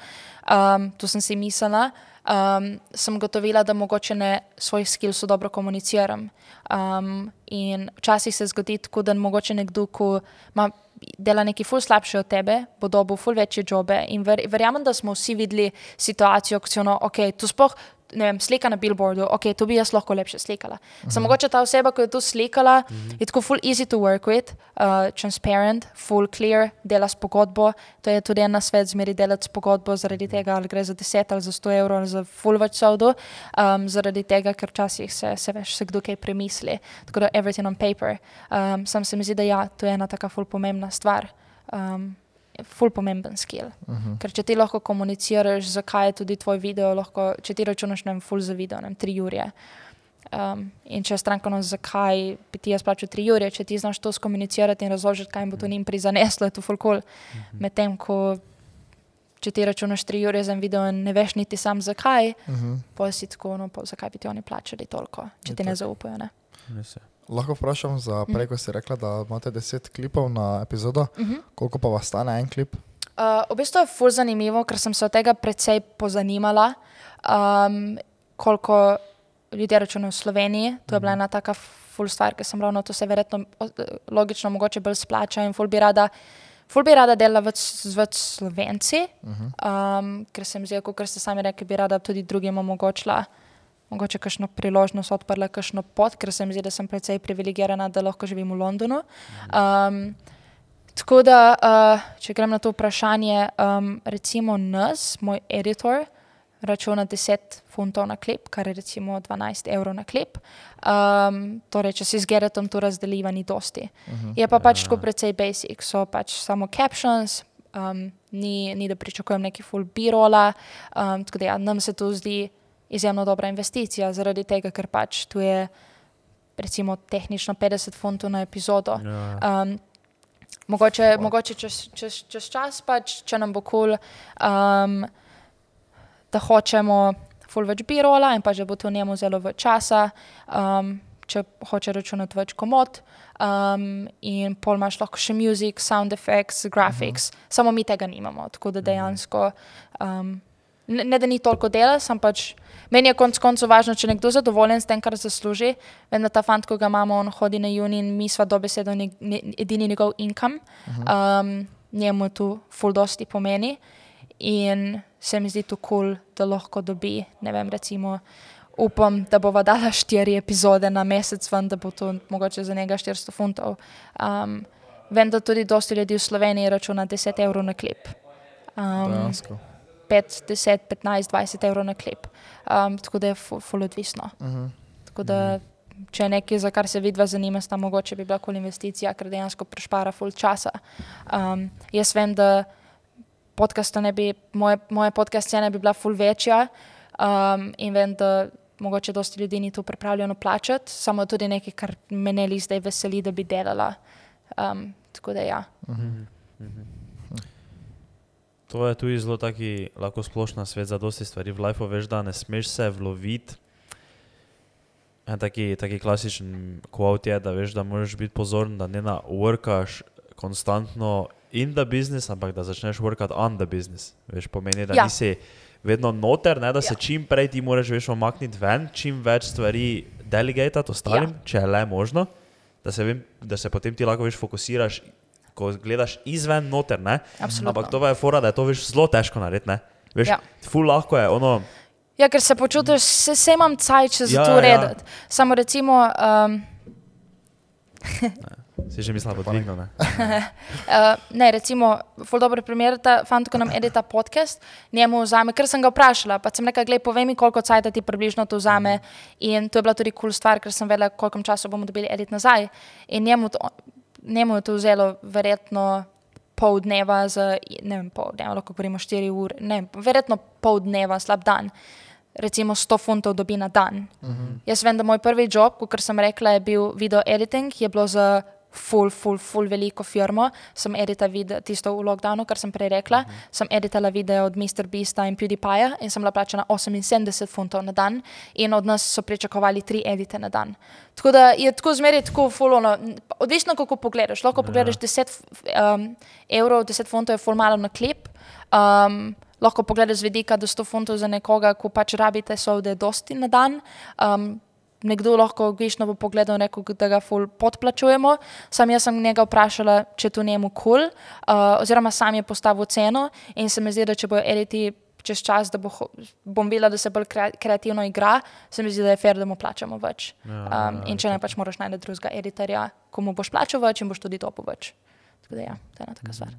um, to sem si mislila, um, sem gotovila, da mogoče ne svojih skillsov dobro komuniciram. Um, in včasih se zgodi tako, da mogoče nekdo, ko ima dela nekaj ful slabše od tebe, bo dobil ful večje jobe. In ver, verjamem, da smo vsi videli situacijo, ko si ono, ok, tu sploh. Vem, slika na billboardu, ok, to bi jaz lahko lepše slikala. Samo mogoče ta oseba, ki je to slikala, uh -huh. je tako full easy to work with, uh, transparent, full clear, dela s pogodbo. To je tudi en svet, zmeri delati s pogodbo, zaradi tega, ali gre za 10 ali za 100 evrov ali za full več savdo, um, zaradi tega, ker včasih se, se veš, se kdo kaj premisli. Tako da everything on paper. Um, sam se mi zdi, da ja, to je ena taka full pomembna stvar. Um, ful pomemben skill. Uh -huh. Ker če ti lahko komuniciraš, zakaj je tudi tvoj video, lahko, če ti računaš, ne vem, ful za video, ne vem, tri ure. Um, in če je stranka, no, zakaj bi ti jaz plačal tri ure, če ti znaš to skomunicirati in razložiti, kaj jim bo to njim prizaneslo, je to ful kol. Uh -huh. Medtem, ko če ti računaš tri ure za en video in ne veš niti sam zakaj, uh -huh. pa si tako, no, pa zakaj bi ti oni plačali toliko, če je ti tak. ne zaupajo. Ne? Lahko vprašam, za prej, ko si rekla, da imate 10 klipov na epizodo, uh -huh. koliko pa vas stane en klip? Uh, v bistvu je fur zanimivo, ker sem se od tega precej pozanimala, um, koliko ljudi računa v Sloveniji. To je bila ena taka ful stvar, ker sem ravno to se verjetno logično mogoče bolj splača in ful bi rada. Ful bi rada delala z več slovenci, uh -huh. um, ker sem zdaj, kot ste sami rekli, bi rada tudi drugim omogočila mogoče kakšno priložnost odprla, kakšno pot, ker se mi zdi, da sem precej privilegirana, da lahko živim v Londonu. Um, tako da, uh, če grem na to vprašanje, um, recimo nas, moj editor, računa 10 funtov na klip, kar je recimo 12 evrov na klip. Um, torej, če si z Geretom to razdeliva, ni dosti. Uh -huh. Je pa pač tako precej basic, so pač samo captions. Um, ni, ni da pričakujem neki full birola, um, tako da ja, nam se to zdi izjemno dobra investicija, zaradi tega, ker pač tu je recimo tehnično 50 funtov na epizodo. Ja. Um, mogoče mogoče čez, čez, čez čas, pač, če nam bo kul, cool, um, da hočemo full več birola in pa že bo to njemu zelo več časa. Um, Če hoče računati več komod, um, in pol imaš lahko še muzik, sound effects, graphics, uh mhm. -huh. samo mi tega nimamo. Tako da dejansko, um, ne, ne da ni toliko dela, sem pač Meni je konec koncev važno, če je nekdo zadovoljen s tem, kar zasluži. Vem, da ta fant, ko ga imamo, on hodi na juni in mi sva dobesedno ne, ne, edini njegov income. Um, njemu tu full dosti pomeni. In se mi zdi to kul, cool, da lahko dobi, ne vem, recimo, upam, da bova dala štiri epizode na mesec, ven, da bo to mogoče za njega 400 funtov. Um, vem, da tudi dosti ljudi v Sloveniji računa 10 evrov na klip. Um, 5, 10, 15, 20 evrov na klip. Um, tako da je fully odvisno. Uh -huh. Tako da, če je nekaj, za kar se vidva zanima, sta mogoče bi bila kul investicija, ker dejansko prešpara full časa. Um, jaz vem, da ne bi, moje, moje podcast cene bi bila full večja um, in vem, da mogoče dosti ljudi ni to pripravljeno plačati, samo tudi nekaj, kar me ne li zdaj veseli, da bi delala. Um, tako da ja. Uh -huh. Uh -huh. To je tudi zelo taki, lahko splošna svet za dosti stvari. V lifeu veš, da ne smeš se vloviti. En taki, taki klasičen kvot je, da veš, da moraš biti pozoren, da ne naurkaš konstantno in the business, ampak da začneš workati on the business. Veš, pomeni, da ja. nisi vedno noter, ne, da se ja. čim prej ti moraš veš omakniti ven, čim več stvari delegati ostalim, ja. če je le možno, da se, vem, da se potem ti lahko veš fokusiraš ko gledaš izven noter. Ampak to je fora, da je to veš, zelo težko narediti. Veš, ja. ful lahko je ono. Ja, ker se počutiš, se, se imam cajt, če za ja, to urediti. Ja. Samo recimo. Um... Si že mislila, da bo dvignil? Ne, uh, ne recimo, zelo dober primer, ta fant, ko nam edita podcast, njemu vzame, ker sem ga vprašala, pa sem rekla, gledaj, povej mi, koliko cajt ti približno to vzame. In to je bila tudi kul cool stvar, ker sem vedela, koliko časa bomo dobili edit nazaj. In njemu to, njemu je to vzelo verjetno pol dneva, za, ne vem, pol dneva, lahko govorimo štiri ure, ne, verjetno pol dneva, slab dan. Recimo 100 funtov dobi na dan. Uh mhm. -huh. Jaz vem, da moj prvi job, kot sem rekla, je bil video editing, je bilo za ful, ful, ful veliko firmo. Sem edita video, tisto v lockdownu, kar sem prej rekla. Mhm. Sem editala video od Mr. Beasta in PewDiePieja in sem bila plačana 78 funtov na dan in od nas so pričakovali tri edite na dan. Tako da je tako zmeraj tako fulono, odvisno kako pogledaš. Lahko pogledaš 10 um, evrov, 10 funtov je ful malo na klip. Um, lahko pogledaš z vidika do 100 funtov za nekoga, ko pač rabite sovde dosti na dan. Um, nekdo lahko gvišno bo pogledal in rekel, da ga ful podplačujemo. Sam jaz sem njega vprašala, če to njemu kul, cool, uh, oziroma sam je postavil ceno in se mi zdi, da če bojo editi čez čas, da bo, bom videla, da se bolj krea- kreativno igra, se mi zdi, da je fair, da mu plačamo več. Um, in če ne, pač moraš najti drugega editorja, komu boš plačal več in boš tudi to več. Tako da ja, to je ena taka stvar.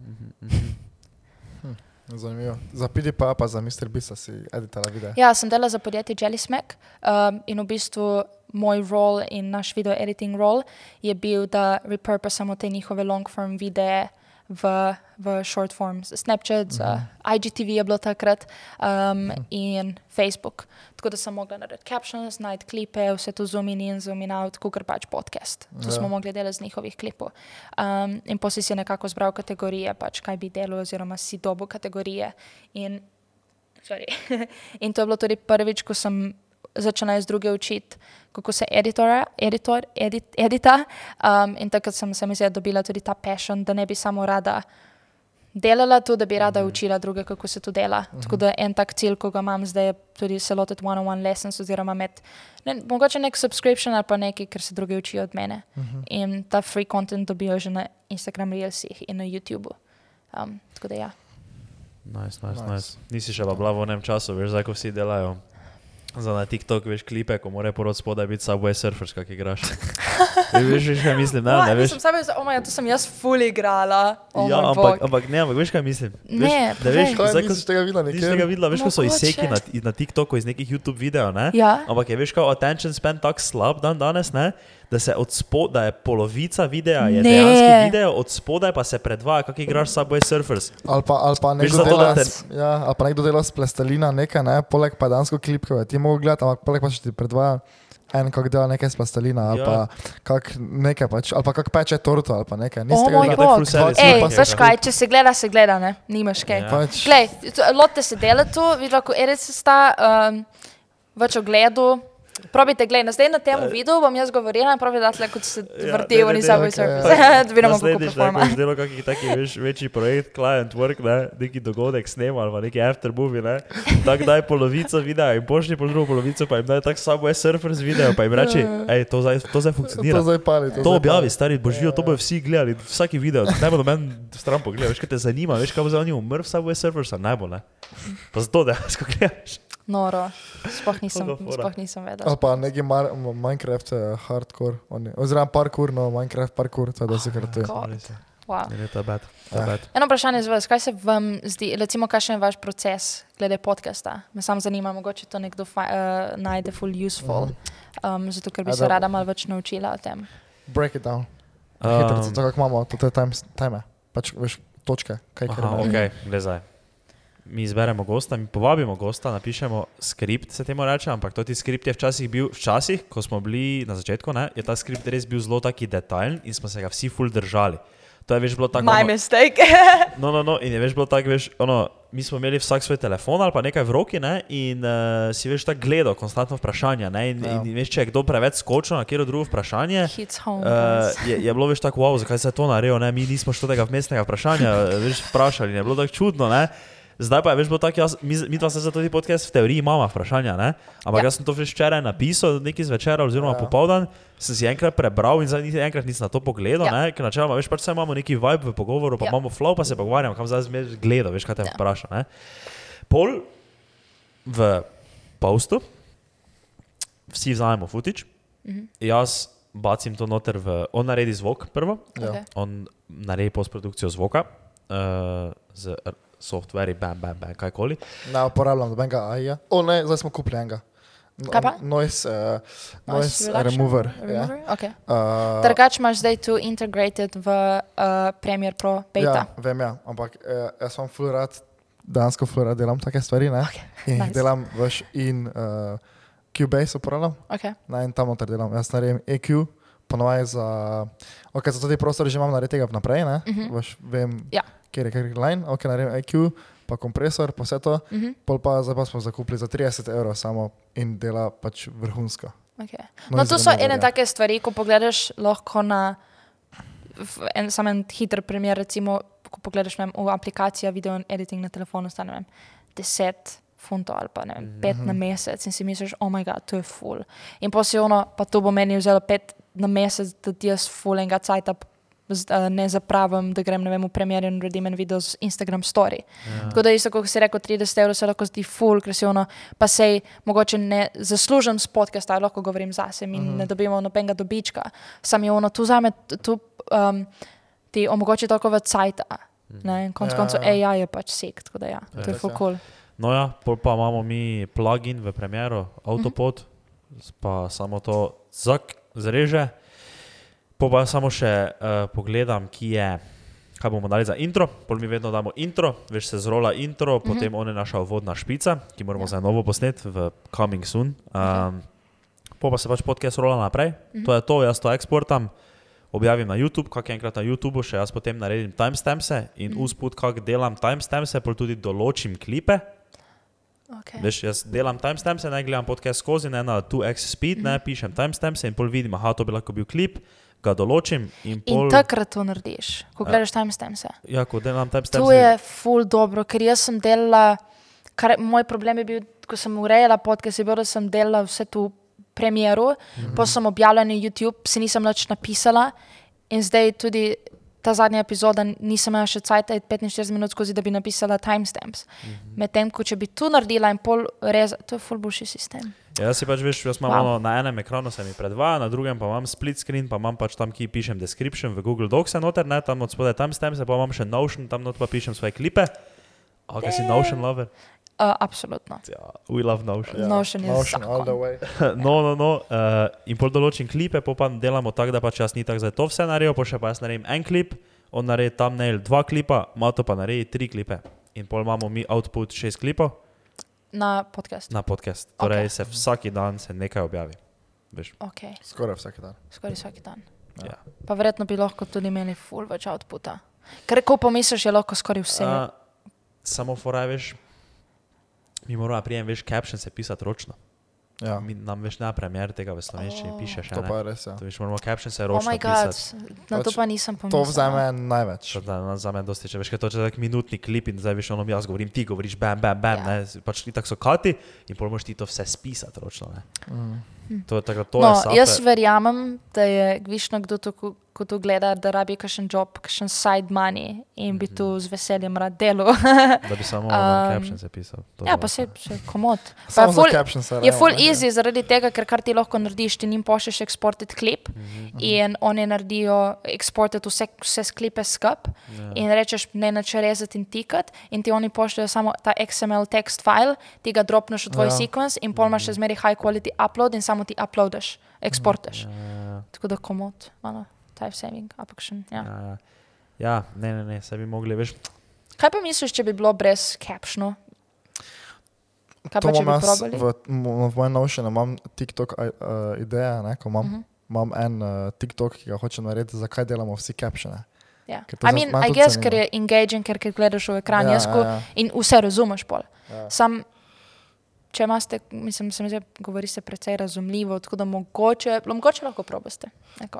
Zanimivo. Za PDP pa za Mr. Bisa si editala video. Ja, sem delala za podjetje Jelly Smack um, in v bistvu moj rol in naš video editing rol je bil, da repurposamo te njihove long form videe v, v short form. Snapchat, uh -huh. uh, IGTV je bilo takrat um, in Facebook. Tako da sem mogla narediti captions, najti klipe, vse to zoom in in zoom in out, kot pač podcast. To Ja. smo mogli delati z njihovih klipov. Um, in potem si nekako zbral kategorije, pač kaj bi delal, oziroma si dobo kategorije. In Sorry. In to je bilo tudi prvič, ko sem začela iz druge učiti, kako se editora, editor, edit, edita. Um, in takrat sem se mi zdi, dobila tudi ta passion, da ne bi samo rada delala to, da bi rada učila druge, kako se to dela. Uh -huh. Tako da en tak cilj, ko ga imam zdaj, je tudi se lotiti one-on-one lessons, oziroma med, ne, mogoče nek subscription ali pa nekaj, ker se drugi učijo od mene. Uh -huh. In ta free content dobijo že na Instagram Reelsih in na YouTubu. Um, tako da ja. Nice, nice, Nice. nice. Nisi še pa bila v onem času, veš, zdaj ko vsi delajo. Za na TikTok veš klipe, ko mora porod spodaj biti Subway Surfers, kak igraš. veš, veš, veš, kaj mislim, ne, ne veš. Sem za, oh, to sem jaz ful igrala. Oh ja, moj ampak, ampak ne, ampak veš, kaj mislim. Ne, veš, da veš. Kaj zdaj, ko nisi tega videla nikjer? tega videla, veš, ko so izseki na, na TikToku iz nekih YouTube videov, ne? Ja. Ampak je veš, kao attention span tako slab dan danes, ne? Da, se od spod, da je polovica videa je Ne. dejanski video, od spodaj pa se predvaja, kako igraš Subway Surfers. Ali pa, ali pa nekdo, zato, dela, da te- ja, ali pa nekdo dela s plastelina nekaj, ne, poleg pa dansko klipkove. Ti mogo gledati, ampak poleg pa še ti predvaja en, kak dela nekaj s plastelina, ali Ja. pa kak nekaj, pač, ali pa kak peče torto, ali pa nekaj. Nisi Oh videla? full series Ej, ja. kaj, če se gleda, se gleda, ne? Nimaš kaj. Ja. Pač, Glej, lote se dela to, vidi lahko edice sta um, več ogledu. Probite, gledaj, na tem videu bom jaz govorila, pravi, da tle kot se Ja, vrti ne, v ne, ni ne, Subway okej, Surfers. ja. Da vidimo, kako ne, performa. ko boš delal kakšen taki veš, večji projekt, client work, ne, neki dogodek snema ali pa neki aftermovie, ne, tako daj polovico videa in pošlji po drugo polovico, pa jim daj tak Subway Surfers video, pa jim reči, hej, to zdaj, to zdaj funkcionira. to zdaj pali. To, To zdaj objavi, pali. stari, božijo, to bojo vsi gledali, vsaki video, ne bo noben stran pogled, veš, kaj te zanima, veš, kaj bo za njim umrl Subway Surfers, ne bo, ne. Pa zato dejansko gledaš. Noro, sploh nisem, sploh nisem vedela. Ali pa neki mar, Minecraft uh, hardcore, oni, oziroma parkour, no Minecraft parkour, to je dosti krat. je. God. Wow. Bad, ta Ja. Eno vprašanje za vas, kaj se vam zdi, recimo, kakšen je vaš proces glede podcasta? Me sam zanima, mogoče to nekdo fa, uh, najde full useful, um, zato ker bi se da- rada malo več naučila o tem. Break it down. Hitro, Um, tako kako imamo, to je time, time. Pač, veš, točke, kaj kar Aha, ne. ok, gledaj zdaj. Mi izberemo gosta, mi povabimo gosta, napišemo skript, se temu reče, ampak to ti skript je včasih bil, včasih, ko smo bili na začetku, ne, je ta skript res bil zelo taki detajlen in smo se ga vsi ful držali. To je veš bilo tako. My ono- mistake. No, no, no, in je veš bilo tako, veš, ono, mi smo imeli vsak svoj telefon ali pa nekaj v roki, ne, in uh, si veš tako gledal, konstantno vprašanja, ne, in, Ja. in, in veš, če je kdo preveč skočil na kjer drugo vprašanje, home. Uh, je, je bilo več tako, wow, zakaj se je to naredilo, ne? mi nismo še tega vmesnega vprašanja več vprašali, je bilo tako čudno. Ne? Zdaj pa je več bilo tako, jaz, mi, mi dva se za to tudi podcast v teoriji imamo vprašanja, ne? ampak Ja. ja. jaz sem to že včeraj napisal, neki zvečer oziroma Ja. popoldan, sem si enkrat prebral in zdaj enkrat nisem na to pogledal, Ja. ker načeloma veš, pač imamo neki vibe v pogovoru, pa Ja. imamo flow, pa se pogovarjamo, kam zdaj zmeraj gledal, veš, kaj te Ja. vpraša. Ne? Pol v postu, vsi vzamemo futič, Mhm. jaz bacim to noter v, on naredi zvok prvo, Ja. On naredi postprodukcijo zvoka uh, z softverji, bam, bam, bam, kajkoli. Ne uporabljam nobenega AI-ja. O ne, zdaj smo kupili enega. No- Kaj pa? Noise, uh, noise reduction? remover. Ja. Remover? Okay. Uh, Drugač imaš zdaj tu integrated v uh, Premiere Pro beta. Ja, vem, ja, ampak eh, jaz sem full rad, dejansko full rad delam take stvari, ne? Okay, In nice. nice. delam veš in uh, Cubase uporabljam, Okay. ne, in tam noter delam. Jaz naredim EQ, ponovaj za, ok, za te prostore že imam nareditega vnaprej, ne? Mhm. Veš, vem, Ja. Kjer je kjer line, ok, naredim IQ, pa kompresor, pa vse to. Mhm. Pol pa zdaj pa smo zakupili za 30 evrov samo in dela pač vrhunsko. Okay. No, No, in to so ene take stvari, ko pogledaš lahko na en, samo en hiter primer, recimo, ko pogledaš vem, v aplikacijo video editing na telefonu, stane ne vem, 10 funtov ali pa ne vem, 5 Mhm. na mesec in si misliš, oh moj bog, to je full. In pa si ono, pa to bo meni vzelo 5 na mesec, da ti jaz full enega cajta ne zapravim, da grem ne vem v premjer in naredim en video z Instagram story. Ja. Tako da isto, kot si rekel, 30 evrov se lahko zdi full, ono, pa sej mogoče ne zaslužim s podcasta, lahko govorim zase in uh -huh. ne dobimo nobenega dobička. Sam je ono, tu zame, tu um, ti omogoči toliko več cajta. Ne, in konc Ja, koncev ja. AI je pač sek, tako da ja, to je Ja. full cool. No ja, pol pa imamo mi plugin v premjeru, Autopod, pa samo to zak zreže. Po pa samo še uh, pogledam, ki je, kaj bomo dali za intro. Pol mi vedno damo intro, veš se zrola intro, potem on je naša uvodna špica, ki moramo Ja. za novo posnet v Coming Soon. Um, po pa se pač podcast rola naprej, to je to, jaz to eksportam. Objavim na YouTube, kak enkrat na YouTubu, še jaz potem naredim timestampse in usput, kak delam timestampse, pol tudi določim klipe. Okay. Veš, jaz delam timestamps, ne gledam podcast skozi, ne na 2x speed, ne pišem timestamps in pol vidim, aha, to bi lahko bil klip, ga določim in pol. In takrat to narediš, ko gledaš timestamps. Ja, ko delam timestamps. To je full dobro, ker jaz sem delala, kar, moj problem je bil, ko sem urejala podcast, je bil, da sem delala vse tu premjeru, mm -hmm. pa sem objavila na YouTube, si nisem več napisala in zdaj tudi ta zadnja epizoda nisem imela še cajt 45 minut skozi, da bi napisala timestamps. Mm -hmm. Medtem, ko če bi tu naredila in pol reza, to je full boljši sistem. Ja, jaz si pač veš, jaz imam Wow. wow. na enem ekranu se mi predvaja, na drugem pa imam split screen, pa imam pač tam, ki pišem description v Google Docs, noter, ne, tam od spodaj timestamps, pa imam še Notion, tam not pa pišem svoje klipe. A kaj si Notion lover? Uh, absolutno. Ja, we love Notion. Ja. Notion je Notion all the way. No, no, no. Uh, in pol določim klipe, pa delamo tako, da pač jaz ni tako za to vse naredil, pa še pa jaz naredim en klip, on naredi tam nail dva klipa, Mato pa naredi tri klipe. In pol imamo mi output šest klipov Na podcast. na podcast. Torej Ok. okay. se vsak dan se nekaj objavi. Veš, Okay. Skoraj vsak dan. Skoraj vsak dan. ja. Pa verjetno bi lahko tudi imeli full več outputa. Ker ko pomisliš, je lahko skoraj vse. Uh, samo foraj, veš, mi moramo prijem, veš, caption se pisati ročno. Ja, Mi, nam veš na premjer tega v slovenščini Oh. oh. pišeš, to pa je res. Ja. To veš, moramo caption se oh bog, pisati. na to Pač pa nisem To pomislila. vzame največ. Što da na- za me dosti, če veš, kaj to je tak minutni klip in zdaj veš, ono jaz govorim, ti govoriš, bam, bam, bam, Ja. ne, pač ti tako so kati in pol moraš ti to vse spisati ročno, ne. Mm. To je tako, to No, je sape, jaz verjamem, da je višno kdo to, ko, to gleda, da rabi kakšen job, kakšen side money in bi tu z veseljem rad delal. da bi samo Um, caption se pisal. To ja, pa se, se komod. Pa je ful, caption se je full easy zaradi tega, ker kar ti lahko narediš, ti njim pošlješ exported klip Mhm. in oni naredijo exported vse, vse sklipe skup Ja. in rečeš ne nače rezati in tikati in ti oni pošljajo samo ta XML text file, ti ga dropneš v tvoj Ja. ja. sequence in pol imaš še zmeri high quality upload in samo ti uploadaš, eksportaš. Ja, ja, Tako da komod, malo, type saving, apakšen. Ja. ja, ja. ja, ne, ne, ne, se bi mogli, veš, Kaj pa misliš, če bi bilo brez captionov? Kaj To pa če bi probali? v, v mojem Notionu, imam TikTok uh, ideja, ne, ko imam, uh Mhm. -huh. imam en uh, TikTok, ki ga hočem narediti, zakaj delamo vsi captione. Ja. I mean, I guess, ker je engaging, ker, ker gledaš v ekran Ja, ja, ja, ja. in vse razumeš pol. Ja. Sam, če imate, mislim, se mi zdi, govori se precej razumljivo, tako da mogoče, mogoče lahko probaste. Neko.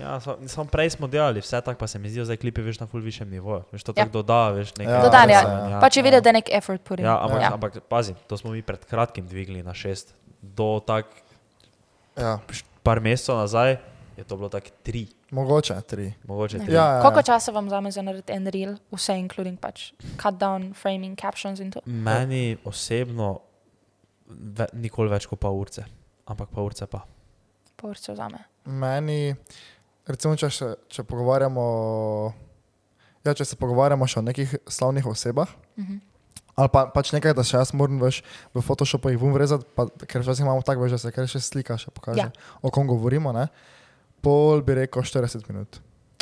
ja, so- samo prej smo delali vse tako, pa se mi zdijo zdaj klipi, veš, na ful višjem nivoju, veš, to Ja. tako doda, veš, nekaj. Ja, Dodan, ja. je, ja. Pa če vidiš, da je nek effort put in. Ja, ampak, ja. ja. ampak pazi, to smo mi pred kratkim dvigli na šest. Do tak Ja, par mesecev nazaj je to bilo tako tri, mogoče tri. mogoče tri. Ja, ja, ja. Koliko časa vam vzame za narediti en reel, vse including pač cut down, framing, captions in to? Meni osebno ve, nikoli več kot pol urce, ampak pol urce pa. Pol se vzame. Meni, recimo, če, še, če pogovarjamo, ja, če se pogovarjamo še o nekih slavnih osebah, Mhm. ali pa, pač nekaj, da še jaz moram veš, v Photoshopu jih bom vrezati, pa, ker včasih imamo tako, veš, da se kar še slika še pokaže, Ja. o kom govorimo, ne? pol bi rekel 40 minut.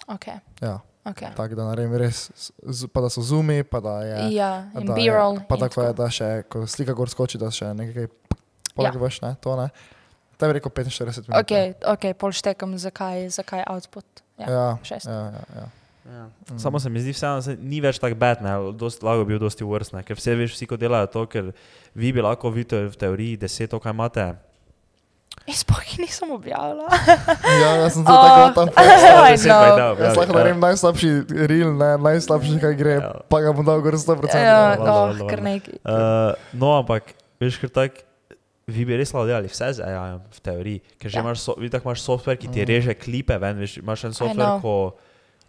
Ok, Ja, ok. tako da naredim res, z- pa da so zumi, pa da je. Ja, da je- B-roll. Pa tako je, da še, ko slika gor skoči, da še nekaj, Ja. poleg veš, ne, to ne. Te bi rekel 45 minut. Ok, ok, pol štekam, zakaj, zakaj output. Ja. Ja, šest. ja, ja, ja. Ja. Samo se mi zdi, vseeno se ni več tako bed, ne, dost, lahko bi bil dosti worse, ne, ker vse veš, vsi ko delajo to, ker vi bi lahko vi to v teoriji deset, to kaj imate. Sploh jih nisem objavila. ja, jaz sem se Oh. tako tam I Deset pa jih know. dal, Jaz lahko naredim najslabši reel, ne, najslabši, kaj gre, Ja. pa ga bom dal gor 100%. Ja, oh, kar nekaj. Uh, no, ampak veš, ker tako, vi bi res lahko delali vse z AI v teoriji, ker že Ja. imaš, so, imaš software, ki ti reže klipe, ven, veš, imaš en software, ko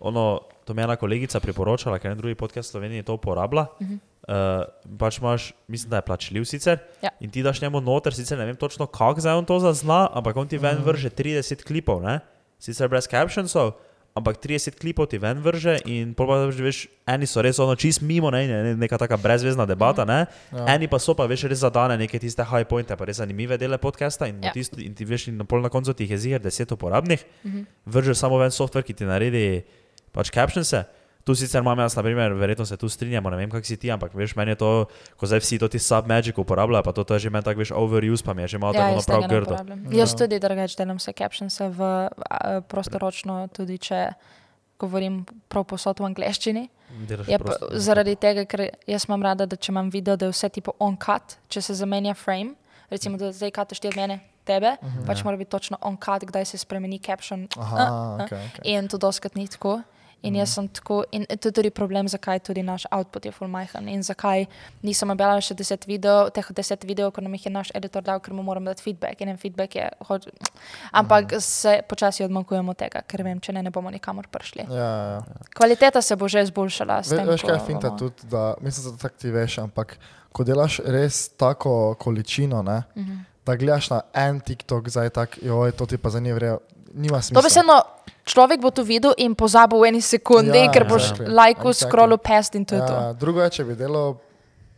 ono, to mi je ena kolegica priporočala, ker en drugi podcast v Sloveniji to uporablja. Uh -huh. Uh, pač imaš, mislim, da je plačljiv sicer. Ja. In ti daš njemu noter, sicer ne vem točno, kako zdaj on to zazna, ampak on ti ven vrže 30 klipov, ne? sicer brez captionsov, ampak 30 klipov ti ven vrže in pol pa že veš, eni so res ono čist mimo, ne, ne neka taka brezvezna debata, ne? Ja. Eni pa so pa veš res zadane neke tiste high pointe, pa res zanimive dele podcasta in, Ja. tisto, in ti veš, in na pol na koncu ti jih je ziger deset uporabnih, vrže samo ven software, ki ti naredi pač captionse. Tu sicer imam jaz, na primer, verjetno se tu strinjamo, ne vem, kako si ti, ampak veš, meni je to, ko zdaj vsi to ti submagic uporabljajo, pa to, to je že meni tako, veš, overuse, pa mi je že malo Ja, tako prav grdo. uporabljam. Jaz tudi drugače delam vse captionse v a, prostoročno, tudi če govorim prav posod v angleščini. Delaš Je pa, prosto. zaradi tega, ker jaz imam rada, da če imam video, da je vse tipo on cut, če se zamenja frame, recimo da zdaj kataš ti od mene tebe, uh -huh, pač mora biti točno on cut, kdaj se spremeni caption. Aha, a, a. okej, okej. In to doskrat ni tako. In jaz sem tako, in to je tudi problem, zakaj tudi naš output je full majhen in zakaj nisem objavila še deset videov, teh deset videov, ko nam jih je naš editor dal, ker mu moram dati feedback in en feedback je, hoč... ampak se počasi odmakujemo tega, ker vem, če ne, ne bomo nikamor prišli. Ja, ja, ja. Kvaliteta se bo že izboljšala. Ve, tem, veš, kaj je finta bomo- tudi, da mislim, da tako ti veš, ampak ko delaš res tako količino, ne, Mhm. -huh. da gledaš na en TikTok, zdaj tako, joj, to ti pa za njih vrejo, nima smisla. Dobesedno človek bo to videl in pozabil v eni sekundi, Ja, ja, ker boš exactly. lajku, Exactly. scrollu past in to je to. Ja, drugo je, če bi delal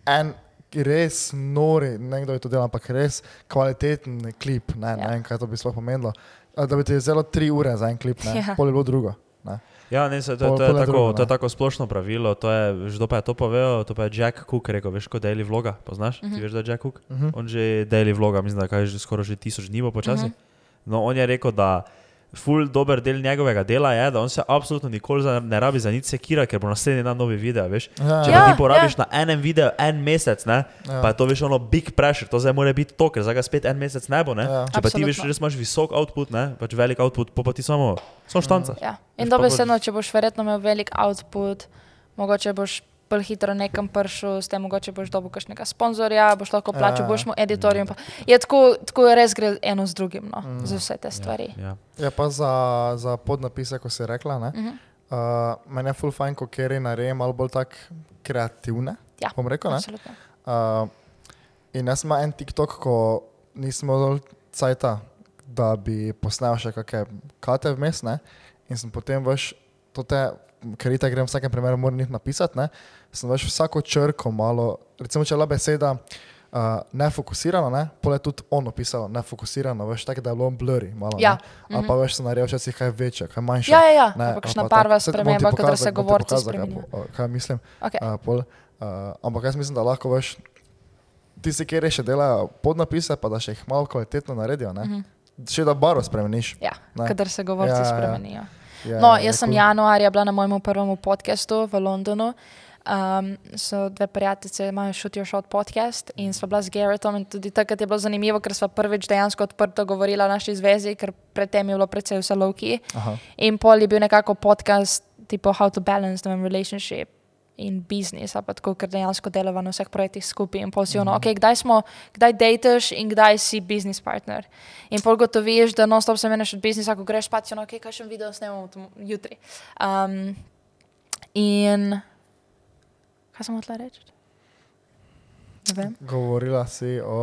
en res nori, ne kdo je to delal, ampak res kvaliteten klip, ne, ja. Ja. ne vem, kaj to bi sploh pomenilo. Da bi ti vzelo tri ure za en klip, ne, Ja. pol je bilo drugo. Ne. Ja, ne, se, to, Pol- to, je pol je tako, drugo, to je tako splošno pravilo. To je, kdo pa je to povedal? To pa je Jack Cook rekel, veš, kot daily vloga. Poznaš? Uh -huh. Ti veš, da je Jack Cook? Uh -huh. On že daily vloga, mislim, da je že skoraj že tisoč dni bo počasi. Uh -huh. No, on je rekel, da ful dober del njegovega dela je, da on se absolutno nikoli za, ne rabi za nič sekira, ker bo naslednji dan novi video, veš. Ja, Če Ja, pa ti porabiš ja. na enem videu en mesec, ne, Ja. ja. pa je to veš ono big pressure, to zdaj mora biti to, ker zdaj ga spet en mesec ne bo. Ne. Ja. Če pa ti veš, Absolutno. res imaš visok output, ne, pač velik output, pa, pa ti samo, samo štanca. Ja. In dobesedno, če boš verjetno imel velik output, mogoče boš bolj hitro nekam prišel, s tem mogoče boš dobil kakšnega sponzorja, boš lahko plačal, Ja. boš mu editorju. in pa- Je tako, tako res gre eno z drugim, no, Mm. za vse te stvari. Ja. Je pa za, za podnapise, ko si rekla, ne, uh Mhm. -huh. uh, meni je full fajn, ko kjer narejem malo bolj tak kreativne, Ja, bom rekel, ne. Absolutno. Uh, in jaz imam en TikTok, ko nismo dovolj cajta, da bi posnel še kakšne kate vmes, ne? in sem potem veš, to te, ker itak grem v vsakem primeru moram jih napisati, ne? Sem veš vsako črko malo, recimo če je bila beseda uh, nefokusirana, ne? pole tudi on opisal nefokusirano, veš, tako da je bilo blurry malo, Ja, ne? ali pa veš, sem naredil včasih kaj večje, kaj manjše. Ja, ja, ja. Ne, kakšna pa barva bom ti sprememba, kadar pokazal, se govorci pokazal, kaj Kaj mislim. Okay. Uh, pol, uh, ampak jaz mislim, da lahko veš, tisti, ki še delajo podnapise, pa da še jih malo kvalitetno naredijo. Uh -huh. Še da barvo spremeniš. Ja, Ne. kadar se govorci Ja, ja. spremenijo. Je, No, je jaz sem cool. januarja bila na mojem prvem podkastu v Londonu. Um, so dve prijateljice, imajo Shoot Your Shot podcast in sva bila z Garrettom in tudi takrat je bilo zanimivo, ker sva prvič dejansko odprto govorila o naši zvezi, ker predtem je bilo predvsej vse lovki. In pol je bil nekako podcast tipo How to Balance the Relationship in Business, ali pa tako, ker dejansko delava na vseh projektih skupaj. In pol si ono, ok, kdaj smo, kdaj dateš in kdaj si business partner. In pol gotoviš, da non-stop se meneš od biznisa, ko greš spat, si ono, ok, kakšen video snemamo jutri. Um, in kaj sem hotela reči? Govorila si o,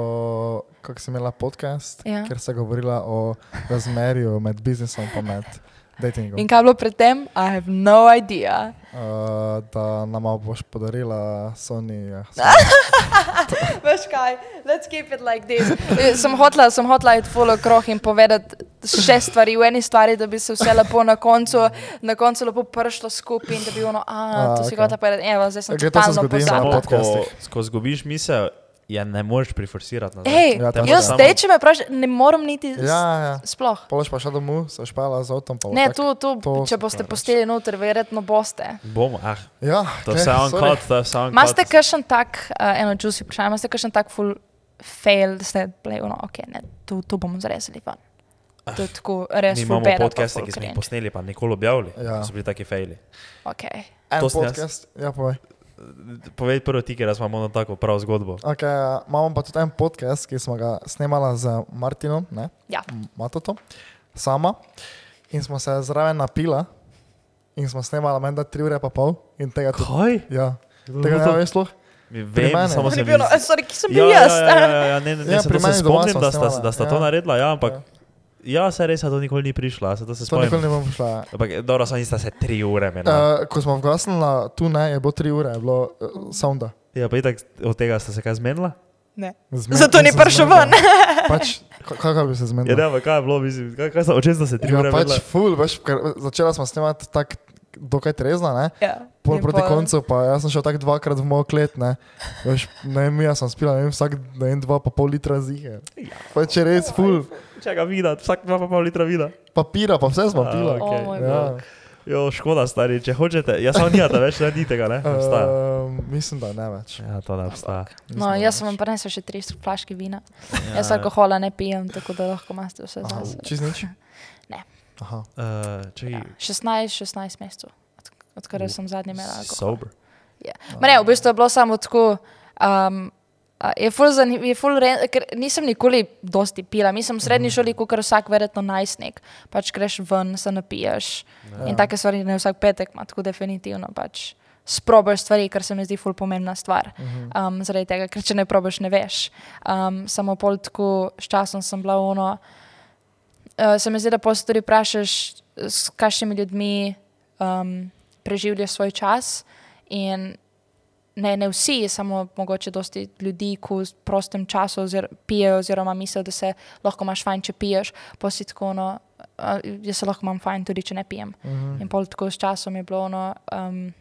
kako si imela podcast, Ja. ker si govorila o razmerju med biznisom in med datingom. In kaj je bilo predtem? I have no idea. Uh, da nama boš podarila Sony. Ja, Veš kaj, let's keep it like this. Eh, Sem hotla, sem hotla iti full okrog in povedati šest stvari v eni stvari, da bi se vse lepo na koncu, na koncu lepo pršlo skupaj in da bi ono, a, A, to si okej. hotla povedati, evo, zdaj sem Okej, to se totalno zgodi na Samo pozabila. pod- podcastih. ko, ko zgubiš misel, Ja, ne moreš priforsirati na Hej, Ja, to je jaz zdaj, če me vprašaš, ne morem niti Ja, ja. sploh. Polož pa šel domov, se špala z avtom. Pa Ne, tak- tu, tu, to če boste posteli noter, verjetno boste. Bomo, ah, Ja, to je sorry. cut, to je vse on Maste kakšen tak, uh, eno juicy vprašanje, maste kakšen tak full fail, da ste bili, no, ok, ne, tu, tu bomo zrezali ven. To je tako res Mi imamo podcaste, ki smo jih posneli, pa nikoli objavili. Ja. So bili taki faili. Okay. En To podcast, ja, povej. Povej prvo ti, ker imam ono tako prav zgodbo. Okay, ja, imamo pa tudi en podcast, ki smo ga snemala z Martinom, ne? Ja. Matoto, sama. In smo se zraven napila in smo snemala menda tri ure pa pol in tega tudi. Kaj? Ja, tega bo ne to? veš Pri Vem, samo On se je mi bil, no, zdi- sorry, ki sem Ja, bil ja, jaz. ja, ja, ja, ja, ne, ne, ne, Ja, to se spomnim, da sta, da sta to ja. naredila, ja, ampak Ja. Ja, se res, to nikoli ni prišla, se to se To nikoli spomnim. ne bom šla. Ampak dobro, samo nista se tri ure menila. Uh, ko smo vgasnili tu, ne, je bilo tri ure, je bilo uh, sounda. Ja, pa itak od tega sta se kaj zmenila? Ne. Zmen- Zato ni prišel ven. Pač, ka- kako bi se Ja, zmenil? ne, ampak kaj je bilo, mislim, kaj, kaj sta, o čem sta se tri Ja, ure pač menila? ful, veš, ker začela smo snemati tako dokaj trezna, ne? Ja. Pol In proti pol- koncu, pa jaz sem šel tako dvakrat v moj klet, ne. Veš, ne vem, jaz sem spila, ne vem, vsak, ne vem, dva pa pol litra zihe. Pač je res ful. Čakaj, vida, vsak dva pa pol litra vida. Papira, pa vse smo pila. okej. O moj Ja. Jo, škoda, stari, če hočete, jaz samo nijate več, ne tega, ne? Ne obstaja. Uh, mislim, da ne več. Ja, to ne obstaja. No, jaz sem vam prinesel še tri flaške vina. Ja, Jaz alkohola ne pijem, tako da lahko imate vse Aha, zase. čist nič? Ne. Aha. Uh, čakaj, Ja, 16-16 mesecev, od- odkar sem zadnji imel alkohol. sober. Ma ne, v bistvu je bilo samo tako. Um, je ful, zanim, je ful re, ker nisem nikoli dosti pila. Mi sem v srednji šoli, kot vsak verjetno najstnik. Pač greš ven, se napiješ. Ja. In take stvari ne vsak petek, ima tako definitivno. Pač. Sprobaš stvari, kar se mi zdi ful pomembna stvar. Um, zaradi tega, ker če ne probaš, ne veš. Um, samo pol tako s časom sem bila ono. Uh, se mi zdi, da pa se tudi vprašaš, s kakšnimi ljudmi um, preživljaš svoj čas. In ne, ne vsi, samo mogoče dosti ljudi, ki v prostem času ozir, pijejo, oziroma mislijo, da se lahko imaš fajn, če piješ, tako ono, uh, jaz se lahko imam fajn, tudi če ne pijem. Mhm. In pol tako s časom je bilo ono. Um,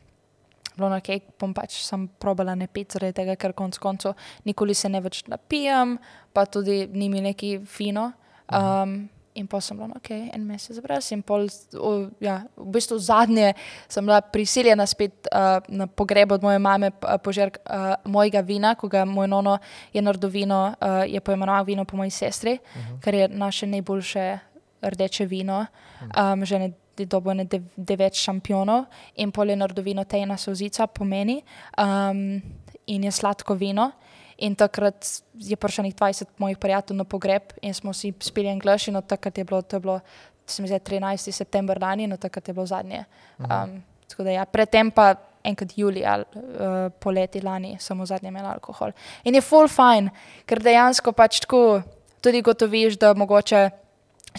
Bilo na kaj bom pač sem probala ne piti, zaradi tega, ker konc koncev nikoli se ne več napijem, pa tudi ni mi neki fino. Um, in pa sem bila, no, ok, en mesec brez. In pol, o, ja, v bistvu zadnje sem bila prisiljena spet uh, na pogreb od moje mame, p- požar uh, mojega vina, ko ga moj nono je naredil vino, uh, je poimenoval vino po moji sestri, uh -huh. kar je naše najboljše rdeče vino, um, že ne dobo ne dev, devet šampionov in pol je naredil vino Tejna Sozica po meni um, in je sladko vino. In takrat je prišlo nekaj 20 mojih prijateljev na pogreb in smo si spili en glaš in od takrat je bilo, to je bilo, se mi zdi, 13. september lani in od takrat je bilo zadnje. Um, tako da ja, predtem pa enkrat julija, uh, poleti lani, samo zadnje imel alkohol. In je full fine, ker dejansko pač tako tudi gotoviš, da mogoče,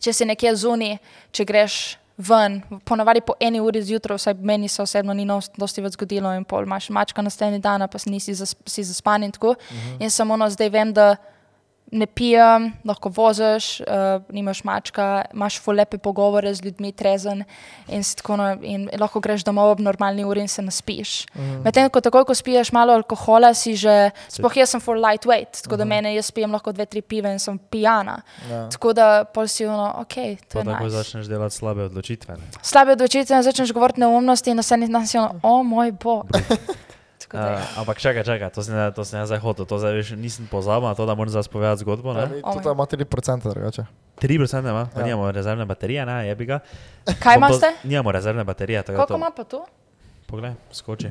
če si nekje zunaj, če greš ven, ponavadi po eni uri zjutraj, vsaj meni se osebno ni dosti več zgodilo in pol imaš mačka naslednji dan, pa si nisi zas, si zaspan in tako. Uh -huh. In samo no, zdaj vem, da ne pijem, lahko voziš, uh, nimaš mačka, imaš ful lepe pogovore z ljudmi, trezen in, tako, no, in lahko greš domov ob normalni uri in se naspiš. Mm. Medtem ko takoj, ko spiješ malo alkohola, si že, sploh jaz sem full lightweight, tako da mene jaz pijem lahko dve, tri pive in sem pijana. Ja. Tako da pol si ono, ok, to Pa je tako nice. začneš delati slabe odločitve. Ne? Slabe odločitve začneš govoriti neumnosti in naslednji dan si ono, o moj bog. Ja. Uh, ampak čakaj, čakaj, to si ne, to si ne zdaj hotel, to zdaj veš, nisem pozabil, na to da moram zdaj povedati zgodbo. Ja, Ne? mi Oh Tudi ima 3% drugače. 3% ima, pa Ja. nimamo rezervne baterije, ne, je bi ga. Kaj to- imate? Nimamo rezervne baterije, Koliko to. ima pa tu? Poglej, skoči.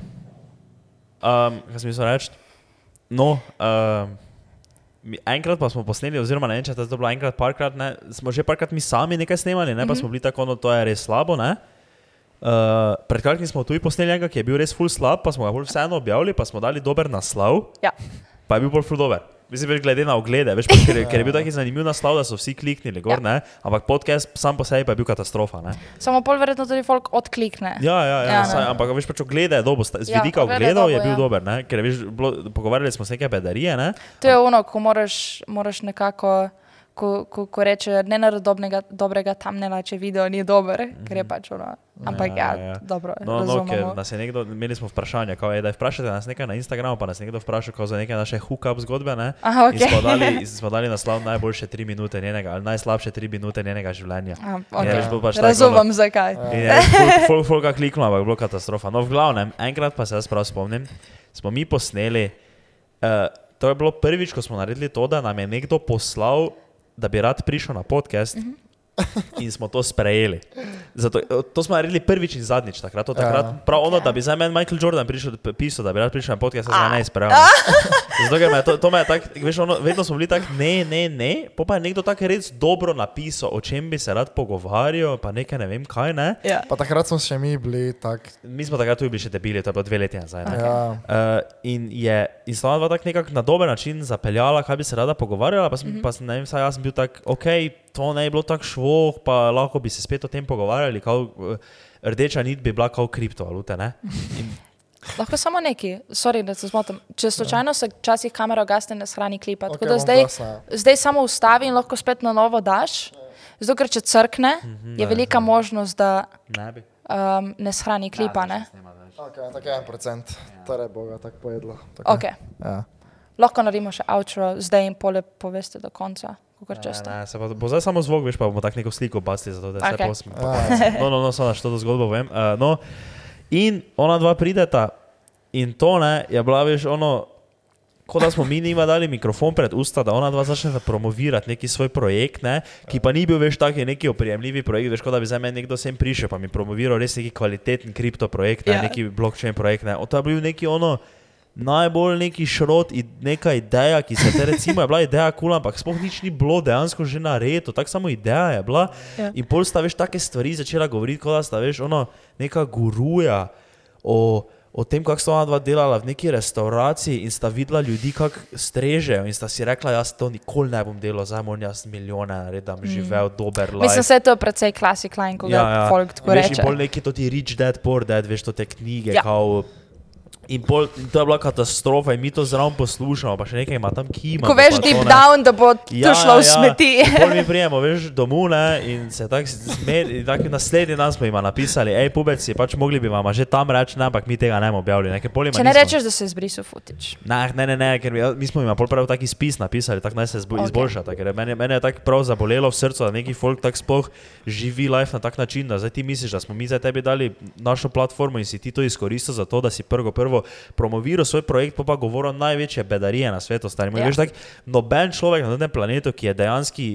Um, kaj sem mislil reči? No, um, mi, enkrat pa smo posneli, oziroma ne vem, če je to bilo enkrat, parkrat, ne, smo že parkrat mi sami nekaj snemali, ne, pa smo bili tako, no to je res slabo. Ne. Uh, pred kratkim smo tudi posneli enega, ki je bil res full slab, pa smo ga bolj vseeno objavili, pa smo dali dober naslov, Ja. pa je bil bolj full dober. Mislim, glede na oglede, veš, ker, ker je bil taki zanimiv naslov, da so vsi kliknili gor, Ja. ne, ampak podcast sam po sebi pa je bil katastrofa. Ne. Samo pol verjetno tudi folk odklikne. Ja, ja, ja, Ja, saj, ampak veš, pač oglede je dobo, z Ja, vidika je ogledov je bil ja. dober, ne? ker veš, bilo, pogovarjali smo se neke bedarije, ne? To je ono, ko moraš, moraš nekako, ko, ko, ko reče, ne naredi dobrega, tamnela, če video ni dober, ker je pač ono. Ampak ja, ja, ja. dobro, No, no, ker razumemo. nas je nekdo, imeli smo vprašanje, kao, ej, da vprašate nas nekaj na Instagramu, pa nas je nekdo vprašal kao za neke naše hookup zgodbe. Ne? Aha, In smo dali, smo dali naslov najboljše tri minute njenega, ali najslabše tri minute njenega življenja. A, Je okay. veš, bilo pač tako, Razumem, zakaj. Je folk, folk, folk kliknil, ampak je bilo katastrofa. No, v glavnem, enkrat pa se jaz prav spomnim, smo mi posneli, uh, to je bilo prvič, ko smo naredili to, da nam je nekdo poslal, da bi rad prišel na podcast. In smo to sprejeli. Zato, eh, to smo naredili prvič in zadnjič, takrat, to, takrat Ja. prav ono, da bi za meni Michael Jordan prišel, pisal, da bi rad prišel na podcast, jaz ga ne. Ah. Zato, ker me to, to me je tako, veš, ono, vedno smo bili tako, ne, ne, ne, pa, pa je nekdo tako res dobro napisal, o čem bi se rad pogovarjal, pa nekaj ne vem kaj, ne. Ja. Pa takrat smo še mi bili tak. Mi smo takrat tudi bili še debili, to je bilo dve leti nazaj. ne. Ja. Uh, in je in sta dva tako nekako na dober način zapeljala, kaj bi se rada pogovarjala, pa, sem, mm -hmm. pa sem, ne vem, saj jaz sem bil tak, ok, to ne je bilo tako švoh, pa lahko bi se spet o tem pogovarjali, kao, uh, rdeča nit bi bila kao kriptovalute, ne? In, Lahko samo neki, sorry, da se zmotim. Če slučajno se včasih kamera ugasne, ne shrani klipa. Tako Okej, da zdaj, glasna. zdaj samo ustavi in lahko spet na novo daš. Zato, ker če crkne, je velika možnost, da ne bi. um, ne shrani klipa. Ne? Okay, tako je en procent. Torej, boga tako pojedlo. Tako. Okay. Ja. Lahko naredimo še outro, zdaj in pole poveste do konca, kot često. Ne, se pa, bo zdaj samo zvok, veš, pa bomo tako neko sliko bacili, zato da se posmejemo. Ja. No, no, no, samo što to zgodbo vem. Uh, no, in ona dva prideta in to ne, je bila, veš, ono, kot da smo mi njima dali mikrofon pred usta, da ona dva začne promovirati neki svoj projekt, ne, ki pa ni bil več taki neki oprijemljivi projekt, veš, kot da bi za meni nekdo sem prišel, pa mi promoviral res neki kvaliteten kripto projekt, ne, Ja. neki blockchain projekt, ne. O, to je bil neki ono, najbolj neki šrot neka ideja, ki se te recimo je bila ideja kul, ampak sploh nič ni bilo dejansko že nareto, tako samo ideja je bila. Ja. In pol sta veš take stvari začela govoriti, kot da sta veš ono neka guruja o, o tem, kako sta ona dva delala v neki restauraciji in sta videla ljudi, kako strežejo in sta si rekla, jaz to nikoli ne bom delal, zdaj moram jaz milijone narediti, da bom živel dober life. Mm. Mislim, da je to precej klasik line, ko ga ja, ja. folk tako Veš, reče. In pol neki to ti rich dad, poor dad, veš, to te knjige. Ja. Kao, in, pol, in to je bila katastrofa, in mi to zraven poslušamo, pa še nekaj ima tam kima. Ko veš deep down, da bo to šlo v smeti. Pol mi prijemo, veš, domov ne, in se tako smeti. Tak naslednji dan smo jim napisali, hej, pubeci, pač mogli bi vam že tam reči, ne, ampak mi tega ne bomo objavili. Jima Če ne nismo- rečeš, da se je zbrisal futič. Ne, ne, ne, ne ker mi, mi smo jim prav taki spis napisali, tako naj se zbo, Ok. okay. izboljša. tak, Mene, mene je tako prav zabolelo v srcu, da neki folk tako sploh živi life na tak način, da zdaj ti misliš, da smo mi za tebi dali našo platformo in si ti to izkoristil za to, da si prvo prvo promoviral svoj projekt, pa pa govoril največje bedarije na svetu. Stari. Ja. Veš, tak, noben človek na tem planetu, ki je dejansko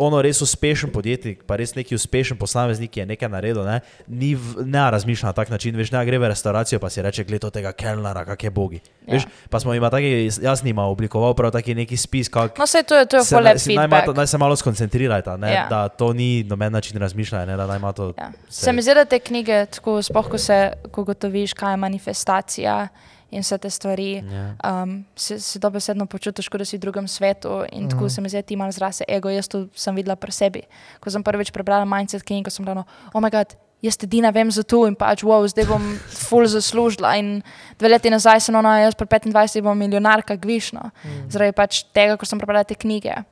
ono res uspešen podjetnik, pa res neki uspešen posameznik, ki je nekaj naredil, ne, ni v, ne razmišlja na tak način, veš, ne gre v restauracijo, pa si reče, gled tega kelnara, kak je bogi. Ja. Veš, pa smo jim taki, jaz nima oblikoval prav taki neki spis, kak No, vse to je, to je se, naj, naj, naj se malo skoncentrirajta, ne, Ja. da to ni noben način razmišljanja, ne, da naj ima to. Ja. Se mi zdi, da te knjige, tako sploh, ko se ko gotoviš, kaj je manifestacija in vse te stvari, Ja. um, se, se dobesedno počutiš, kot da si v drugem svetu in tako se mi zdi, ti malo zrase ego. Jaz to sem videla pri sebi. Ko sem prvič prebrala Mindset knjigo, sem bila, oh moj bog. Jaz te dina vem za to in pač, wow, zdaj bom full zaslužila. In dve leti nazaj sem ona, jaz pri 25 bom milijonarka, gvišno. Mm. Zaradi pač tega, ko sem prebrala te knjige.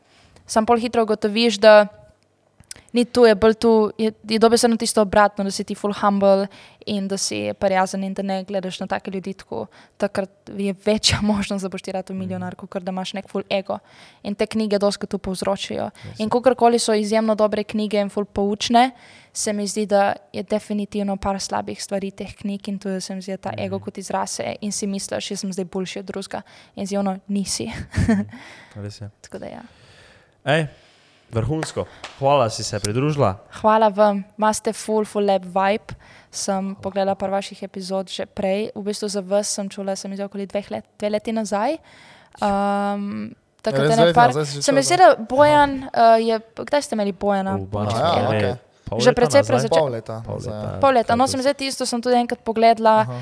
Sam pol hitro ugotoviš, da ni tu, je bolj tu, je, je dobesedno tisto obratno, da si ti full humble in da si prijazen in da ne gledaš na take ljudi tako. Takrat je večja možnost, da boš ti rad milijonar, kot da imaš nek full ego. In te knjige dosko to povzročijo. In kakorkoli so izjemno dobre knjige in full poučne, se mi zdi, da je definitivno par slabih stvari teh knjig in to je, se mi zdi, ta ego kot izrase in si misliš, jaz sem zdaj boljši od drugega in zdi ono, nisi. Res je. tako da ja. Ej, vrhunsko. Hvala, si se pridružila. Hvala vam, imate full, full lep vibe. Sem pogledala par vaših epizod že prej, v bistvu za vas sem čula, sem jih okoli dveh let, dve leti nazaj. Um, Ja, tako res da ne par. Se mi zdi, da Bojan uh, je, kdaj ste imeli Bojana? Banči. A, ja, okej. pol Že precej nazaj. prezač- Pol leta. Pol leta. ja. Pol leta, no Kaj se mi to- zdi, isto sem tudi enkrat pogledala, Aha.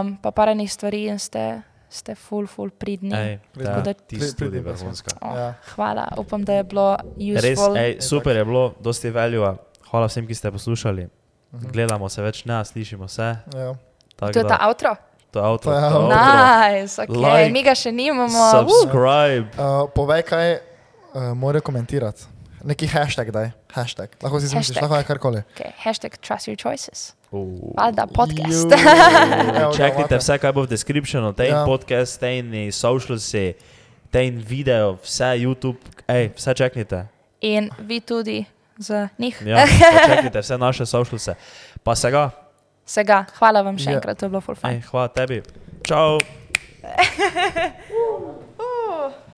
um, pa par enih stvari in ste, ste full, full pridni. Ej, Tako da, da- ti si tudi vrhunska. Oh, Ja. Hvala, upam, da je bilo Res, useful. ej, super je bilo, dosti value. Hvala vsem, ki ste poslušali. Mhm. Gledamo se več, ne, slišimo se. Ja. tako To je ta outro? To je avto. To je outro. Nice, okay. Like, mi ga še nimamo. Subscribe. Uh, povej, kaj, uh, morajo komentirati. Neki hashtag daj, hashtag. Lahko si Hashtag. lahko je karkoli. Okay. Hashtag trust your choices. Uh. Valjda podcast. Ju, evo ga, Čakajte vse, kaj bo v descriptionu, te Ja. ja. podcast, te socialsi, te video, vse YouTube, ej, vse čakajte. In vi tudi z njih. Ja, čakajte vse naše socialse. Pa se ga, Vsega. Hvala vam še Ja. enkrat, to je bilo full fun. ej, hvala tebi. Čau.